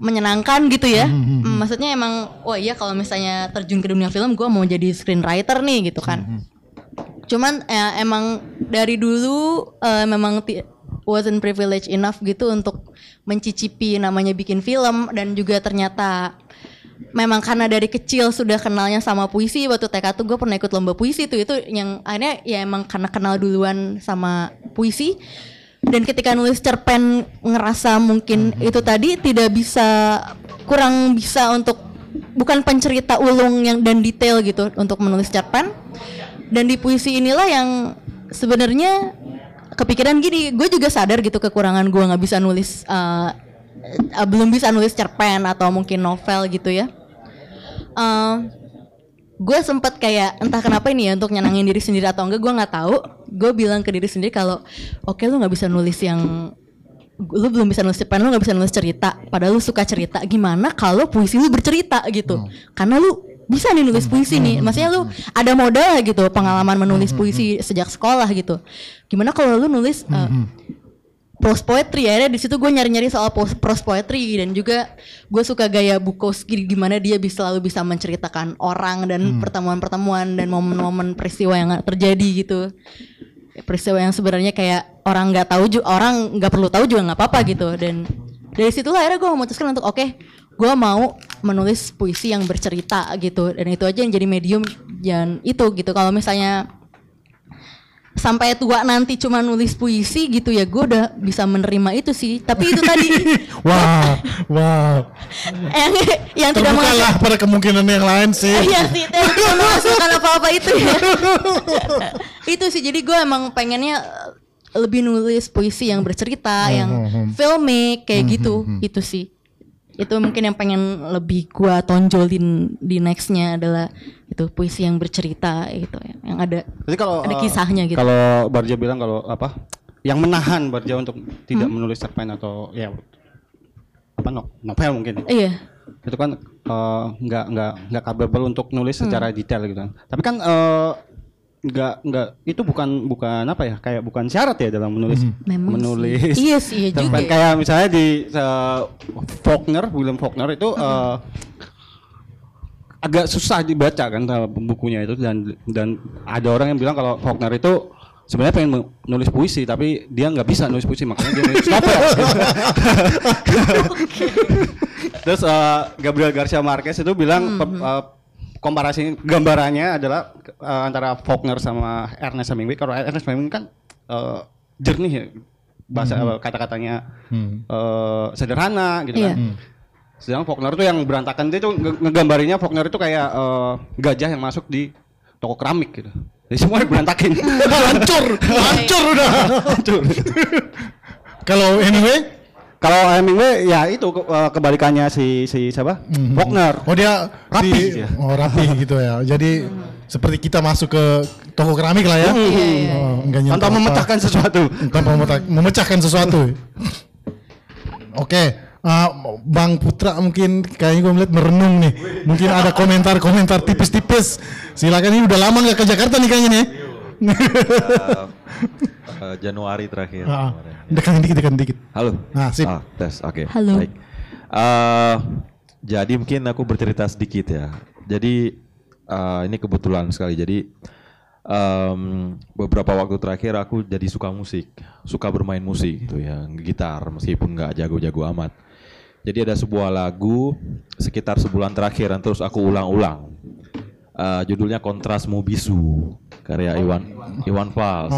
menyenangkan gitu ya. Mm, maksudnya emang oh iya kalau misalnya terjun ke dunia film gue mau jadi screenwriter nih gitu kan. Cuman ya, emang dari dulu eh, memang wasn't privileged enough gitu untuk mencicipi namanya bikin film dan juga ternyata memang karena dari kecil sudah kenalnya sama puisi waktu TK tuh gue pernah ikut lomba puisi tuh. Itu yang akhirnya ya emang karena kenal duluan sama puisi. Dan ketika nulis cerpen ngerasa mungkin itu tadi tidak bisa kurang bisa untuk bukan pencerita ulung yang dan detail gitu untuk menulis cerpen. Dan di puisi inilah yang sebenarnya kepikiran gini gue juga sadar gitu kekurangan gue nggak bisa nulis eh, eh, belum bisa nulis cerpen atau mungkin novel gitu ya Eh, gue sempet kayak entah kenapa ini ya untuk nyenangin diri sendiri atau enggak gue nggak tahu. Gue bilang ke diri sendiri kalau oke lu nggak bisa nulis yang lu belum bisa nulis cerpen lu nggak bisa nulis cerita. Padahal lu suka cerita. Gimana kalau puisi lu bercerita? Gitu. Karena lu bisa nih nulis puisi nih. Maksudnya lu ada modal lah gitu pengalaman menulis puisi sejak sekolah gitu. Gimana kalau lu nulis eh, prose poetry ya di situ gue nyari-nyari soal prose poetry dan juga gue suka gaya Bukowski gimana dia bisa selalu bisa menceritakan orang dan pertemuan-pertemuan dan momen-momen peristiwa yang terjadi gitu. Peristiwa yang sebenarnya kayak orang nggak tahu juga orang nggak perlu tahu juga nggak apa-apa gitu dan dari situ akhirnya gue memutuskan untuk oke gue mau menulis puisi yang bercerita gitu dan itu aja yang jadi medium dan itu gitu. Kalau misalnya sampai tua nanti cuma nulis puisi gitu ya gue udah bisa menerima itu sih tapi itu tadi Wah, wah. yang yang tidak menghasilkan pada kemungkinan yang lain sih. iya sih yang tidak menghasilkan apa-apa itu ya itu sih jadi gue emang pengennya lebih nulis puisi yang bercerita Hmm, yang hmm, hmm. filmic kayak Hmm, gitu hmm, hmm. itu sih itu mungkin yang pengen lebih gue tonjolin di nextnya adalah itu puisi yang bercerita gitu ya yang ada Jadi kalau ada eh, kisahnya gitu Kalau Barja bilang kalau apa? Yang menahan Barja untuk tidak Hmm? menulis cerpen atau ya apa no, novel mungkin. iya Itu kan eh, nggak nggak nggak capable untuk nulis Hmm. secara detail gitu. Tapi kan eh, nggak nggak itu bukan bukan apa ya kayak bukan syarat ya dalam menulis Memang menulis sih. Iya sih, iya cerpen. juga. kayak misalnya di eh, Faulkner William Faulkner itu eh, agak susah dibaca kan bukunya itu dan dan ada orang yang bilang kalau Faulkner itu sebenarnya pengen nulis puisi tapi dia nggak bisa nulis puisi makanya dia nulis novel. Terus eh, Gabriel Garcia Marquez itu bilang pe- eh, komparasi gambarannya adalah eh, antara Faulkner sama Ernest Hemingway. Kalau Ernest Hemingway kan eh, jernih ya bahasa Mhm. eh, kata-katanya Hmm. eh, sederhana gitu Iya. kan. Sedangkan Faulkner itu yang berantakan dia tuh nge- ngegambarinya Faulkner itu kayak eh, gajah yang masuk di toko keramik gitu. Jadi semuanya berantakin. hancur, hancur udah. Hancur. Kalau anyway, Kalau Hemingway ya itu ke- eh, kebalikannya si si siapa? Faulkner. oh dia Rapi si- dia. oh rapi gitu ya. Jadi seperti kita masuk ke toko keramik lah ya. Hmm. Iya, iya, Oh, enggak Tanpa memecahkan sesuatu. Tanpa memecah- memecahkan sesuatu. Oke, eh, Bang Putra mungkin kayaknya gue melihat merenung nih. Mungkin ada komentar-komentar tipis-tipis. Silakan ini udah lama nggak ke Jakarta nih kayaknya nih. Eh, Januari terakhir. Ah, kemarin. Deketin dikit, deketin dikit. Halo. Nah, sip. Ah, tes, oke. Halo. Baik. Eh, jadi mungkin aku bercerita sedikit ya. Jadi eh, ini kebetulan sekali. Jadi em, beberapa waktu terakhir aku jadi suka musik, suka bermain musik gitu ya, gitar meskipun nggak jago-jago amat. Jadi ada sebuah lagu sekitar sebulan terakhir dan terus aku ulang-ulang. Eh, judulnya Kontrasmu Bisu karya Iwan Iwan Fals.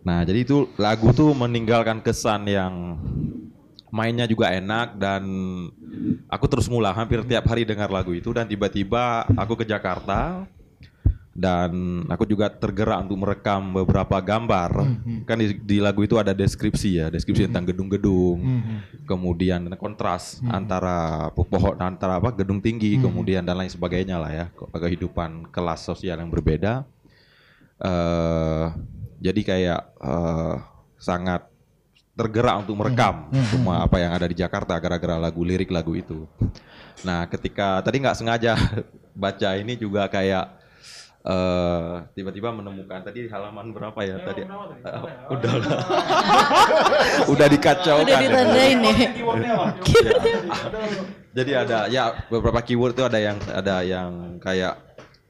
Nah, jadi itu lagu tuh meninggalkan kesan yang mainnya juga enak dan aku terus ngulang hampir tiap hari dengar lagu itu dan tiba-tiba aku ke Jakarta dan aku juga tergerak untuk merekam beberapa gambar. Kan di, di lagu itu ada deskripsi ya, deskripsi tentang gedung-gedung, kemudian kontras antara po- pohon antara apa gedung tinggi, kemudian dan lain sebagainya lah ya, ke- kehidupan kelas sosial yang berbeda. eh jadi kayak eh, sangat tergerak untuk merekam Hmm. semua apa yang ada di Jakarta gara-gara lagu lirik lagu itu. Nah, ketika tadi nggak sengaja baca ini juga kayak eh tiba-tiba menemukan tadi halaman berapa ya tadi Eh, udah lah. udah dikacaukan Udah ya. ditandain nih. Jadi ada ya beberapa keyword itu ada yang ada yang kayak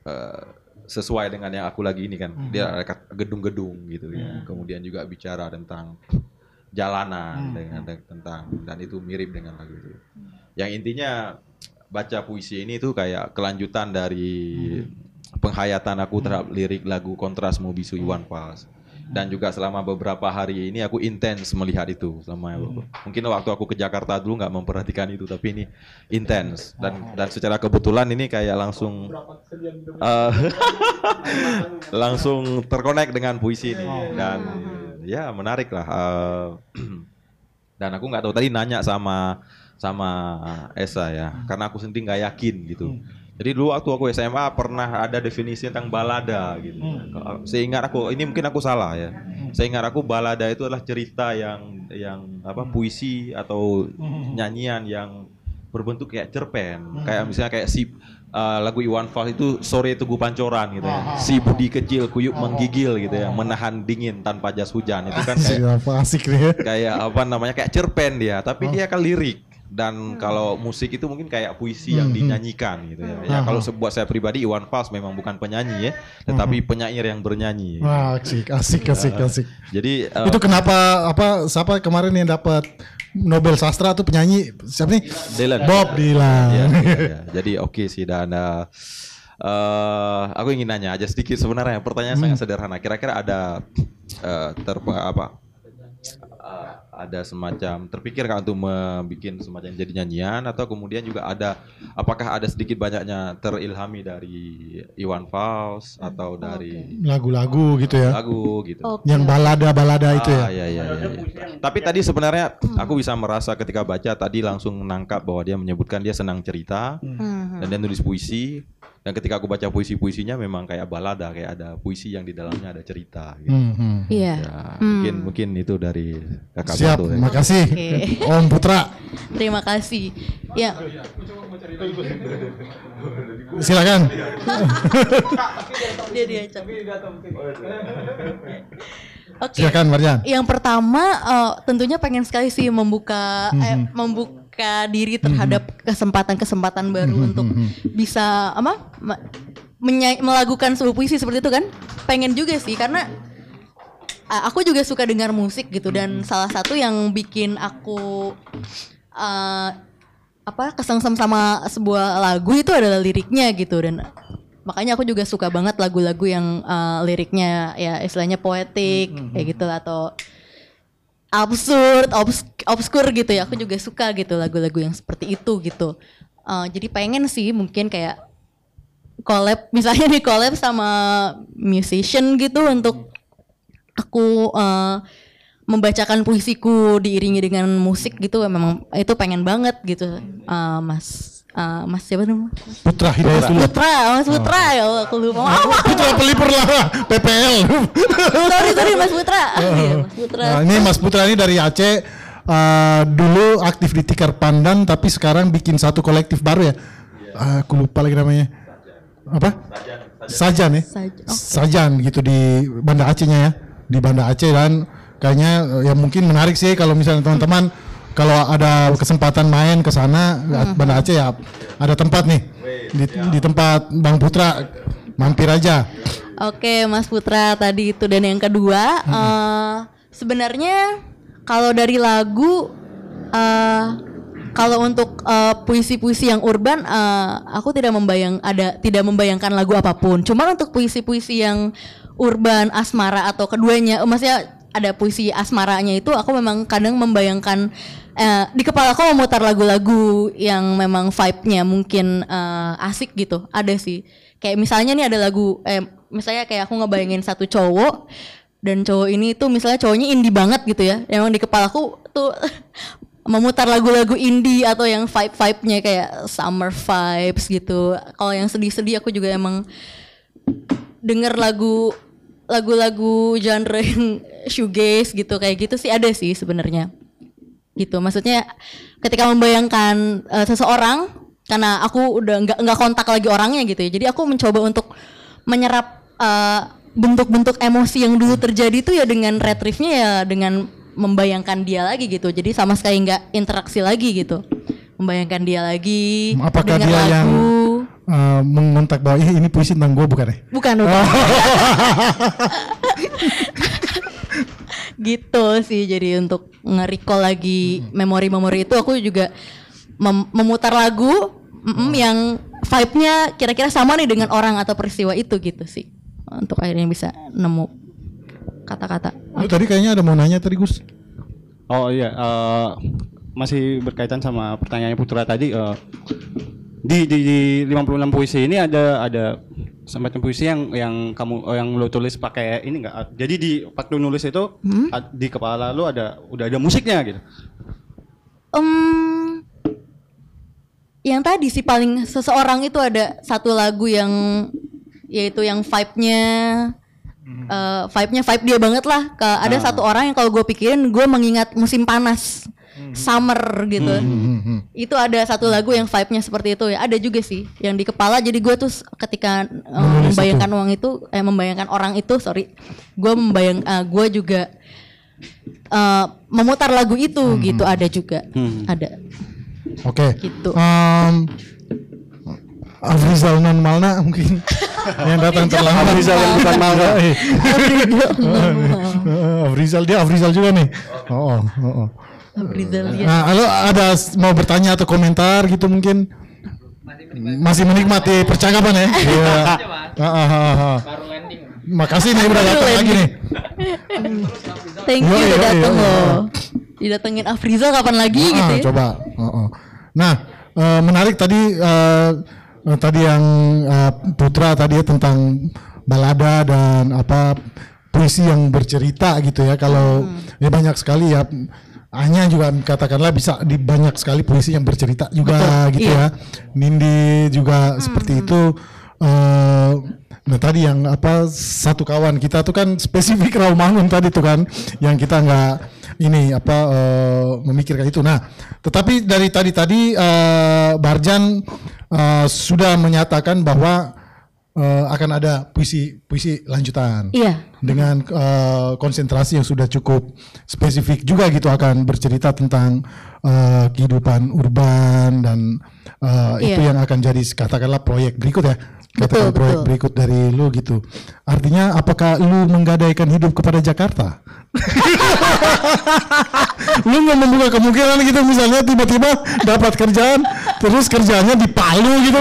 eh, sesuai dengan yang aku lagi ini kan. Dia ada gedung-gedung gitu ya. Kemudian juga bicara tentang jalanan dengan dengan- tentang dan itu mirip dengan lagu itu. Yang intinya baca puisi ini tuh kayak kelanjutan dari penghayatan aku terhadap lirik lagu Kontrasmu Bisu Iwan Fals. Dan juga selama beberapa hari ini aku intens melihat itu. Selama mungkin waktu aku ke Jakarta dulu nggak memperhatikan itu tapi ini intens. Dan dan secara kebetulan ini kayak langsung eh, langsung terkonek dengan puisi ini. Dan ya menarik lah eh, dan aku nggak tahu tadi nanya sama sama Esa ya. Karena aku sendiri nggak yakin gitu jadi dulu waktu aku SMA pernah ada definisi tentang balada gitu. Kalau- seingat aku ini mungkin aku salah ya. Seingat aku balada itu adalah cerita yang yang apa puisi atau nyanyian yang berbentuk kayak cerpen. Kayak misalnya kayak si uh, lagu Iwan Fals itu sore teguh pancoran gitu ya. Si budi kecil kuyup menggigil gitu ya menahan dingin tanpa jas hujan. Itu kan kayak asik ya. kayak apa namanya kayak cerpen dia. Tapi dia kan lirik Dan kalau musik itu mungkin kayak puisi yang Hmm, hmm. dinyanyikan gitu ya. Ya Hmm. kalau sebuah saya pribadi Iwan Fals memang bukan penyanyi ya, tetapi penyair yang bernyanyi. Wah, asik, asik, asik, Ya. asik. Jadi eh, Itu kenapa apa siapa kemarin yang dapat Nobel sastra tuh penyanyi siapa nih? Dylan. Bob Dylan. Iya, iya, iya. Jadi oke sih dan eh, eh, aku ingin nanya aja sedikit sebenarnya pertanyaan Hmm. sangat sederhana. Kira-kira ada eh terpe apa ada semacam terpikir nggak untuk membuat semacam jadi nyanyian atau kemudian juga ada apakah ada sedikit banyaknya terilhami dari Iwan Fals atau dari Lagu-lagu gitu ya. lagu gitu. Yang balada-balada itu ya. Ah, iya, iya, iya, iya. Tapi tadi sebenarnya aku bisa merasa ketika baca tadi langsung menangkap bahwa dia menyebutkan dia senang cerita Hmm. dan dia nulis puisi dan ketika aku baca puisi-puisinya memang kayak balada kayak ada puisi yang di dalamnya ada cerita gitu. Hmm, hmm. Iya. Ya, Hmm. mungkin mungkin itu dari kakak Siap, Batu ya. makasih. Oke. Om Putra. Terima kasih. Ya. Silakan. dia. Oke. Silakan Marjan. Yang pertama eh, tentunya pengen sekali sih membuka eh, Mhm. Membuka diri terhadap kesempatan-kesempatan baru Mhm, untuk mhm. bisa apa? melakukan sebuah puisi seperti itu kan? Pengen juga sih karena aku juga suka dengar musik gitu dan salah satu yang bikin aku eh, apa kesengsem sama sebuah lagu itu adalah liriknya gitu dan makanya aku juga suka banget lagu-lagu yang uh, liriknya ya istilahnya poetik kayak gitu atau absurd, obs obskur gitu ya. Aku juga suka gitu lagu-lagu yang seperti itu gitu. Uh, jadi pengen sih mungkin kayak collab misalnya nih collab sama musician gitu untuk aku uh, membacakan puisiku diiringi dengan musik gitu memang itu pengen banget gitu uh, Mas uh, Mas siapa namanya? Putra Hidayatullah. Putra, Mas Putra ya Allah aku lupa. Maaf, maaf. Putra pelipur lah, PPL. sorry sorry Mas Putra. Iya, Mas Putra. Nah, ini Mas Putra ini dari Aceh eh, dulu aktif di Tikar Pandan tapi sekarang bikin satu kolektif baru ya. Ah, aku lupa lagi namanya. Apa? Sajan ya. Sajan gitu di Banda Acehnya ya. Di Banda Aceh dan kayaknya eh, ya mungkin menarik sih kalau misalnya teman-teman kalau ada kesempatan main ke sana Banda Aceh ya ada tempat nih di, di tempat Bang Putra mampir aja. Oke, Mas Putra tadi itu dan yang kedua eh, sebenarnya kalau dari lagu eh kalau untuk eh, puisi-puisi yang urban eh, aku tidak membayang ada tidak membayangkan lagu apa pun. Cuma untuk puisi-puisi yang urban, asmara atau keduanya, maksudnya ada puisi asmaranya itu aku memang kadang membayangkan eh, di kepala aku memutar lagu-lagu yang memang vibe-nya mungkin eh, asik gitu. Ada sih. Kayak misalnya nih ada lagu eh misalnya kayak aku ngebayangin satu cowok dan cowok ini tuh misalnya cowoknya indie banget gitu ya. Emang di kepalaku tuh memutar lagu-lagu indie atau yang vibe-vibe-nya kayak summer vibes gitu. Kalau yang sedih-sedih aku juga emang denger lagu lagu-lagu genre yang shoegaze gitu kayak gitu sih ada sih sebenarnya gitu maksudnya ketika membayangkan eh, seseorang karena aku udah nggak nggak kontak lagi orangnya gitu ya jadi aku mencoba untuk menyerap eh, bentuk-bentuk emosi yang dulu terjadi itu ya dengan retrieve-nya ya dengan membayangkan dia lagi gitu jadi sama sekali nggak interaksi lagi gitu membayangkan dia lagi Apakah dia yang lagu. Uh, mengontak bahwa "Ih, ini puisi tentang gue bukan ya? Bukan, bukan. gitu sih jadi untuk nge-recall lagi memori-memori itu aku juga mem- memutar lagu mm, yang vibe-nya kira-kira sama nih dengan orang atau peristiwa itu gitu sih untuk akhirnya bisa nemu kata-kata Lu tadi kayaknya ada mau nanya tadi Gus. Oh iya, eh, masih berkaitan sama pertanyaannya Putra tadi. eh, di, di di 56 puisi ini ada ada semacam puisi yang yang kamu oh, yang lo tulis pakai ini enggak? Jadi di waktu nulis itu ad- di kepala lo ada udah ada musiknya gitu. Em, yang tadi sih paling seseorang itu ada satu lagu yang yaitu yang vibe-nya eh, vibe-nya vibe dia banget lah. Ke, ada Ah. satu orang yang kalau gue pikirin gue mengingat musim panas, summer gitu. Hmm, Itu ada satu lagu yang vibe-nya seperti itu ya. Ada juga sih yang di kepala. Jadi gue tuh ketika eh, Menulis membayangkan uang itu, eh membayangkan orang itu, sorry, gue membayang, gue juga eh, memutar lagu itu Hmm, gitu. Ada juga, Hmm. ada. Oke. Gitu. Em, Afrizal non Malna mungkin yang datang terlambat. Afrizal yang bukan Malna. Iya. Afrizal dia Afrizal juga nih. Oh, oh, oh, ya. Nah, lo ada mau bertanya atau komentar gitu mungkin? Masih menikmati percakapan ya? Iya. Ah, ah, ah, ah. Makasih nih udah datang lagi nih. Thank you udah datang loh. Didatengin Afrizal kapan lagi gitu ya. coba. Oh, oh. Nah, eh, menarik tadi eh, tadi yang eh, Putra tadi ya tentang balada dan apa puisi yang bercerita gitu ya. Kalau Hmm. ya banyak sekali ya hanya juga katakanlah bisa di banyak sekali puisi yang bercerita juga Betul, gitu iya. ya. Nindi juga seperti itu. eh nah tadi yang apa satu kawan kita tuh kan spesifik Rawamangun tadi tuh kan yang kita nggak ini apa eh, memikirkan itu. Nah, tetapi dari tadi tadi eh, Barjan eh, sudah menyatakan bahwa eh, akan ada puisi puisi lanjutan Iya. dengan eh, konsentrasi yang sudah cukup spesifik juga gitu akan bercerita tentang eh, kehidupan urban dan itu Iya. yang akan jadi katakanlah proyek berikut ya Betul, proyek betul. berikut dari lu gitu artinya apakah lu menggadaikan hidup kepada Jakarta lu nggak membuka kemungkinan gitu misalnya tiba-tiba dapat kerjaan terus kerjaannya di Palu gitu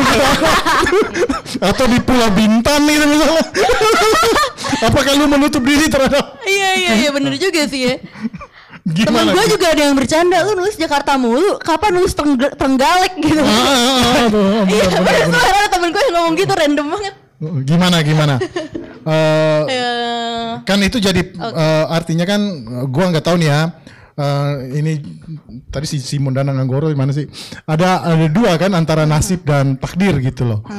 atau di Pulau Bintan gitu misalnya apakah lu menutup diri terhadap Iya iya iya bener juga sih ya. Temen Gimana gue gitu? juga ada yang bercanda lu nulis Jakarta mulu, kapan nulis Tengg- Trenggalek gitu. Ah, aduh, Iya benar, benar, bener ada temen gue yang ngomong gitu random banget. gimana gimana? Eh, kan itu jadi eh, artinya kan eh, gua nggak tahu nih ya Eh, ini tadi si Simon dan Anggoro gimana sih? Ada ada dua kan antara nasib dan takdir gitu loh.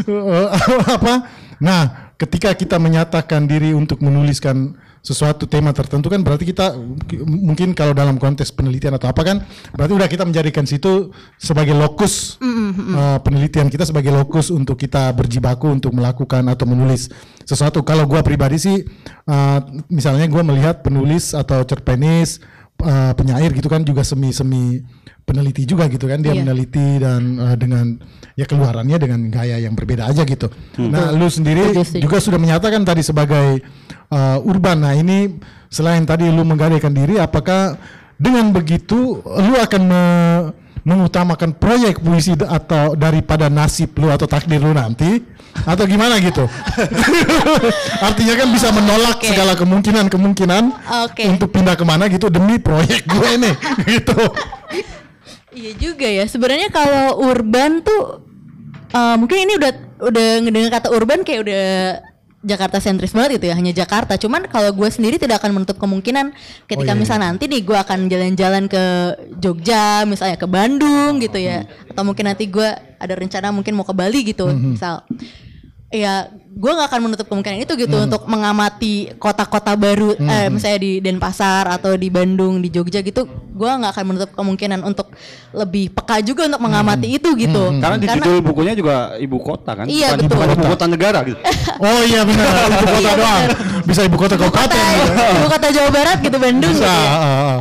Eh, apa? Nah ketika kita menyatakan diri untuk menuliskan sesuatu tema tertentu kan berarti kita mungkin kalau dalam konteks penelitian atau apa kan berarti udah kita menjadikan situ sebagai lokus eh, penelitian kita sebagai lokus untuk kita berjibaku untuk melakukan atau menulis sesuatu. Kalau gua pribadi sih, eh, misalnya gua melihat penulis atau cerpenis, eh, penyair gitu kan juga semi semi peneliti juga gitu kan dia Iya. meneliti dan eh, dengan ya keluarannya dengan gaya yang berbeda aja gitu. Hmm. Nah, lu sendiri juga sudah menyatakan tadi sebagai eh, urban. Nah, ini selain tadi lu menggadaikan diri, apakah dengan begitu lu akan me- mengutamakan proyek puisi atau daripada nasib lu atau takdir lu nanti atau gimana gitu? Artinya kan bisa menolak Oke. segala kemungkinan-kemungkinan Oke. untuk pindah ke mana gitu demi proyek gue nih gitu. Iya juga ya. Sebenarnya kalau urban tuh eh, mungkin ini udah udah ngedengar kata urban kayak udah Jakarta sentris banget gitu ya, hanya Jakarta. Cuman kalau gue sendiri tidak akan menutup kemungkinan ketika Oh, iya, misal nanti nih gue akan jalan-jalan ke Jogja, misalnya ke Bandung gitu ya, atau mungkin nanti gue ada rencana mungkin mau ke Bali gitu, Mhm. misal. Ya, gue nggak akan menutup kemungkinan itu gitu Mhm. untuk mengamati kota-kota baru, eh, Mhm. misalnya di Denpasar atau di Bandung, di Jogja gitu. Gue nggak akan menutup kemungkinan untuk lebih peka juga untuk mengamati itu gitu. Karena di judul bukunya juga ibu kota kan, Iya, bukan, betul. bukan ibu kota negara gitu. Oh iya benar, ibu kota Iya, doang. benar. Bisa ibu kota kabupaten gitu. Ibu kota Jawa Barat gitu Bandung Bisa. gitu ya. ah, ah.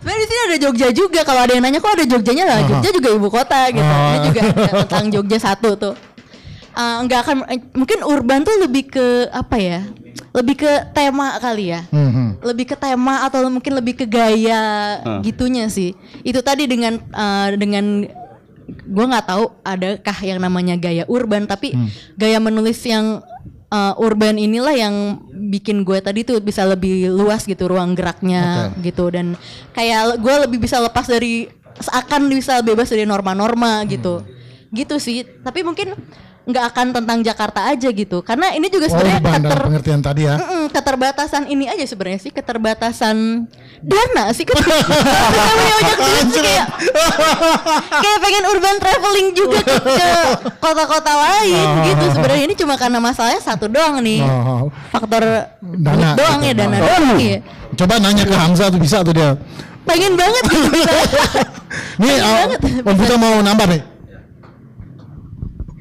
Sebenarnya di sini ada Jogja juga. Kalau ada yang nanya kok ada Jogjanya lah. Aha. Jogja juga ibu kota gitu. Ini Ah. juga tentang Jogja satu tuh. Eh, nggak akan eh, mungkin urban tuh lebih ke apa ya? Lebih ke tema kali ya. Mhm. Lebih ke tema atau mungkin lebih ke gaya Ah. gitunya sih. Itu tadi dengan eh, dengan gue nggak tahu adakah yang namanya gaya urban tapi Hmm. gaya menulis yang uh, urban inilah yang bikin gue tadi tuh bisa lebih luas gitu ruang geraknya gitu dan kayak gue lebih bisa lepas dari seakan bisa bebas dari norma-norma gitu gitu sih tapi mungkin nggak akan tentang Jakarta aja gitu karena ini juga Oh, sebenarnya keter- pengertian tadi ya. Mm-mm, keterbatasan ini aja sebenarnya sih keterbatasan dana sih sih kayak kayak pengen urban traveling juga ke, ke kota-kota lain Oh. gitu sebenarnya ini cuma karena masalahnya satu doang nih Oh. faktor Dana doang gitu. ya dana Oh. doang ya Coba nanya ke Hamzah tuh bisa tuh dia. pengen banget gitu bisa Nih, oh, Om Putra mau nambah nih.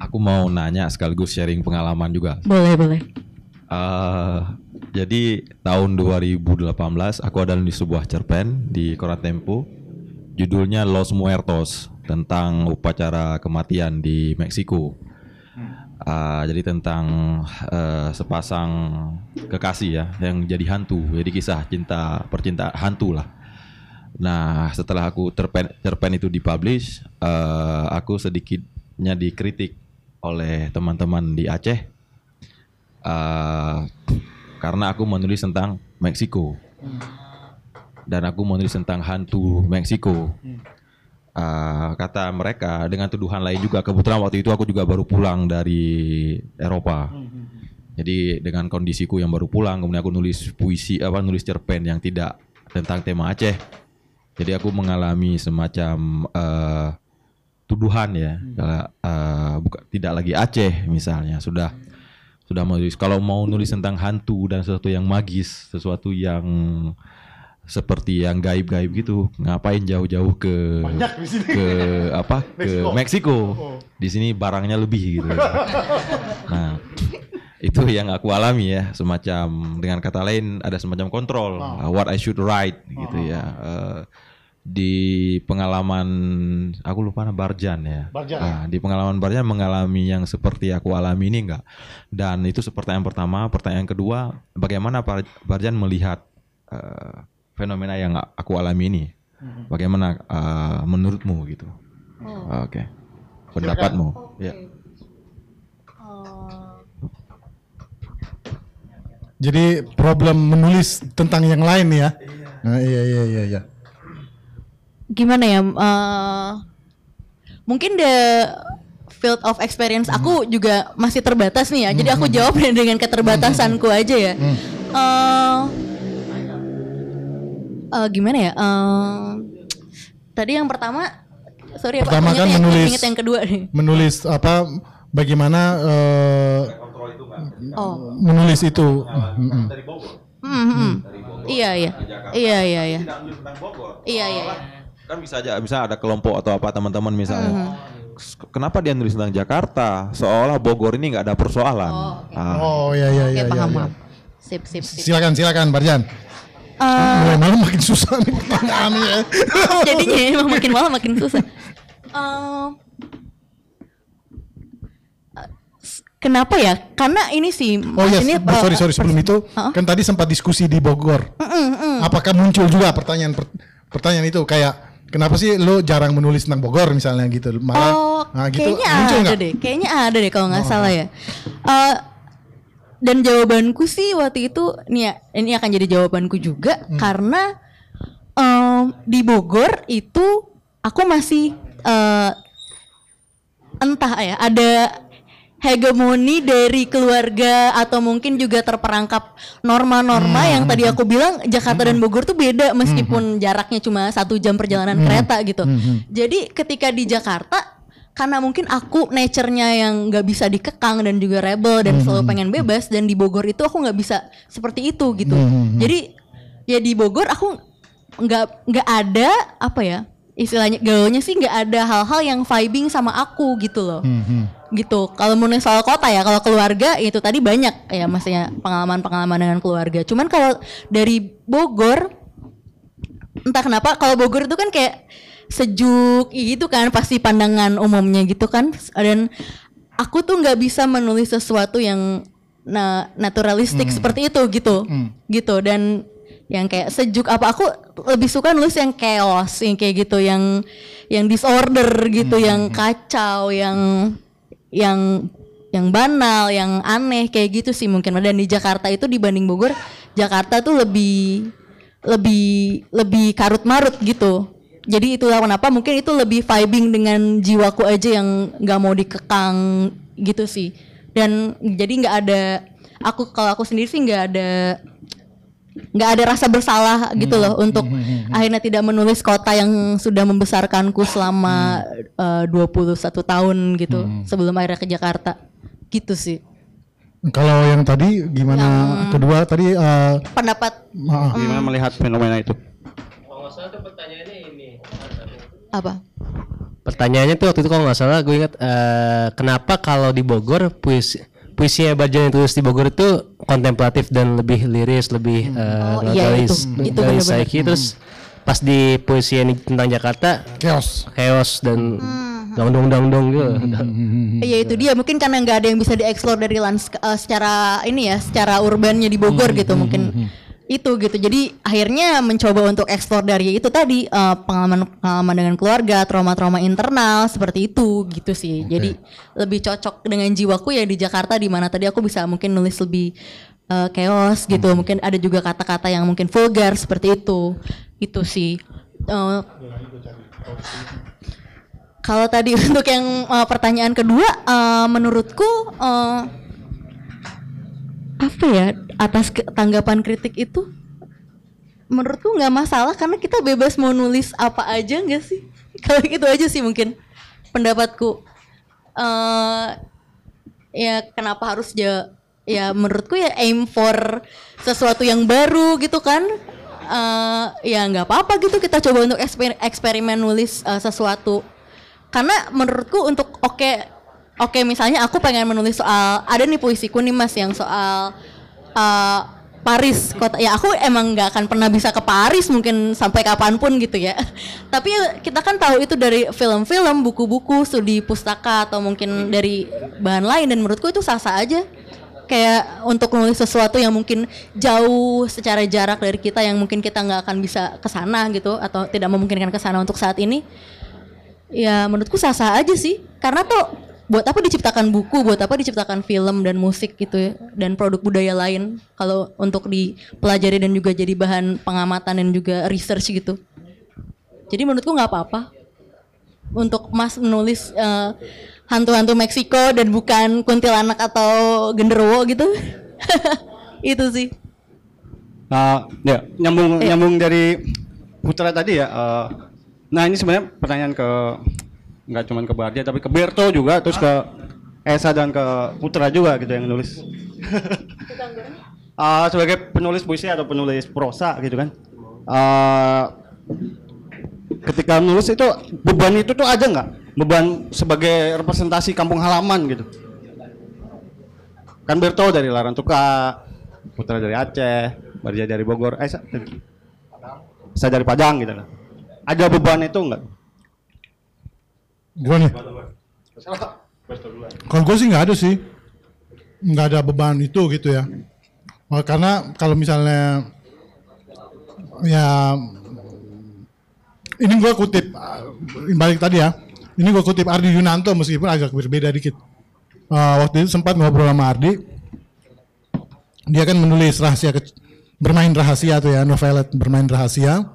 Aku mau nanya sekaligus sharing pengalaman juga. boleh boleh Eh, jadi tahun 2018 aku ada di sebuah cerpen di Koran Tempo judulnya Los Muertos tentang upacara kematian di Meksiko. Ah, jadi tentang eh, sepasang kekasih ya yang jadi hantu. Jadi kisah cinta percintaan hantu lah. Nah, setelah aku cerpen cerpen itu dipublish, eh, aku sedikitnya dikritik oleh teman-teman di Aceh eh, karena aku menulis tentang Meksiko dan aku menulis tentang hantu Meksiko. Uh, kata mereka dengan tuduhan lain juga kebetulan waktu itu aku juga baru pulang dari Eropa. Jadi dengan kondisiku yang baru pulang kemudian aku nulis puisi apa nulis cerpen yang tidak tentang tema Aceh. Jadi aku mengalami semacam uh, tuduhan ya. Kalau uh, buka- tidak lagi Aceh misalnya sudah sudah menulis kalau mau nulis tentang hantu dan sesuatu yang magis sesuatu yang seperti yang gaib-gaib gitu ngapain jauh-jauh ke ke apa? Ke Meksiko. Meksiko. Oh. di sini barangnya lebih gitu. Nah itu yang aku alami ya semacam dengan kata lain ada semacam kontrol. Oh. uh, what I should write gitu ya. Uh, di pengalaman aku lupa nama Barjan ya. Barjan. Ah, di pengalaman Barjan mengalami yang seperti aku alami ini enggak dan itu pertanyaan pertama. Pertanyaan kedua bagaimana Barjan melihat eh, fenomena yang aku alami ini? Mhm. bagaimana eh, menurutmu gitu? Oh. oke. Pendapatmu. Ya. Jadi problem menulis tentang yang lain ya. Nah, iya iya iya iya. Gimana ya eh, mungkin the field of experience aku juga masih terbatas nih ya. Jadi aku jawab dengan keterbatasanku aja ya. Eh, eh, gimana ya Eh, tadi yang pertama sorry ya Pak, Pertama ingat kan yang- menulis yang kedua nih. menulis apa bagaimana eh, oh. menulis itu. Mm-mm. Hmm, hmm. iya iya. Iya iya iya. Iya iya kan bisa aja bisa ada kelompok atau apa teman-teman misalnya Mhm. "S- kenapa dia nulis tentang Jakarta seolah Bogor ini nggak ada persoalan Ah. Oh iya iya Oke, iya. iya, paham, iya. paham. sip sip sip Silakan silakan Barjan. Eh, Mulai malam makin susah nih pertanyaannya. ya. jadinya emang makin malam makin susah. Eh, kenapa ya? Karena ini sih. Oh iya, ini, oh, sorry eh, sorry sebelum itu kan tadi sempat diskusi di Bogor. Mm, mm, mm. Apakah muncul juga pertanyaan per- pertanyaan itu kayak kenapa sih lo jarang menulis tentang Bogor misalnya gitu? Malah Oh, nah, gitu kayaknya muncul ada? Oh, deh. Kayaknya ada deh kalau nggak salah ya. Eh, dan jawabanku sih waktu itu, nih ya, ini akan jadi jawabanku juga Hmm. karena em, di Bogor itu aku masih eh, entah ya ada hegemoni dari keluarga atau mungkin juga terperangkap norma-norma Hmm, yang tadi aku bilang Jakarta dan Bogor tuh beda meskipun jaraknya cuma satu jam perjalanan Hmm. kereta gitu. Hmm. Jadi ketika di Jakarta karena mungkin aku nature-nya yang nggak bisa dikekang dan juga rebel dan Hmm. selalu pengen bebas dan di Bogor itu aku nggak bisa seperti itu gitu. Hmm. Jadi ya di Bogor aku nggak nggak ada apa ya istilahnya gaulnya sih nggak ada hal-hal yang vibing sama aku gitu loh. Hmm, gitu. Kalau menurut soal kota ya kalau keluarga itu tadi banyak ya maksudnya pengalaman-pengalaman dengan keluarga. Cuman kalau dari Bogor entah kenapa kalau Bogor itu kan kayak sejuk gitu kan pasti pandangan umumnya gitu kan. Dan aku tuh nggak bisa menulis sesuatu yang na- naturalistik Hmm. seperti itu gitu. Gitu. Dan yang kayak sejuk apa aku lebih suka nulis yang chaos yang kayak gitu yang yang disorder gitu yang kacau yang yang yang banal yang aneh kayak gitu sih mungkin. Dan di Jakarta itu dibanding Bogor Jakarta tuh lebih lebih lebih karut marut gitu. Jadi itulah kenapa mungkin itu lebih vibing dengan jiwaku aja yang nggak mau dikekang gitu sih. Dan jadi nggak ada aku kalau aku sendiri sih nggak ada nggak ada rasa bersalah gitu loh untuk akhirnya tidak menulis kota yang sudah membesarkanku selama eh, 21 tahun gitu sebelum akhirnya ke Jakarta. Gitu sih. Kalau yang tadi gimana? Yang- kedua tadi eh, pendapat. Maaf. Gimana melihat fenomena itu? apa? Pertanyaannya tuh waktu itu kalau nggak salah gue ingat eh, kenapa kalau di Bogor puisi puisinya Barjan yang tulis di Bogor itu kontemplatif dan lebih liris, lebih eh, Oh, iya, itu. Itu dari benar-benar. Saiki. Terus pas di puisi ini tentang Jakarta chaos chaos dan Hmm. dong dong dong dong gitu Iya itu dia mungkin karena nggak ada yang bisa dieksplor dari lands eh, secara ini ya secara urbannya di Bogor Hmm, gitu mungkin itu gitu. Jadi akhirnya mencoba untuk eksplor dari itu tadi eh, pengalaman pengalaman dengan keluarga trauma-trauma internal seperti itu gitu sih. Jadi lebih cocok dengan jiwaku ya di Jakarta di mana tadi aku bisa mungkin nulis lebih eh, chaos gitu. Mungkin ada juga kata-kata yang mungkin vulgar seperti itu. Itu sih. Eh, kalau tadi untuk yang uh, pertanyaan kedua, uh, menurutku uh, apa ya atas tanggapan kritik itu, menurutku nggak masalah karena kita bebas mau nulis apa aja nggak sih? Kalau gitu aja sih mungkin pendapatku. Uh, ya kenapa harus ya ya menurutku ya aim for sesuatu yang baru gitu kan Eh, ya nggak apa-apa gitu kita coba untuk eksper- eksperimen nulis eh, sesuatu karena menurutku untuk oke oke misalnya aku pengen menulis soal ada nih puisiku nih mas yang soal eh, Paris kota ya aku emang nggak akan pernah bisa ke Paris mungkin sampai kapan pun gitu ya. Tapi kita kan tahu itu dari film-film buku-buku studi pustaka atau mungkin dari bahan lain. Dan menurutku itu sah-sah aja. Kayak untuk nulis sesuatu yang mungkin jauh secara jarak dari kita yang mungkin kita nggak akan bisa ke sana gitu atau tidak memungkinkan ke sana untuk saat ini. Ya menurutku sah-sah aja sih. Karena tuh buat apa diciptakan buku buat apa diciptakan film dan musik gitu ya dan produk budaya lain kalau untuk dipelajari dan juga jadi bahan pengamatan dan juga research gitu jadi menurutku nggak apa-apa untuk Mas menulis eh, hantu-hantu Meksiko dan bukan kuntilanak atau genderuwo gitu. itu sih. Nah, ya nyambung nyambung dari Putra tadi ya. eh, nah ini sebenarnya pertanyaan ke nggak cuma ke Bardia tapi ke Berto juga terus ke Esa dan ke Putra juga gitu yang nulis. Eh, sebagai penulis puisi atau penulis prosa gitu kan. eh, ketika nulis itu beban itu tuh ada nggak? Beban sebagai representasi kampung halaman gitu. Kan Berto dari Larantuka, Putra dari Aceh, Barja dari Bogor, eh Sa- dari- saya dari Padang gitu lah. Ada beban itu enggak? Nih. Kalau gue sih nggak ada sih, nggak ada beban itu gitu ya. Karena kalau misalnya ya ini gue kutip uh, balik tadi ya. Ini gue kutip Ardi Yunanto meskipun agak berbeda dikit. Uh, waktu itu sempat ngobrol sama Ardi. Dia kan menulis rahasia kec- bermain rahasia tuh ya, novelet bermain rahasia.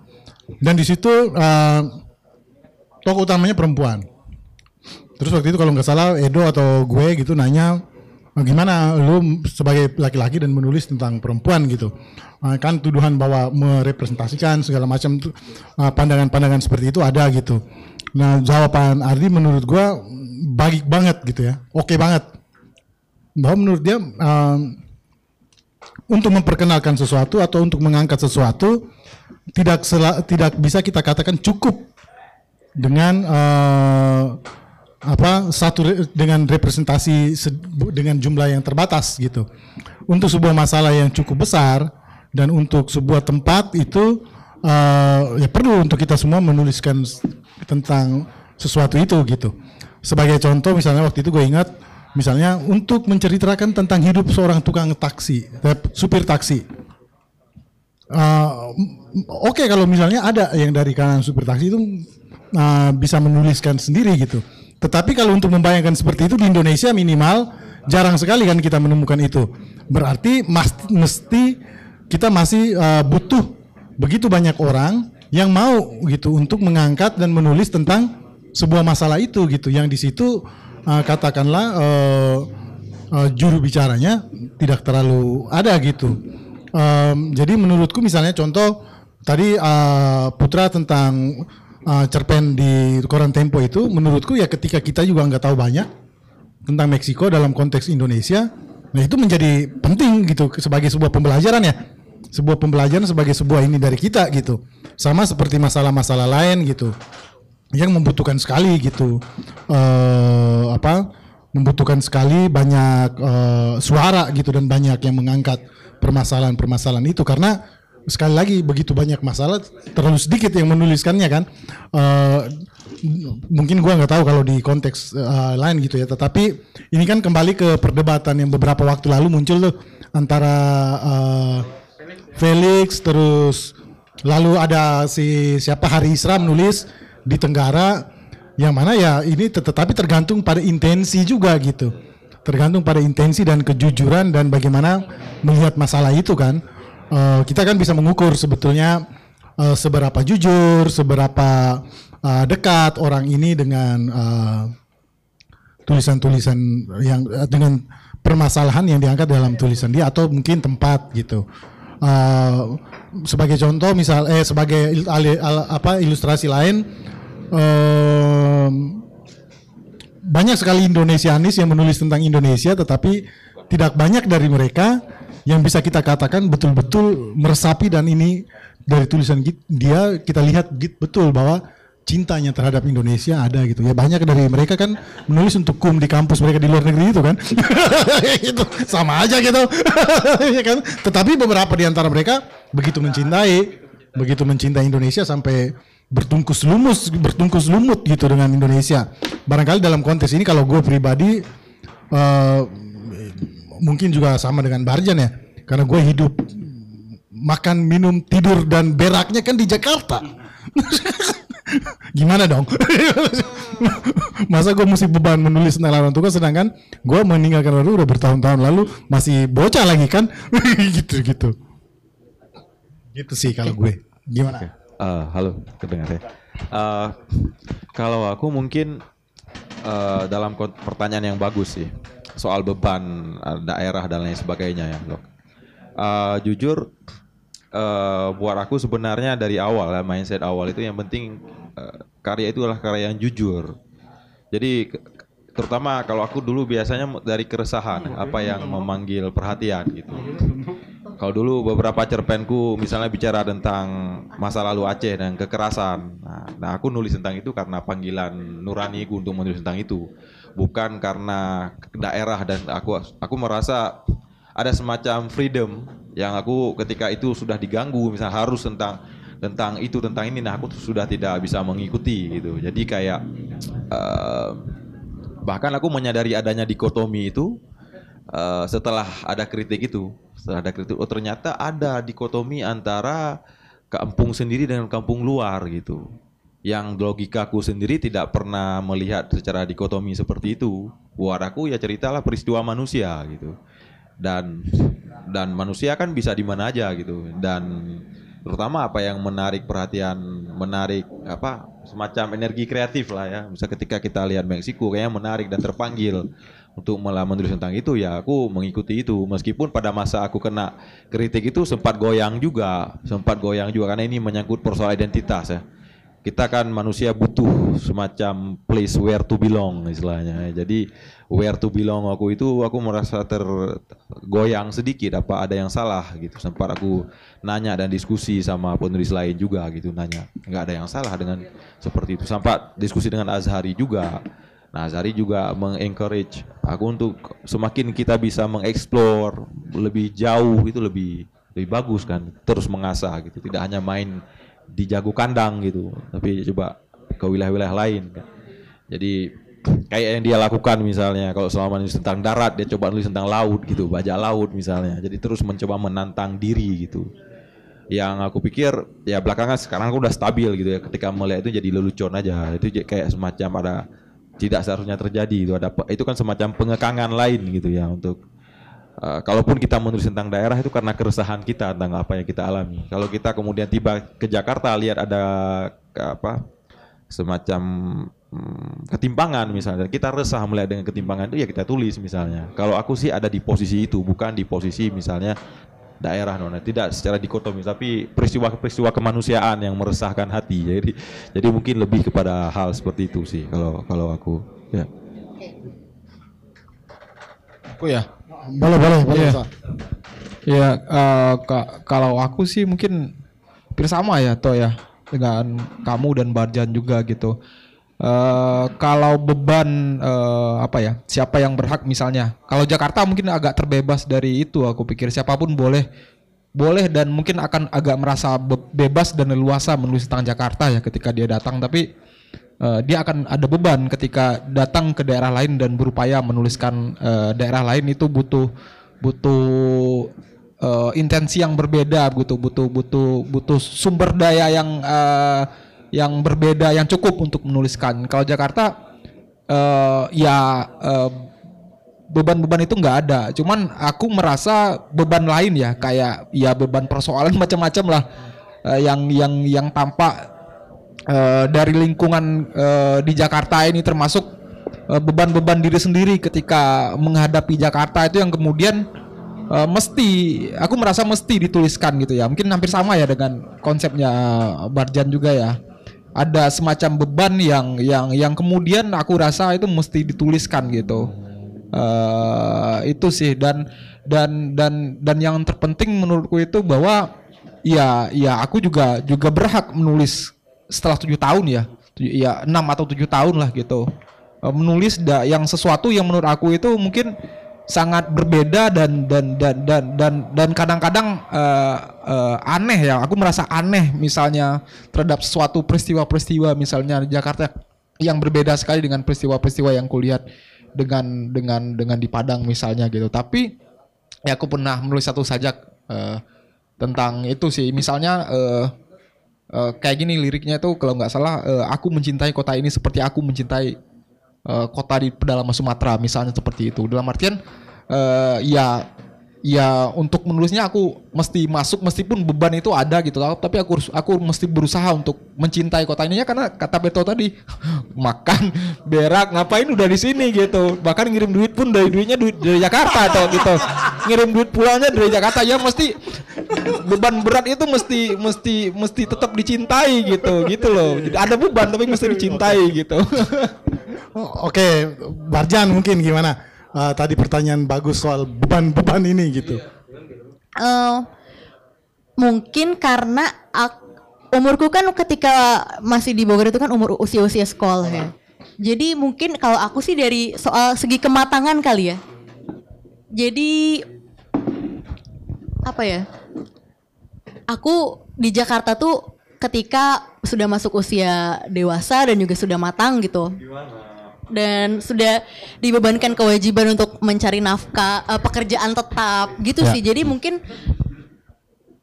Dan di situ uh, tokoh utamanya perempuan. Terus waktu itu kalau nggak salah Edo atau gue gitu nanya "Ah, gimana lu sebagai laki-laki dan menulis tentang perempuan gitu? Ah, kan tuduhan bahwa merepresentasikan segala macam ah, pandangan-pandangan seperti itu ada gitu. Nah jawaban Ardi menurut gue baik banget gitu ya oke banget. Bahwa menurut dia ah, untuk memperkenalkan sesuatu atau untuk mengangkat sesuatu tidak tidak bisa kita katakan cukup dengan eh, apa satu dengan representasi dengan jumlah yang terbatas gitu. Untuk sebuah masalah yang cukup besar dan untuk sebuah tempat itu eh, ya perlu untuk kita semua menuliskan tentang sesuatu itu gitu. Sebagai contoh misalnya waktu itu gue ingat misalnya untuk menceritakan tentang hidup seorang tukang taksi, eh, supir taksi. Uh, Oke kalau misalnya ada yang dari kanan supir taksi itu uh, bisa menuliskan sendiri gitu. Tetapi kalau untuk membayangkan seperti itu di Indonesia minimal jarang sekali kan kita menemukan itu. Berarti mas, mesti kita masih uh, butuh begitu banyak orang yang mau gitu untuk mengangkat dan menulis tentang sebuah masalah itu gitu. Yang di situ uh, katakanlah uh, uh, juru bicaranya tidak terlalu ada gitu. Um, jadi menurutku misalnya contoh tadi uh, Putra tentang uh, cerpen di koran Tempo itu menurutku ya ketika kita juga nggak tahu banyak tentang Meksiko dalam konteks Indonesia, nah itu menjadi penting gitu sebagai sebuah pembelajaran ya, sebuah pembelajaran sebagai sebuah ini dari kita gitu, sama seperti masalah-masalah lain gitu yang membutuhkan sekali gitu. Eh apa membutuhkan sekali banyak eh, suara gitu dan banyak yang mengangkat permasalahan-permasalahan itu. Karena sekali lagi begitu banyak masalah terlalu sedikit yang menuliskannya kan. Eh, mungkin gua nggak tahu kalau di konteks eh, lain gitu ya. Tetapi ini kan kembali ke perdebatan yang beberapa waktu lalu muncul tuh antara eh, Felix terus lalu ada si siapa Hari Isra nulis di Tenggara yang mana ya ini tet- tetapi tergantung pada intensi juga gitu. Tergantung pada intensi dan kejujuran dan bagaimana melihat masalah itu kan. Eh, kita kan bisa mengukur sebetulnya eh, seberapa jujur, seberapa eh, dekat orang ini dengan tulisan-tulisan yang eh, dengan permasalahan yang diangkat dalam tulisan dia atau mungkin tempat gitu. Eh, sebagai contoh misal eh sebagai il- ali- al- apa ilustrasi lain em, banyak sekali Indonesianis yang menulis tentang Indonesia tetapi tidak banyak dari mereka yang bisa kita katakan betul-betul meresapi dan ini dari tulisan dia kita lihat betul bahwa cintanya terhadap Indonesia ada gitu. Ya banyak dari mereka kan menulis untuk kum di kampus mereka di luar negeri itu kan. Itu sama aja gitu. Ya kan? Tetapi beberapa di antara mereka begitu mencintai begitu mencintai Indonesia sampai bertungkus lumus bertungkus lumut gitu dengan Indonesia. Barangkali dalam konteks ini kalau gue pribadi eh, mungkin juga sama dengan Barjan ya karena gue hidup makan minum tidur dan beraknya kan di Jakarta. Gimana dong? Masa gue mesti beban menulis tentang lawan tugas sedangkan gue meninggalkan lalu udah bertahun-tahun lalu masih bocah lagi kan? Gitu gitu. Gitu sih kalau gue. Gimana? Eh, halo, kedengar ya. Eh, kalau aku mungkin eh, dalam pertanyaan yang bagus sih soal beban eh, daerah dan lain sebagainya ya, dok. Eh, jujur, eh, buat aku sebenarnya dari awal ya mindset awal itu yang penting eh, karya itu adalah karya yang jujur. Jadi terutama kalau aku dulu biasanya dari keresahan apa yang memanggil perhatian gitu. Kalau dulu beberapa cerpenku misalnya bicara tentang masa lalu Aceh dan kekerasan. Nah, nah, aku nulis tentang itu karena panggilan nuraniku untuk menulis tentang itu, bukan karena daerah dan aku aku merasa ada semacam freedom yang aku ketika itu sudah diganggu misalnya harus tentang tentang itu tentang ini nah aku sudah tidak bisa mengikuti gitu. Jadi kayak eh, bahkan aku menyadari adanya dikotomi itu eh, setelah ada kritik itu setelah ada kritik oh ternyata ada dikotomi antara kampung sendiri dengan kampung luar gitu yang logikaku sendiri tidak pernah melihat secara dikotomi seperti itu. Buat aku ya ceritalah peristiwa manusia gitu. Dan dan manusia kan bisa di mana aja gitu. Dan terutama apa yang menarik perhatian menarik apa semacam energi kreatif lah ya. Bisa ketika kita lihat Meksiko kayaknya menarik dan terpanggil untuk malah menulis tentang itu ya aku mengikuti itu. Meskipun pada masa aku kena kritik itu sempat goyang juga sempat goyang juga karena ini menyangkut persoal identitas ya kita kan manusia butuh semacam place where to belong istilahnya. Jadi where to belong aku itu aku merasa tergoyang sedikit apa ada yang salah gitu. Sempat aku nanya dan diskusi sama penulis lain juga gitu. Nanya nggak ada yang salah dengan seperti itu? Sempat diskusi dengan Azhari juga. Nah Azhari juga mengencourage aku untuk semakin kita bisa mengeksplor lebih jauh itu lebih lebih bagus kan terus mengasah gitu. Tidak hanya main di jago kandang gitu tapi coba ke wilayah-wilayah lain. Kan. jadi kayak yang dia lakukan misalnya kalau selama nulis tentang darat dia coba nulis tentang laut gitu bajak laut misalnya. Jadi terus mencoba menantang diri gitu. Yang aku pikir ya belakangan sekarang aku udah stabil gitu ya. Ketika melihat itu jadi lelucon aja. Itu kayak semacam ada tidak seharusnya terjadi itu ada itu kan semacam pengekangan lain gitu ya untuk Uh, kalaupun kita menulis tentang daerah itu karena keresahan kita tentang apa yang kita alami. Kalau kita kemudian tiba ke Jakarta lihat ada apa semacam hmm, ketimpangan misalnya, kita resah melihat dengan ketimpangan itu ya kita tulis misalnya. Kalau aku sih ada di posisi itu, bukan di posisi misalnya daerah nona tidak secara dikotomi tapi peristiwa-peristiwa kemanusiaan yang meresahkan hati jadi jadi mungkin lebih kepada hal seperti itu sih kalau kalau aku ya Aku ya. Boleh, boleh, boleh. Ya, eh, ka- kalau aku sih mungkin hampir sama ya, toh ya, dengan kamu dan Barjan juga gitu. Eh, kalau beban eh, apa ya, siapa yang berhak misalnya? Kalau Jakarta mungkin agak terbebas dari itu. Aku pikir siapa pun boleh boleh dan mungkin akan agak merasa be- bebas dan leluasa menulis tentang Jakarta ya ketika dia datang tapi eh, dia akan ada beban ketika datang ke daerah lain dan berupaya menuliskan eh, daerah lain itu butuh butuh eh, intensi yang berbeda butuh butuh butuh butuh sumber daya yang eh, yang berbeda yang cukup untuk menuliskan kalau Jakarta eh, ya eh, beban-beban itu nggak ada. Cuman aku merasa beban lain ya, kayak ya beban persoalan macam-macam lah eh, yang yang yang tampak eh, dari lingkungan eh, di Jakarta ini termasuk eh, beban-beban diri sendiri ketika menghadapi Jakarta itu yang kemudian eh, mesti aku merasa mesti dituliskan gitu ya. Mungkin hampir sama ya dengan konsepnya Barjan juga ya. Ada semacam beban yang yang yang kemudian aku rasa itu mesti dituliskan gitu eh itu sih dan dan dan dan yang terpenting menurutku itu bahwa ya ya aku juga juga berhak menulis setelah tujuh tahun ya. Ya enam atau tujuh tahun lah gitu. Eh, menulis da, yang sesuatu yang menurut aku itu mungkin sangat berbeda dan dan dan dan dan dan kadang-kadang eh, eh, aneh ya. Aku merasa aneh misalnya terhadap suatu peristiwa-peristiwa misalnya di Jakarta yang berbeda sekali dengan peristiwa-peristiwa yang kulihat dengan dengan dengan di Padang misalnya gitu. Tapi ya aku pernah menulis satu sajak eh, tentang itu sih. Misalnya eh, eh, kayak gini liriknya itu kalau nggak salah eh, aku mencintai kota ini seperti aku mencintai eh, kota di pedalaman Sumatera misalnya seperti itu. Dalam artian eh, ya ya untuk menulisnya aku mesti masuk meskipun beban itu ada gitu. Tapi aku harus- aku mesti berusaha untuk mencintai kota ini ya karena kata Beto tadi makan berak ngapain udah di sini gitu. Bahkan ngirim duit pun dari duitnya duit dari Jakarta atau gitu. Ngirim duit pulangnya dari Jakarta. Ya mesti beban berat itu mesti mesti mesti tetap dicintai gitu gitu loh. Jadi ada beban tapi mesti dicintai gitu. Oke, Barjan mungkin gimana? Eh, tadi pertanyaan bagus soal beban-beban ini gitu. Eh, mungkin karena ak- umurku kan ketika masih di Bogor itu kan umur usia-usia sekolah ya. Jadi mungkin kalau aku sih dari soal segi kematangan kali ya. Jadi apa ya? Aku di Jakarta tuh ketika sudah masuk usia dewasa dan juga sudah matang gitu. Dan sudah dibebankan kewajiban untuk mencari nafkah, eh, pekerjaan tetap gitu Ya. sih. Jadi mungkin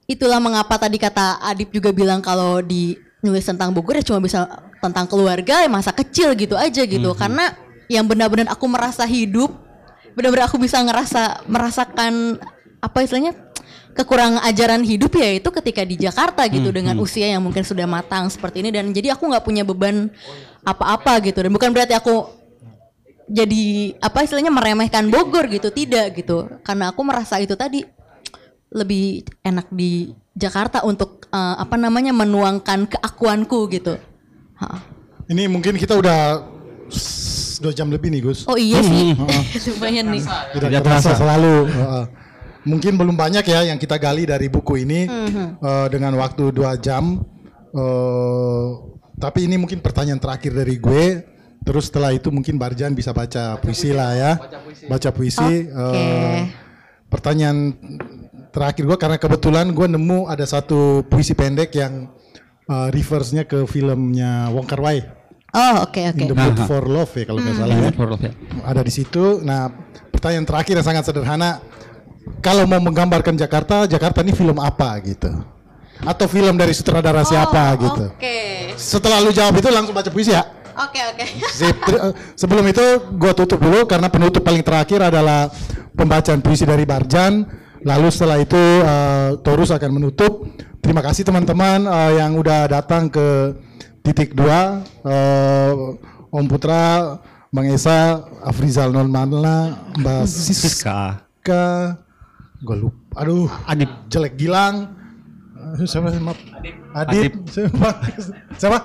itulah mengapa tadi kata Adip juga bilang kalau di nulis tentang Bogor ya cuma bisa tentang keluarga ya masa kecil gitu aja gitu karena yang benar-benar aku merasa hidup benar-benar aku bisa ngerasa merasakan apa istilahnya kekurangan ajaran hidup ya itu ketika di Jakarta gitu Hmm, dengan hmm. usia yang mungkin sudah matang seperti ini dan jadi aku nggak punya beban apa-apa gitu dan bukan berarti aku jadi apa istilahnya meremehkan Bogor gitu tidak gitu karena aku merasa itu tadi lebih enak di Jakarta untuk eh, apa namanya menuangkan keakuanku gitu. Ha. Ini mungkin kita udah dua jam lebih nih Gus. Oh iya sih, Heeh. lumayan nih. Tidak Tidak terasa terasa. selalu. Heeh. Mungkin belum banyak ya yang kita gali dari buku ini eh, dengan waktu dua jam. Eh, tapi ini mungkin pertanyaan terakhir dari gue. Terus setelah itu mungkin Barjan bisa baca puisi lah ya. Baca puisi. Eh, pertanyaan terakhir gue karena kebetulan gue nemu ada satu puisi pendek yang eh, reverse-nya ke filmnya Wong Kar Wai. Oh oke oke. In the Mood for Love ya kalau nggak Hmm. salah ya. For Love, ya. Ada di situ. Nah, pertanyaan terakhir yang sangat sederhana. Kalau mau menggambarkan Jakarta, Jakarta ini film apa gitu? Atau film dari sutradara siapa gitu? Oke. Setelah lu jawab itu langsung baca puisi ya. Oke oke. Sip. Ter- eh, Sebelum itu gua tutup dulu karena penutup paling terakhir adalah pembacaan puisi dari Barjan. Lalu setelah itu eh, Torus akan menutup. Terima kasih teman-teman eh, yang udah datang ke titik dua. Eh, Om Putra, Bang Esa, Afrizal Nolmana, Mbak Siska, gue lupa. Aduh, Adip jelek Gilang. Eh, Siapa? Maaf. Adip. Siapa? Siapa?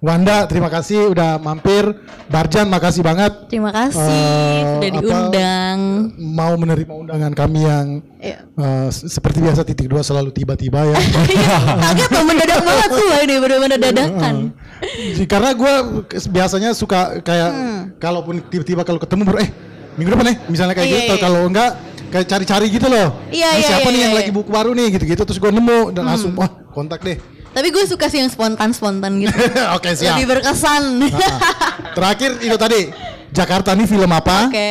Wanda, terima kasih udah mampir. Barjan, makasih banget. Terima kasih Eh, sudah apa, diundang. Mau menerima undangan kami yang Iya. eh, se- seperti biasa titik dua selalu tiba-tiba ya. Kaget loh mendadak banget tuh ini benar-benar dadakan. Jadi, Karena gue biasanya suka kayak Hmm. kalaupun tiba-tiba kalau ketemu baru eh minggu depan ya misalnya kayak Iya, gitu. iya. Kalau enggak kayak cari-cari gitu loh. Iya, Ini iya, Siapa iya, nih iya, yang iya. lagi buku baru nih gitu-gitu terus gue nemu dan Hmm. langsung wah kontak deh. Tapi gue suka sih yang spontan-spontan gitu. Oke siap. Lebih berkesan. Terakhir itu tadi Jakarta nih film apa? Oke.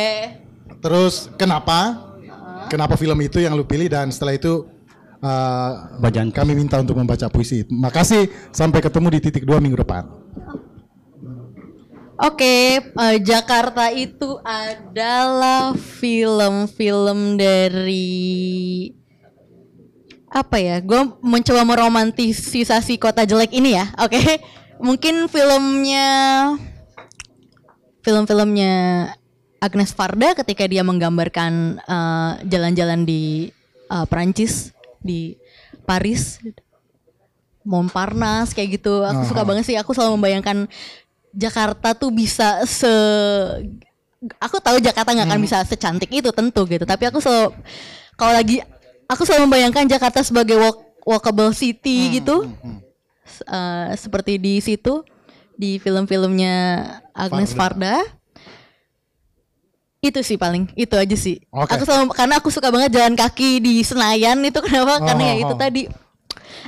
Terus kenapa? Kenapa film itu yang lu pilih dan setelah itu uh, kami minta untuk membaca puisi. Makasih sampai ketemu di titik dua minggu depan. Oke, eh, Jakarta itu adalah film-film dari apa ya? Gue mencoba meromantisasi kota jelek ini ya. Oke, mungkin filmnya film-filmnya Agnes Varda ketika dia menggambarkan eh, jalan-jalan di eh, Perancis di Paris Montparnasse kayak gitu. Aku suka Aha. banget sih. Aku selalu membayangkan Jakarta tuh bisa se aku tahu Jakarta nggak akan Hmm. bisa secantik itu tentu gitu. Tapi aku selalu kalau lagi aku selalu membayangkan Jakarta sebagai walk, walkable city gitu. S- eh, seperti di situ di film-filmnya Agnes Varda. Itu sih paling, itu aja sih. Oke. Aku selalu karena aku suka banget jalan kaki di Senayan itu kenapa? Oh, karena ya oh, itu oh. tadi.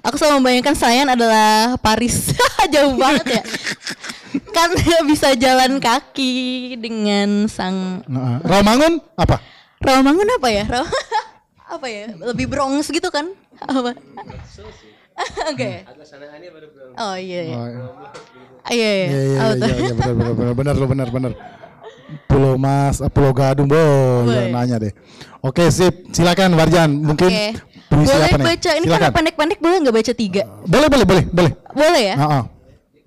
Aku selalu membayangkan Senayan adalah Paris. Jauh banget ya. kan bisa jalan kaki dengan sang Nah, Rawamangun apa? Rawamangun apa ya? Raw apa ya? Lebih Bronx gitu kan? Apa? Oke. Oh iya iya. Oh, Ah, Iya iya. Iya iya iya iya benar benar benar benar lo benar benar. Pulau Mas, eh, Pulau Gadung, boh, Boleh. nanya deh. Oke sip, silakan Warjan. Mungkin puisi Boleh baca ini karena pendek-pendek boleh nggak baca tiga? Boleh boleh boleh boleh. Boleh ya? Heeh.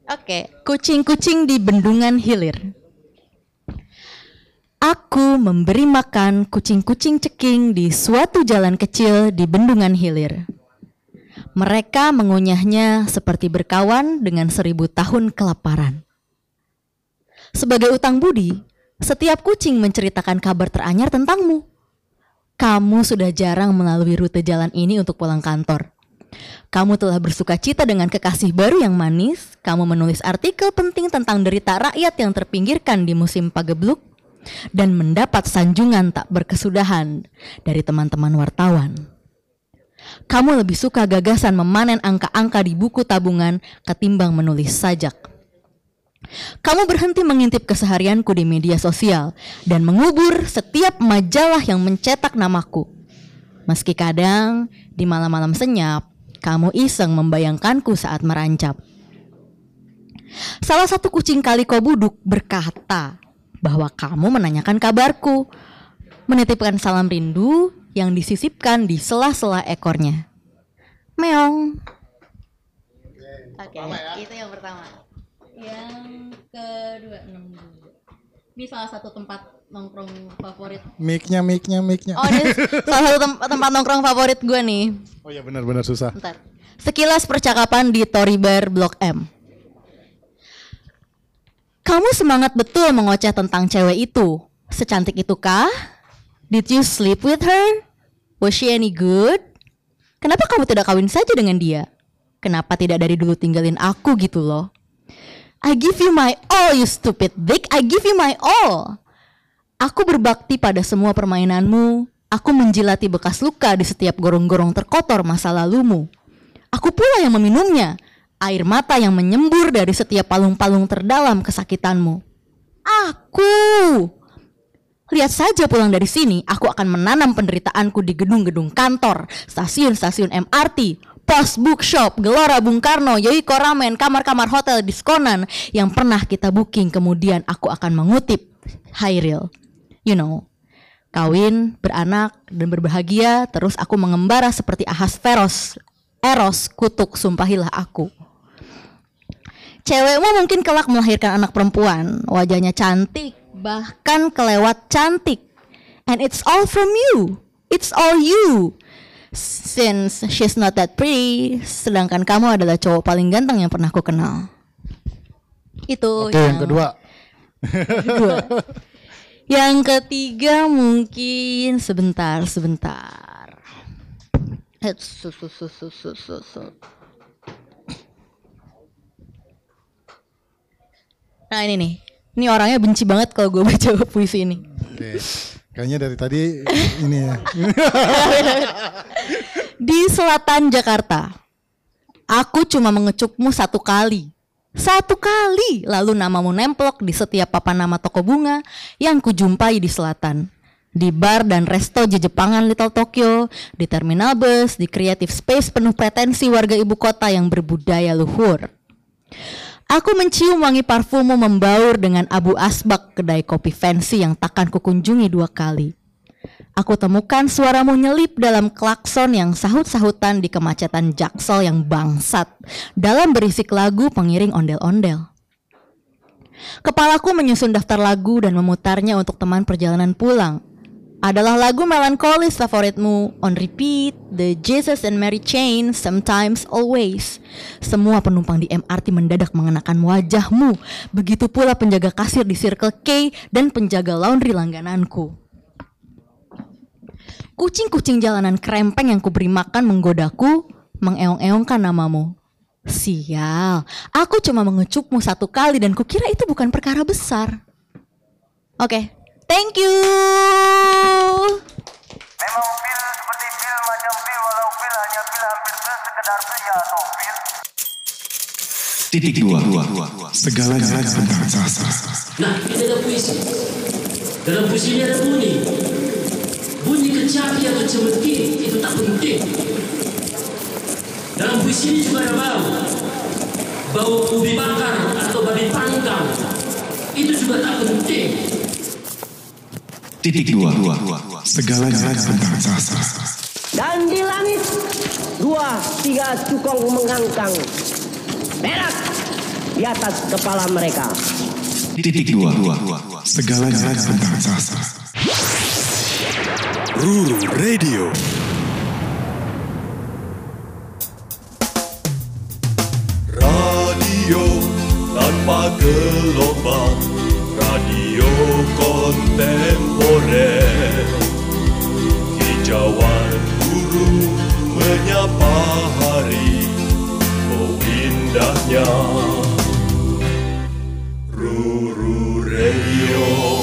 Oke, kucing-kucing di bendungan hilir. Aku memberi makan kucing-kucing ceking di suatu jalan kecil di bendungan hilir. Mereka mengunyahnya seperti berkawan dengan seribu tahun kelaparan. Sebagai utang budi, setiap kucing menceritakan kabar teranyar tentangmu. Kamu sudah jarang melalui rute jalan ini untuk pulang kantor. Kamu telah bersuka cita dengan kekasih baru yang manis. Kamu menulis artikel penting tentang derita rakyat yang terpinggirkan di musim pagebluk dan mendapat sanjungan tak berkesudahan dari teman-teman wartawan. Kamu lebih suka gagasan memanen angka-angka di buku tabungan ketimbang menulis sajak. Kamu berhenti mengintip keseharianku di media sosial dan mengubur setiap majalah yang mencetak namaku. Meski kadang di malam-malam senyap, kamu iseng membayangkanku saat merancap. Salah satu kucing kaliko buduk berkata bahwa kamu menanyakan kabarku, menitipkan salam rindu yang disisipkan di sela-sela ekornya. Meong. Oke, itu yang pertama. Yang kedua. Ini salah satu tempat nongkrong favorit. Mic-nya mic-nya mic-nya. Oh, ini salah satu tem- tempat nongkrong favorit gue nih. Oh iya benar benar susah. Bentar. Sekilas percakapan di Tory Bar Blok M. Kamu semangat betul mengoceh tentang cewek itu. Secantik itu kah? Did you sleep with her? Was she any good? Kenapa kamu tidak kawin saja dengan dia? Kenapa tidak dari dulu tinggalin aku gitu loh? I give you my all, you stupid dick. I give you my all. Aku berbakti pada semua permainanmu. Aku menjilati bekas luka di setiap gorong-gorong terkotor masa lalumu. Aku pula yang meminumnya. Air mata yang menyembur dari setiap palung-palung terdalam kesakitanmu. Aku. Lihat saja pulang dari sini, aku akan menanam penderitaanku di gedung-gedung kantor, stasiun-stasiun MRT, pos bookshop, Gelora Bung Karno, Yoi Koramen, kamar-kamar hotel diskonan yang pernah kita booking. Kemudian aku akan mengutip Hairil. You know, kawin, beranak, dan berbahagia, terus aku mengembara seperti ahas feros. Eros, kutuk, sumpahilah aku. Cewekmu mungkin kelak melahirkan anak perempuan, wajahnya cantik, bahkan kelewat cantik. And it's all from you. It's all you. Since she's not that pretty, sedangkan kamu adalah cowok paling ganteng yang pernah aku kenal. Itu Oke yang kedua. kedua. Yang ketiga mungkin sebentar, sebentar. Nah ini nih, ini orangnya benci banget kalau gue baca puisi ini. Kayaknya dari tadi ini ya. Di selatan Jakarta. Aku cuma mengecupmu satu kali. Satu kali lalu namamu nemplok di setiap papan nama toko bunga yang kujumpai di selatan. Di bar dan resto Jepangan Little Tokyo, di terminal bus, di creative space penuh pretensi warga ibu kota yang berbudaya luhur. Aku mencium wangi parfummu membaur dengan abu asbak kedai kopi fancy yang takkan kukunjungi dua kali. Aku temukan suaramu nyelip dalam klakson yang sahut-sahutan di kemacetan jaksel yang bangsat dalam berisik lagu pengiring ondel-ondel. Kepalaku menyusun daftar lagu dan memutarnya untuk teman perjalanan pulang. Adalah lagu melankolis favoritmu On Repeat, The Jesus and Mary Chain, Sometimes Always Semua penumpang di MRT mendadak mengenakan wajahmu Begitu pula penjaga kasir di Circle K dan penjaga laundry langgananku Kucing-kucing jalanan krempeng yang kuberi makan menggodaku Mengeong-eongkan namamu Sial, aku cuma mengecupmu satu kali dan kukira itu bukan perkara besar Oke, thank you Memang pil seperti pil macam pil walau pil hanya pil hampir sekedar pil ya atau pil. Titik dua. Segalanya tentang sasa. Nah, ini ada puisi. Dalam puisi ini ada bunyi. Kecapi atau cemeti itu tak penting. Dalam puisi ini juga ada bau. Bau ubi bakar atau babi panggang. Itu juga tak penting. Titik dua. Segalanya tentang sasa. Dan di langit dua tiga cukong mengangkang berak di atas kepala mereka. Titik dua. Segalanya tentang sasa. Ruru Radio. Radio tanpa gelombang, radio kontemporer. Hijauan guru menyapa hari, oh indahnya. Ruru Radio.